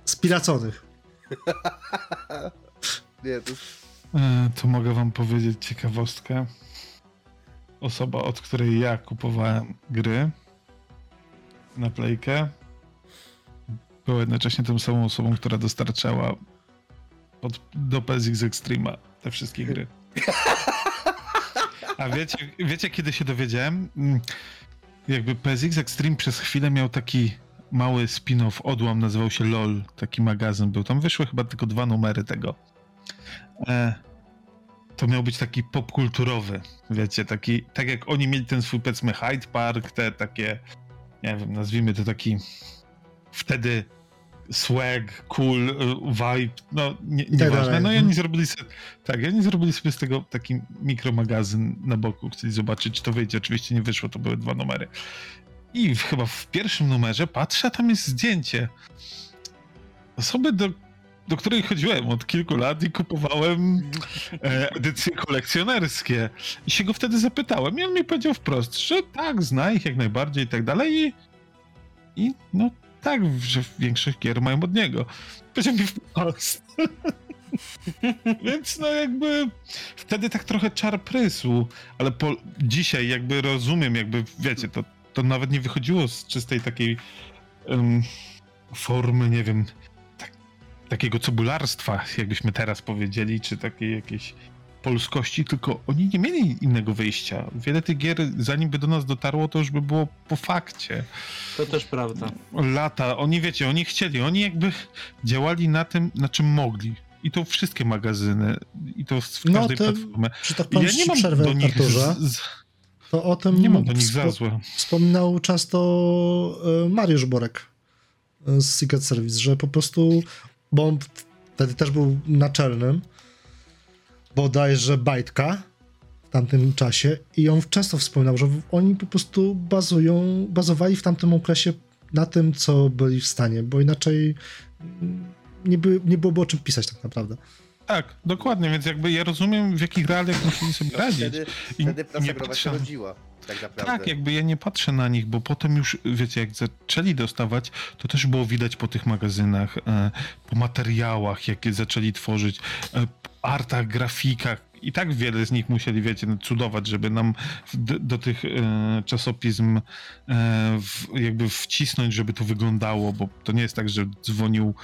spiraconych. Nie, to E, To mogę wam powiedzieć ciekawostkę. Osoba, od której ja kupowałem gry na playkę, była jednocześnie tą samą osobą, która dostarczała pod, do PSX Extrema te wszystkie gry. A wiecie, wiecie kiedy się dowiedziałem? Mm, Jakby PSX Extreme przez chwilę miał taki mały spin-off, odłam, nazywał się LOL, taki magazyn był. Tam wyszły chyba tylko dwa numery tego. E, to miał być taki popkulturowy, wiecie, taki, tak jak oni mieli ten swój, powiedzmy, Hyde Park, te takie, nie wiem, nazwijmy to taki wtedy swag, cool, y, vibe, no nie, tak nieważne. No i Mhm. oni zrobili sobie, tak, oni zrobili sobie z tego taki mikromagazyn na boku, chcieli zobaczyć, czy to wyjdzie. Oczywiście nie wyszło, to były dwa numery. I w, chyba w pierwszym numerze patrzę, a tam jest zdjęcie osoby, do, do której chodziłem od kilku lat i kupowałem e, edycje kolekcjonerskie. I się go wtedy zapytałem i on mi powiedział wprost, że tak, zna ich jak najbardziej i tak dalej i, i no tak, że większość gier mają od niego. Powiedział mi wprost. Więc no jakby wtedy tak trochę czar prysł, ale po, dzisiaj jakby rozumiem, jakby wiecie, to, to nawet nie wychodziło z czystej takiej em, formy, nie wiem, tak, takiego cebularstwa, jakbyśmy teraz powiedzieli, czy takiej jakiejś polskości, tylko oni nie mieli innego wyjścia. Wiele tych gier, zanim by do nas dotarło, to już by było po fakcie. To też prawda. Lata, oni wiecie, oni chcieli, oni jakby działali na tym, na czym mogli. I to wszystkie magazyny, i to w No, każdej to- platformie. Czy tak pan ja nie mam przerwę, do nich z, z, to o tym nie mam do nich za złe. wspominał często e, Mariusz Borek e, z Secret Service, że po prostu, bo on wtedy też był naczelnym, bodajże Bajtka w tamtym czasie i on często wspominał, że oni po prostu bazują, bazowali w tamtym okresie na tym, co byli w stanie, bo inaczej mm, nie, by, nie byłoby o czym pisać tak naprawdę. Tak, dokładnie, więc jakby ja rozumiem, w jakich realiach musieli sobie no, radzić. wtedy, I wtedy nie growa się patrzę- rodziła, tak naprawdę. Tak, jakby ja nie patrzę na nich, bo potem już, wiecie, jak zaczęli dostawać, to też było widać po tych magazynach, e, po materiałach, jakie zaczęli tworzyć, e, po artach, grafikach. I tak wiele z nich musieli, wiecie, no, cudować, żeby nam do, do tych e, czasopism w, jakby wcisnąć, żeby to wyglądało, bo to nie jest tak, że dzwonił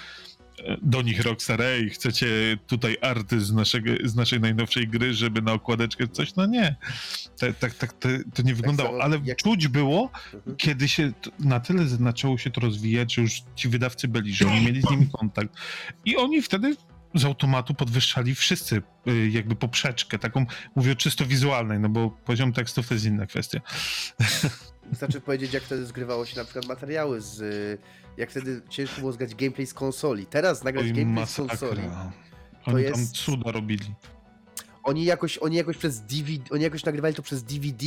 do nich Rockstar, ej, chcecie tutaj arty z, naszego, z naszej najnowszej gry, żeby na okładeczkę coś? No nie. Tak, tak, tak to, to nie wyglądało, samo ale czuć było, Mhm. kiedy się na tyle zaczęło się to rozwijać, że już ci wydawcy byli, że oni mieli z nimi kontakt. I oni wtedy z automatu podwyższali wszyscy y, jakby poprzeczkę, taką mówię czysto wizualnej, no bo poziom tekstów to jest inna kwestia. Wystarczy powiedzieć, jak wtedy zgrywało się na przykład materiały z... Jak wtedy ciężko było zgrać gameplay z konsoli. Teraz nagrać Oj, gameplay z konsoli. masakra. Oni tam jest- cuda robili. Oni jakoś, oni jakoś przez DVD, oni jakoś nagrywali to przez DVD.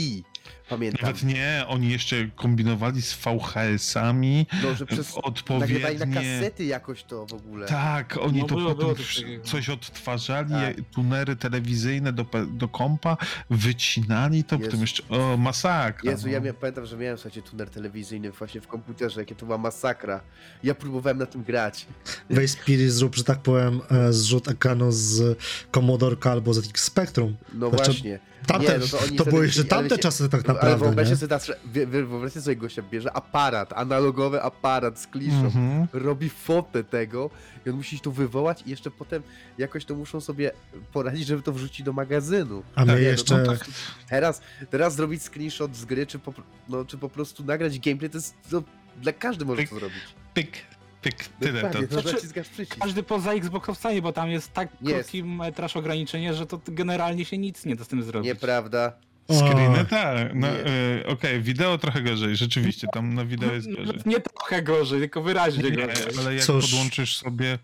Pamiętam. Nawet nie, oni jeszcze kombinowali z VHS-ami, No, że przez... Nagrywali na odpowiednie... kasety jakoś to w ogóle. Tak, oni No to było- potem było coś odtwarzali, Tak. tunery telewizyjne do, do kompa, wycinali to, Jezu. potem jeszcze, o, masakra. Jezu, no. ja mia- pamiętam, że miałem słuchajcie, tuner telewizyjny właśnie w komputerze, jakie to była masakra. Ja próbowałem na tym grać. Weź Spirit, zrób, że tak powiem, e, zrzut ekranu z Commodore albo z ZX Spectrum. No Znaczy, właśnie. Tamte, Nie, no to to były jeszcze ale tamte się- czasy tak ale naprawdę, wyobraźcie nie? sobie, teraz, że- wy- wy- wyobraźcie sobie gościa bierze aparat, analogowy aparat z kliszą, Mhm. robi fotę tego i on musi to wywołać i jeszcze potem jakoś to muszą sobie poradzić, żeby to wrzucić do magazynu. A my Tak, nie, no jeszcze... No tak, teraz, teraz zrobić screenshot z gry, czy po, no, czy po prostu nagrać gameplay, to jest, to dla każdy może to zrobić. Pyk, pyk, tyle to. Dokładnie, to Znaczy, naciskasz przycisk. Każdy poza Xboxowcami, bo tam jest tak Jest. krótki metraż ograniczenie, że to generalnie się nic nie da z tym zrobić. Nieprawda. Screeny, tak. No, Nie. e, Okej, wideo trochę gorzej, rzeczywiście, tam na wideo jest gorzej. Nawet nie trochę gorzej, tylko wyraźnie Nie, gorzej. ale jak Cóż. podłączysz sobie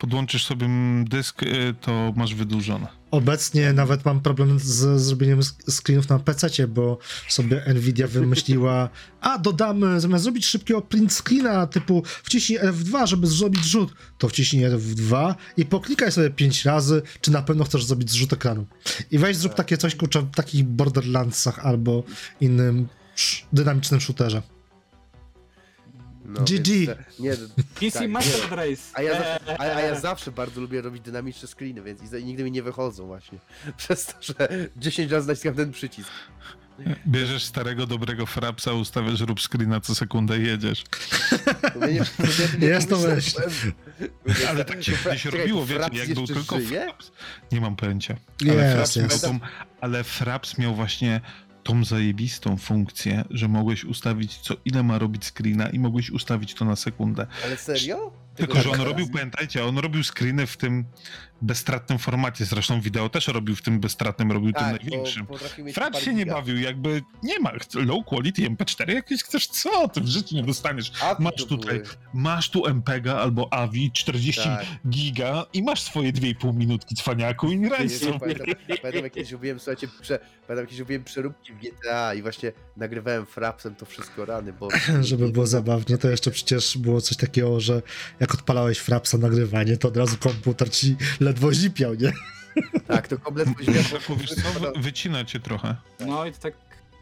podłączysz sobie dysk, y, to masz wydłużone. Obecnie nawet mam problem z zrobieniem screenów na PC, bo sobie Nvidia wymyśliła, a dodamy, zamiast zrobić szybkiego print screena typu wciśnij F2, żeby zrobić rzut, to wciśnij F2 i poklikaj sobie 5 razy, czy na pewno chcesz zrobić zrzut ekranu. I weź zrób takie coś, kurczę, w takich Borderlandsach albo innym dynamicznym shooterze. No, GG. więc Nie, PC tak, Master nie. Race. A ja, za, a, a ja Eee. zawsze bardzo lubię robić dynamiczne screeny, więc i, nigdy mi nie wychodzą właśnie. Przez to, że 10 razy naciskam ten przycisk. Bierzesz starego, dobrego frapsa, ustawiasz rób screena co sekundę i jedziesz. Nie- nie Jest to myśl. Ale tak się kiedyś robiło, wiecie, jak był tylko żyje? fraps. Nie mam pojęcia. Ale, Jest, fraps miał jest. tą, ale fraps miał właśnie tą zajebistą funkcję, że mogłeś ustawić co ile ma robić screena i mogłeś ustawić to na sekundę. Ale serio? Tylko, Tego że on robił, pamiętajcie, on robił screeny w tym bezstratnym formacie. Zresztą wideo też robił w tym bezstratnym, robił tym Tak, największym. mieć Fraps parę się nie giga. bawił, jakby nie ma. Low quality MP4 jakieś chcesz co? Ty w życiu nie dostaniesz. Masz tutaj, były. masz tu MPEGa albo AVI 40 Tak. giga i masz swoje 2,5 minutki cwaniaku i graj Jezu, sobie. Pamiętam, pamiętam jak kiedyś robiłem, słuchajcie, prze, pamiętam kiedyś robiłem przeróbki w GTA i właśnie nagrywałem frapsem to wszystko rany, bo... Żeby było zabawnie, to jeszcze przecież było coś takiego, że jak odpalałeś frapsa nagrywanie, to od razu komputer ci ledwo zipiał, nie? Tak, to kompletnie powiedziałem, Taku, wiesz co, wy- wycina cię trochę. No i tak...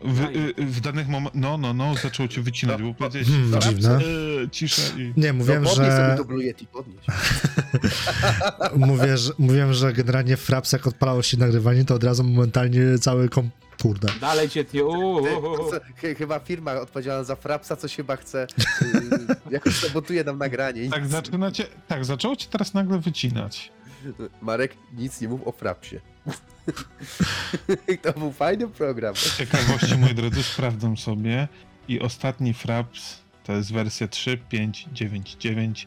W, y, w danych momentach, no, no, no, zaczęło cię wycinać, bo powiedziałeś, Hmm, dziwne. y, cisza i... Nie, mówiłem, no, sobie że, Yeti, podnieś. mówię, że mówiłem, że generalnie fraps jak odpalało się nagrywanie, to od razu momentalnie cały kom... Kurde. Dalej cię ty... co, chyba firma odpowiedzialna za frapsa, coś chyba chce, yy, jakoś sabotuje nam nagranie. Tak, nic- zaczyna cię, tak, zaczęło cię teraz nagle wycinać. Marek, nic nie mów o frapsie. to był fajny program. Z ciekawości, moi drodzy, sprawdzam sobie i ostatni fraps to jest wersja 3.5.9.9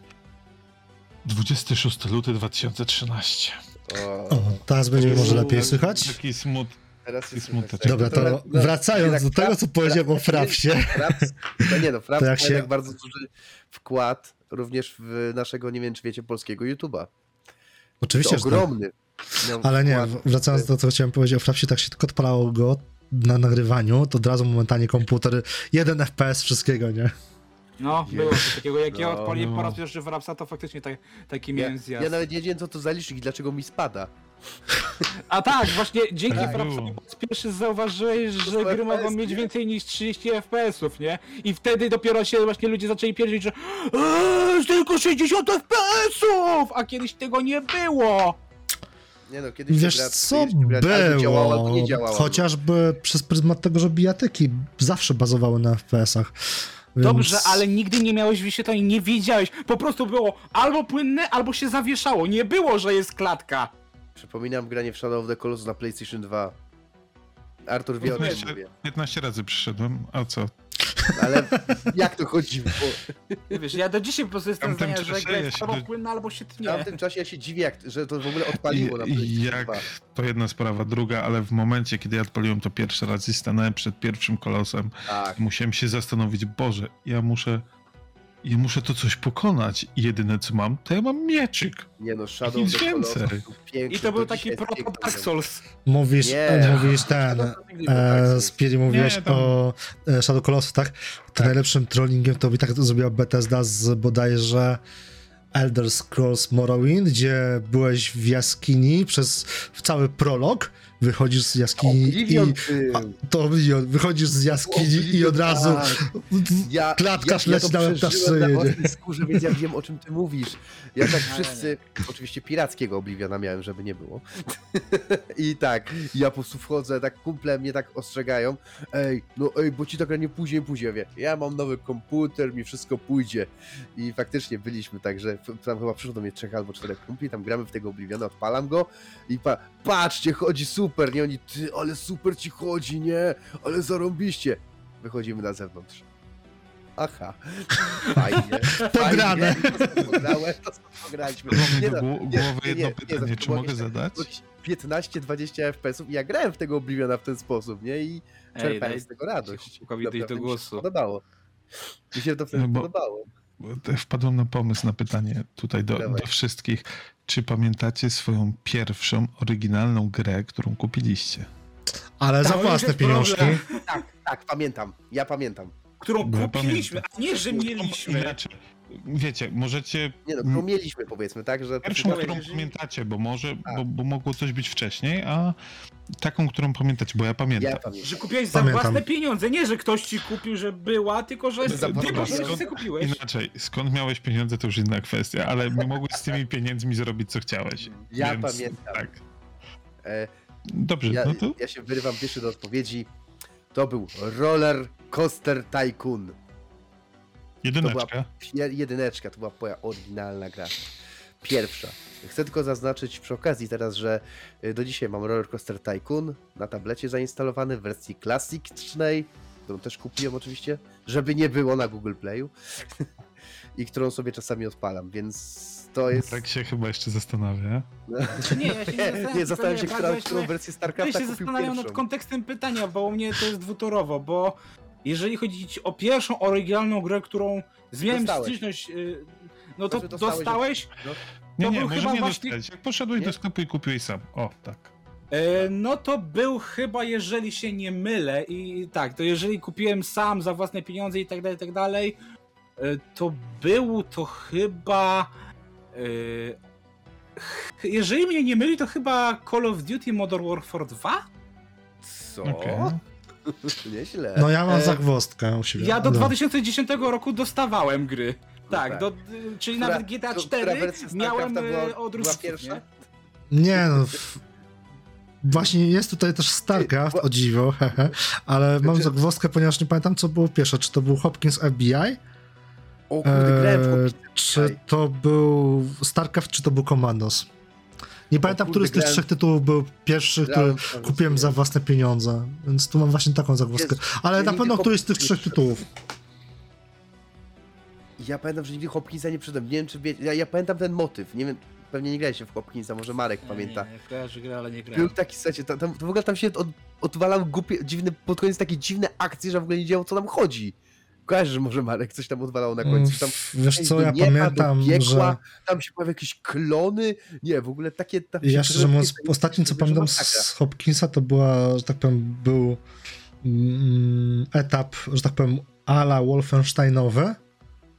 26 luty 2013. O, O, teraz będzie może lepiej słychać? Taki smut. teraz jest. Dobra, to na- wracając do tego, co powiedziałem o fraps- frapsie. Fraps, no nie no, fraps To ma się- jednak bardzo duży wkład również w naszego, nie wiem czy wiecie, polskiego YouTube'a. Oczywiście, że tak. ogromny. miał Ale nie, wracając do tego, co chciałem powiedzieć o frapsie, tak się tylko odpalało go na nagrywaniu, to od razu momentalnie komputer, jeden FPS wszystkiego, nie? No, było coś takiego. Jak ja No, odpaliłem no. po raz pierwszy w Rapsa, to faktycznie tak, taki Ja, miałem zjazd. ja nawet nie wiedziałem co to za licznik i dlaczego mi spada. A tak, właśnie dzięki Tak Frapsowi było. po raz pierwszy zauważyłeś, że gry mogą mieć nie? więcej niż 30 FPS-ów, nie? I wtedy dopiero się właśnie ludzie zaczęli pierdzić, że eee, tylko 60 FPS-ów! A kiedyś tego nie było! Nie no, kiedyś Wiesz gra- co gra albo działała, albo było? nie działała. Chociażby przez pryzmat tego, że bijatyki zawsze bazowały na FPS-ach. Więc... Dobrze, ale nigdy nie miałeś wyświetleń, nie wiedziałeś. Po prostu było albo płynne, albo się zawieszało. Nie było, że jest klatka. Przypominam granie w Shadow of the Colossus na PlayStation 2. Artur wie o czym 15, mówię. 15 razy przyszedłem, a co? Ale jak to chodzi? Bo Wiesz, ja do dzisiaj po prostu jestem Tamtym zdania, że czasie gra ja jest się albo do- płynna, albo się w tnie. tamtym czasie ja się dziwię, jak, że to w ogóle odpaliło na I, PlayStation jak 2. to jedna sprawa, druga, ale w momencie, kiedy ja odpaliłem to pierwszy raz i stanąłem przed pierwszym kolosem, Tak. musiałem się zastanowić, Boże, ja muszę ja muszę to coś pokonać i jedyne co mam, to ja mam mieczyk. Nie no, Shadow Nic więcej. I to był taki proto Dark. Souls. Mówisz, Nie. e, mówisz ten, tak e, coś. Spiri, mówiłeś Nie, tam- o e, Shadow Colossus, tak? To najlepszym trollingiem to by tak zrobiła Bethesda z bodajże Elder Scrolls Morrowind, gdzie byłeś w jaskini przez cały prolog, wychodzisz z jaskini Oblivion i... A, to Oblivion, wychodzisz z jaskini i od razu Tak. Ja, Klatkarz ja, ja leci to na łeb na skórze, więc ja wiem o czym ty mówisz. Ja tak wszyscy, oczywiście pirackiego Obliviona miałem, żeby nie było. I tak, ja po prostu wchodzę, tak kumple mnie tak ostrzegają, ej, no ej, bo ci tak nie później, później, ja, wie, ja mam nowy komputer, mi wszystko pójdzie. I faktycznie byliśmy tak, że tam chyba przyszło do mnie trzech albo czterech kumpli, tam gramy w tego Obliviona, odpalam go i pa, patrzcie, chodzi super, nie? Oni, ty, ale super ci chodzi, nie? Ale zarąbiście. Wychodzimy na zewnątrz. Aha, fajnie. Pograne. Fajnie, to sobie pograłem, to sobie pograliśmy. Nie no, nie, głowy jedno nie, pytanie, nie, czy mogę było zadać? jakieś 15-20 FPS-ów i ja grałem w tego Obliviona w ten sposób, nie? I czerpałem z tego radość. Naprawdę do mi się głosu. podobało. Mi się to wtedy No bo- podobało. Wpadłem na pomysł na pytanie tutaj do, do wszystkich. Czy pamiętacie swoją pierwszą oryginalną grę, którą kupiliście? ale za już własne pieniążki. problem. Tak, tak, pamiętam. Ja pamiętam. Którą ja kupiliśmy, pamiętam. a nie, że mieliśmy. Inaczej, wiecie, możecie Nie no, którą mieliśmy powiedzmy, tak? Że pierwszą, którą jeżeli- pamiętacie, bo może, Tak. bo, bo mogło coś być wcześniej, a taką, którą pamiętacie, bo ja pamiętam. ja pamiętam. Że kupiłeś za Pamiętam. własne pieniądze, nie, że ktoś ci kupił, że była, tylko że Za ty własne po prostu pieniądze. sobie kupiłeś. Inaczej, skąd miałeś pieniądze, to już inna kwestia, ale mogłeś z tymi pieniędzmi zrobić, co chciałeś. Ja Więc, pamiętam. Tak. E, Dobrze, ja, no to ja się wyrywam pierwszy do odpowiedzi. To był Roller Coaster Tycoon. Jedyneczka. Je- Jedyneczka, to była moja oryginalna gra. Pierwsza. Chcę tylko zaznaczyć przy okazji teraz, że y, do dzisiaj mam Roller Coaster Tycoon na tablecie zainstalowany w wersji klasycznej, którą też kupiłem oczywiście, żeby nie było na Google Playu i którą sobie czasami odpalam, więc to jest... Tak się chyba jeszcze zastanawia. Nie, ja się nie zastanawiam, nie, zastanawiam się, która, ja którą wersję Ja StarCrafta się kupił zastanawiam nad kontekstem pytania, bo u mnie to jest dwutorowo, bo jeżeli chodzi o pierwszą oryginalną grę, którą zmieniłem Dostałeś. styczność, y, no to dostałeś- dostałeś, Nie, To nie, był może chyba nie właśnie- dostać. Jak poszedłeś Nie? do sklepu i kupiłeś sam. O, tak. E, No to był chyba, jeżeli się nie mylę, i tak, to jeżeli kupiłem sam za własne pieniądze i tak dalej, i tak dalej, e, to był to chyba. e, Jeżeli mnie nie myli, to chyba Call of Duty Modern Warfare 2? Co? Okej. Nieźle. No ja mam E, zagwozdkę u siebie. Ja do no. 2010 roku dostawałem gry. Tak, tak. do, czyli Która- nawet GTA to- która 4 wersja miałem była- e, od była Rusów, pierwsza? nie? Nie no. f- Właśnie jest tutaj też StarCraft, o dziwo, hehe, ale mam Znaczy- zagwozdkę, ponieważ nie pamiętam co było pierwsze, czy to był Hopkins FBI, O kurde, grałem w e, czy to był StarCraft, czy to był Commandos. Nie pamiętam, który z tych trzech tytułów był pierwszy, który kupiłem nie. za własne pieniądze, więc tu mam właśnie taką zagwozdkę. Jezu, Ale ja na pewno któryś z tych trzech nie tytułów. Ja pamiętam, że nigdy Hopkinsa nie przyszedłem. Nie wiem, czy wie... ja, ja pamiętam ten motyw. Nie wiem, pewnie nie graliście w Hopkinsa, może Marek pamięta. Nie, nie, kojarzę grę, ale nie Był grałem. taki, słuchajcie, tam, tam, to w ogóle tam się od, odwalał głupie, dziwne, pod koniec takie dziwne akcje, że w ogóle nie wiedziało, co nam chodzi. Kojarzysz, że może Marek coś tam odwalał na końcu, tam, Wiesz co, ja nieba, pamiętam, piekła, że tam się pojawiają jakieś klony, nie, w ogóle takie... Tam Ja szczerze mówiąc, ostatnim co pamiętam z Hopkinsa to była, że tak powiem, był mm, etap, że tak powiem, ala Wolfensteinowy,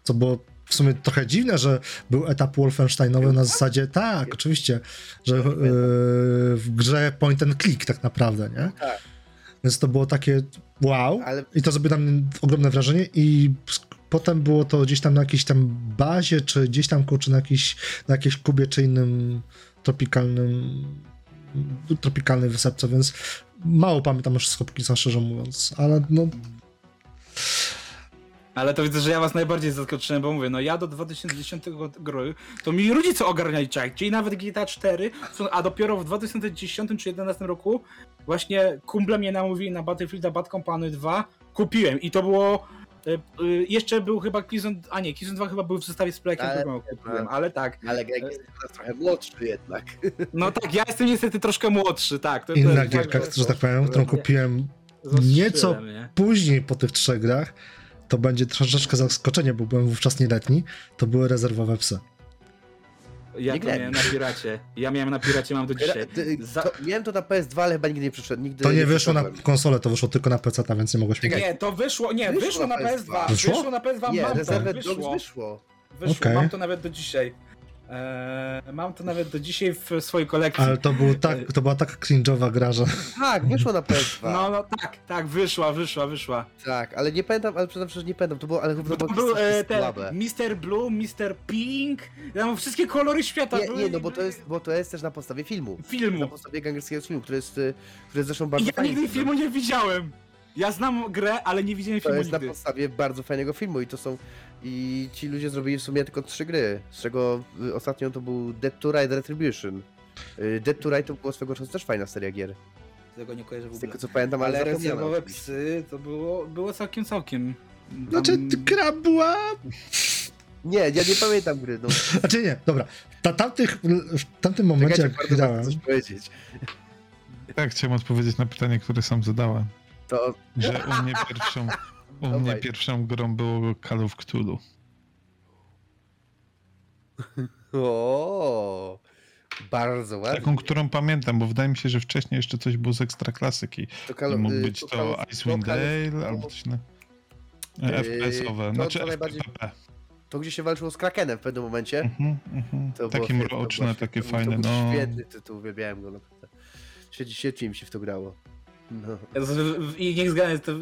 co było w sumie trochę dziwne, że był etap Wolfensteinowy na zasadzie, tak, oczywiście, że yy, w grze point and click tak naprawdę, nie? Tak. Więc to było takie wow. Ale I to zrobiło na mnie ogromne wrażenie i potem było to gdzieś tam na jakiejś tam bazie, czy gdzieś tam kurczę na, jakiejś, na jakiejś kubie, czy innym tropikalnym tropikalnej wysepce, więc mało pamiętam już z Hopkinsa, szczerze mówiąc, ale no Ale to widzę, że ja was najbardziej zaskoczyłem, bo mówię, no ja do 2010 gry, to mi rodzice ogarniali czak, czyli nawet GTA 4, co- a dopiero w 2010 czy 2011 roku właśnie kumple mnie namówili na Battlefielda Bad Company 2, kupiłem i to było, y, y, jeszcze był chyba Killzone, a nie, Killzone 2 chyba był w zestawie z Playkiem, Ale- którego kupiłem, ale tak, ale Greg jest teraz trochę młodszy jednak. no tak, ja jestem niestety troszkę młodszy, tak. To, to inna jest gierka, tak, że tak powiem, którą kupiłem nieco nie? później po tych trzech grach, to będzie troszeczkę zaskoczenie, bo byłem wówczas nieletni, to były rezerwowe psy. Ja Nie to miałem na piracie. Ja miałem na piracie, mam do dzisiaj. Za... To, miałem to na PS2, ale chyba nigdy nie przyszedłem. Nigdy To nie wyszło na konsolę, to wyszło tylko na PC, więc nie mogłeś Czekaj. Nie, to wyszło, nie, Wyszło wyszło, na na PS2. Wyszło? Wyszło na PS2, Nie, mam to, wyszło. wyszło. Wyszło, Okej. mam to nawet do dzisiaj. Eee, mam to nawet do dzisiaj w swojej kolekcji. Ale to, był tak, to była taka cringe'owa gra, że... Tak, wyszło na PS2. No, no tak, tak, wyszła, wyszła, wyszła. Tak, ale nie pamiętam, ale przyznam, że nie pamiętam. To było, ale chyba No to to było był e, ten słabe. Mr. Blue, Mr. Pink, tam wszystkie kolory świata Nie, były. nie, no bo to jest, bo to jest też na podstawie filmu. Na Filmu. podstawie gangerskiego filmu, który jest, y, który jest zresztą bardzo Ja fajny. nigdy filmu nie widziałem. Ja znam grę, ale nie widziałem To filmu jest na nigdy. podstawie bardzo fajnego filmu i to są... I ci ludzie zrobili w sumie tylko trzy gry, z czego y, ostatnią to był Dead to Ride Retribution. Y, Dead to Ride to była swego czasu też fajna seria gier. Tego nie kojarzę w Z ogóle. tego co pamiętam, ale, Ale rezerwowe psy to było, było całkiem, całkiem. Tam... Znaczy, gra była... Nie, ja nie pamiętam gry, no. Znaczy nie, dobra. Ta, tamtych, w tamtym momencie, Czekajcie, jak grałem... powiedzieć. Tak, chciałem odpowiedzieć na pytanie, które sam zadałem. To Że u mnie pierwszą, u mnie pierwszą grą było Call of Cthulhu. O, bardzo ładnie. Taką, którą pamiętam, bo wydaje mi się, że wcześniej jeszcze coś było z Ekstraklasyki. To Call Mógł być to to Call Icewind to Dale albo coś na... Yy, FPS-owe, to znaczy najbardziej- FPP. To gdzie się walczyło z Krakenem w pewnym momencie. To było Takie to mroczne, takie fajne, to był no. Świetny tytuł, uwielbiałem go. Świetnie, świetnie mi się w to grało. No. I niech zgadnę, to,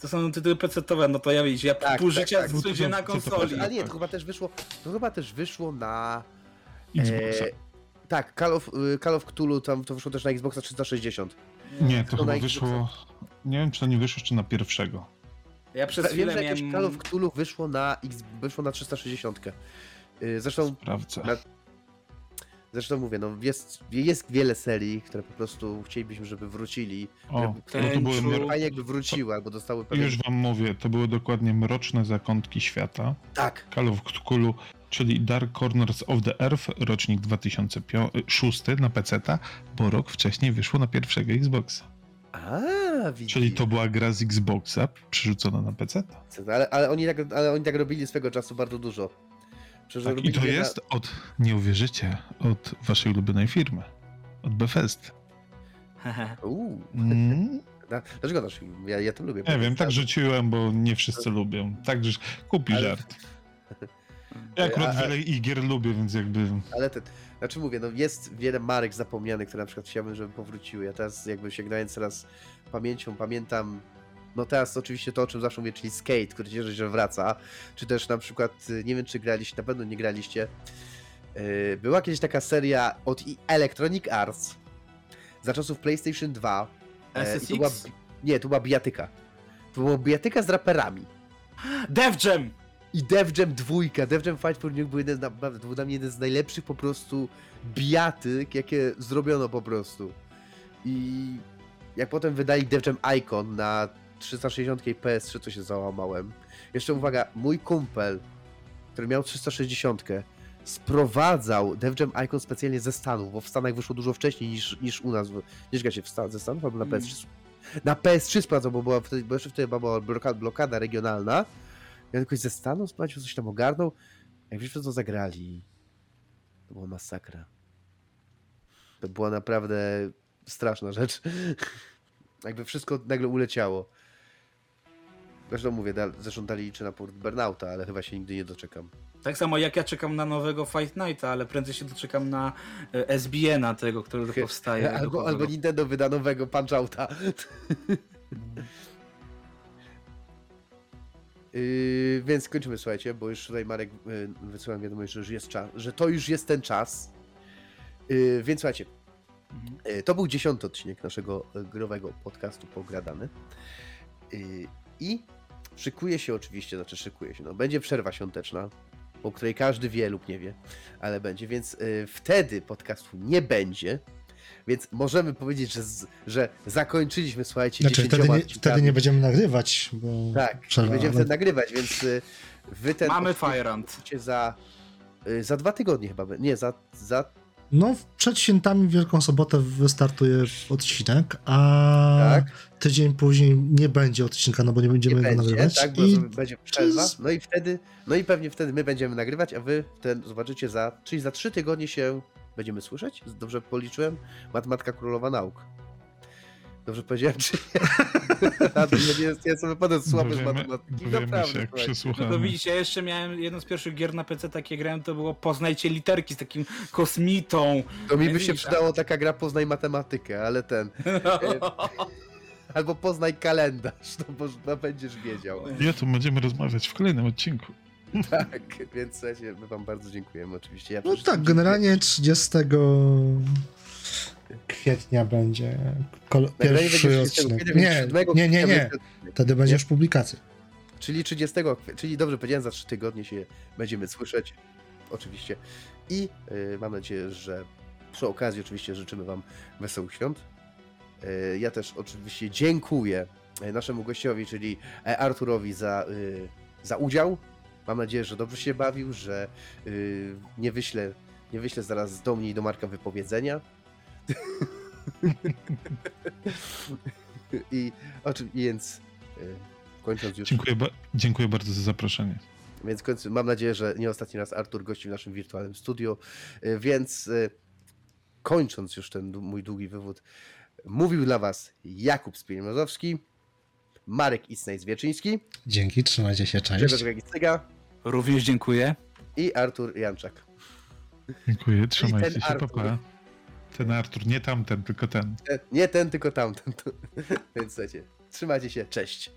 to są tytuły PC-owe, no to ja widzisz, ja Tak, pół tak, życia tak. spędziłem na konsoli. Ale nie, to chyba też wyszło, to chyba też wyszło na... Xboxa. e, tak, Call of, y, Call of Cthulhu, tam to wyszło też na Xboxa 360. Nie, to to chyba wyszło... Nie wiem, czy to nie wyszło jeszcze na pierwszego. Ja przez Wiem, chwilę że jakieś miałem... Call of Cthulhu wyszło na, X, wyszło na 360. Y, Zresztą Sprawdzę. Na- Zresztą mówię, no jest, jest wiele serii, które po prostu chcielibyśmy, żeby wrócili. O, no które- to były... Mro- Fajnie jakby wróciły, albo dostały pewien... Już wam mówię, to były dokładnie Mroczne Zakątki Świata, Tak, Call of Cthulhu, czyli Dark Corners of the Earth, rocznik 2006 na PC, bo rok wcześniej wyszło na pierwszego Xboxa. a widzisz. Czyli to była gra z Xboxa przerzucona na PC. Ale, ale, oni tak, ale oni tak robili swego czasu bardzo dużo. Tak, I to jest od, nie uwierzycie, od waszej ulubionej firmy. Od Bethesdy. Uuu, Mm, na- dlaczego film? Ja, ja to lubię. nie wiem, tak że rzuciłem, bo nie wszyscy lubią. Tak, że kupi Ale- żart. Ja akurat A- wiele igier lubię, więc jakby... Ale ten, znaczy mówię, no jest wiele marek zapomnianych, które na przykład chciałbym, żeby powróciły. Ja teraz jakby sięgnąłem teraz pamięcią, pamiętam, no teraz oczywiście to, o czym zawsze mówię, czyli Skate, który cieszy się, że wraca, czy też na przykład, y, nie wiem czy graliście, na pewno nie graliście, yy, była kiedyś taka seria od Electronic Arts za czasów PlayStation 2. e, to była, SSX? nie, to była bijatyka. To była bijatyka z raperami. Def Jam! I Def Jam 2, Def Jam Fight for New był jeden naprawdę, to był dla mnie jeden z najlepszych po prostu bijatyk, jakie zrobiono po prostu. I jak potem wydali Def Jam Icon na 360 i PS3, to się załamałem. Jeszcze uwaga, mój kumpel, który miał 360, sprowadzał Def Jam Icon specjalnie ze Stanów, bo w Stanach wyszło dużo wcześniej niż, niż u nas. Nie zgadza się w Stan, ze Stanów albo na Mm. PS3. Na PS3 sprowadzał, bo, była wtedy, bo jeszcze wtedy była blokada, blokada regionalna. Ja jakoś ze Stanów sprawdził, coś tam ogarnął. Jak wiesz, to zagrali. To była masakra. To była naprawdę straszna rzecz. Jakby wszystko nagle uleciało. Zresztą mówię, da, zresztą dali liczę na port Burnouta, ale chyba się nigdy nie doczekam. Tak samo jak ja czekam na nowego Fight Nighta, ale prędzej się doczekam na e, SBN-a tego, który powstaje. Albo, albo Nintendo wyda nowego Punch-Outa. Yy, więc kończymy, słuchajcie, bo już tutaj Marek yy, wysyłam wiadomość, że już jest czas, że to już jest ten czas. Yy, więc słuchajcie, yy, to był dziesiąty odcinek naszego yy, growego podcastu Pogradany. Yy, I szykuje się oczywiście, znaczy szykuje się, no będzie przerwa świąteczna, o której każdy wie lub nie wie, ale będzie, więc yy, wtedy podcastu nie będzie. Więc możemy powiedzieć, że, z, że zakończyliśmy, słuchajcie, Znaczy, wtedy 10 nie, wtedy nie będziemy nagrywać, bo... Tak, Przerwa, nie będziemy ale- wtedy nagrywać, więc y, wy ten Mamy odcinek Fire Hunt. wrzucicie za, y, za dwa tygodnie chyba, nie, za, za No, przed świętami w Wielką Sobotę wystartuje odcinek, a Tak. Tydzień później nie będzie odcinka, no bo nie będziemy Nie go będzie, nagrywać. tak, bo I będzie przerwa. No i wtedy, no i pewnie wtedy my będziemy nagrywać, a wy ten zobaczycie za, czyli za trzy tygodnie się będziemy słyszeć? Dobrze policzyłem? Matematka królowa nauk. Dobrze powiedziałem, czy nie? A to nie jest, ja sobie wypadam słaby z matematyki. Naprawdę. No widzicie, ja jeszcze miałem jedno z pierwszych gier na PC, takie grałem, to było Poznajcie literki z takim kosmitą. To mi by się i przydało taka gra Poznaj matematykę, ale ten. Albo poznaj kalendarz, no bo będziesz wiedział. Nie, to będziemy rozmawiać w kolejnym odcinku. Tak, więc słuchajcie, my wam bardzo dziękujemy oczywiście. Ja No tak, generalnie 30 kwietnia będzie kol- pierwszy będzie 30 odcinek. Nie, więc 7 nie, nie, nie. będzie- Wtedy będzie już publikacja. Czyli 30, kwie- czyli dobrze powiedziałem, za 3 tygodnie się będziemy słyszeć. Oczywiście. I y, mam nadzieję, że przy okazji oczywiście życzymy wam wesołych świąt. Y, ja też oczywiście dziękuję y, naszemu gościowi, czyli e, Arturowi za, za udział. Mam nadzieję, że dobrze się bawił, że nie wyślę, nie wyślę zaraz do mnie i do Marka wypowiedzenia. I oczywiście, więc kończąc już. Dziękuję, ba- dziękuję bardzo za zaproszenie. Więc końcu mam nadzieję, że nie ostatni raz Artur gości w naszym wirtualnym studiu. Y, Więc kończąc już ten mój długi wywód, mówił dla Was Jakub Spielmazowski, Marek Isnaj-Zwieczyński, Dzięki, trzymajcie się, cześć. Grzegorz Gagistyga Również dziękuję. i Artur Janczak. Dziękuję, trzymajcie ten się, Artur. papa. Ten Artur, nie tamten, tylko ten. E, Nie ten, tylko tamten. Więc słuchajcie, trzymajcie się, cześć.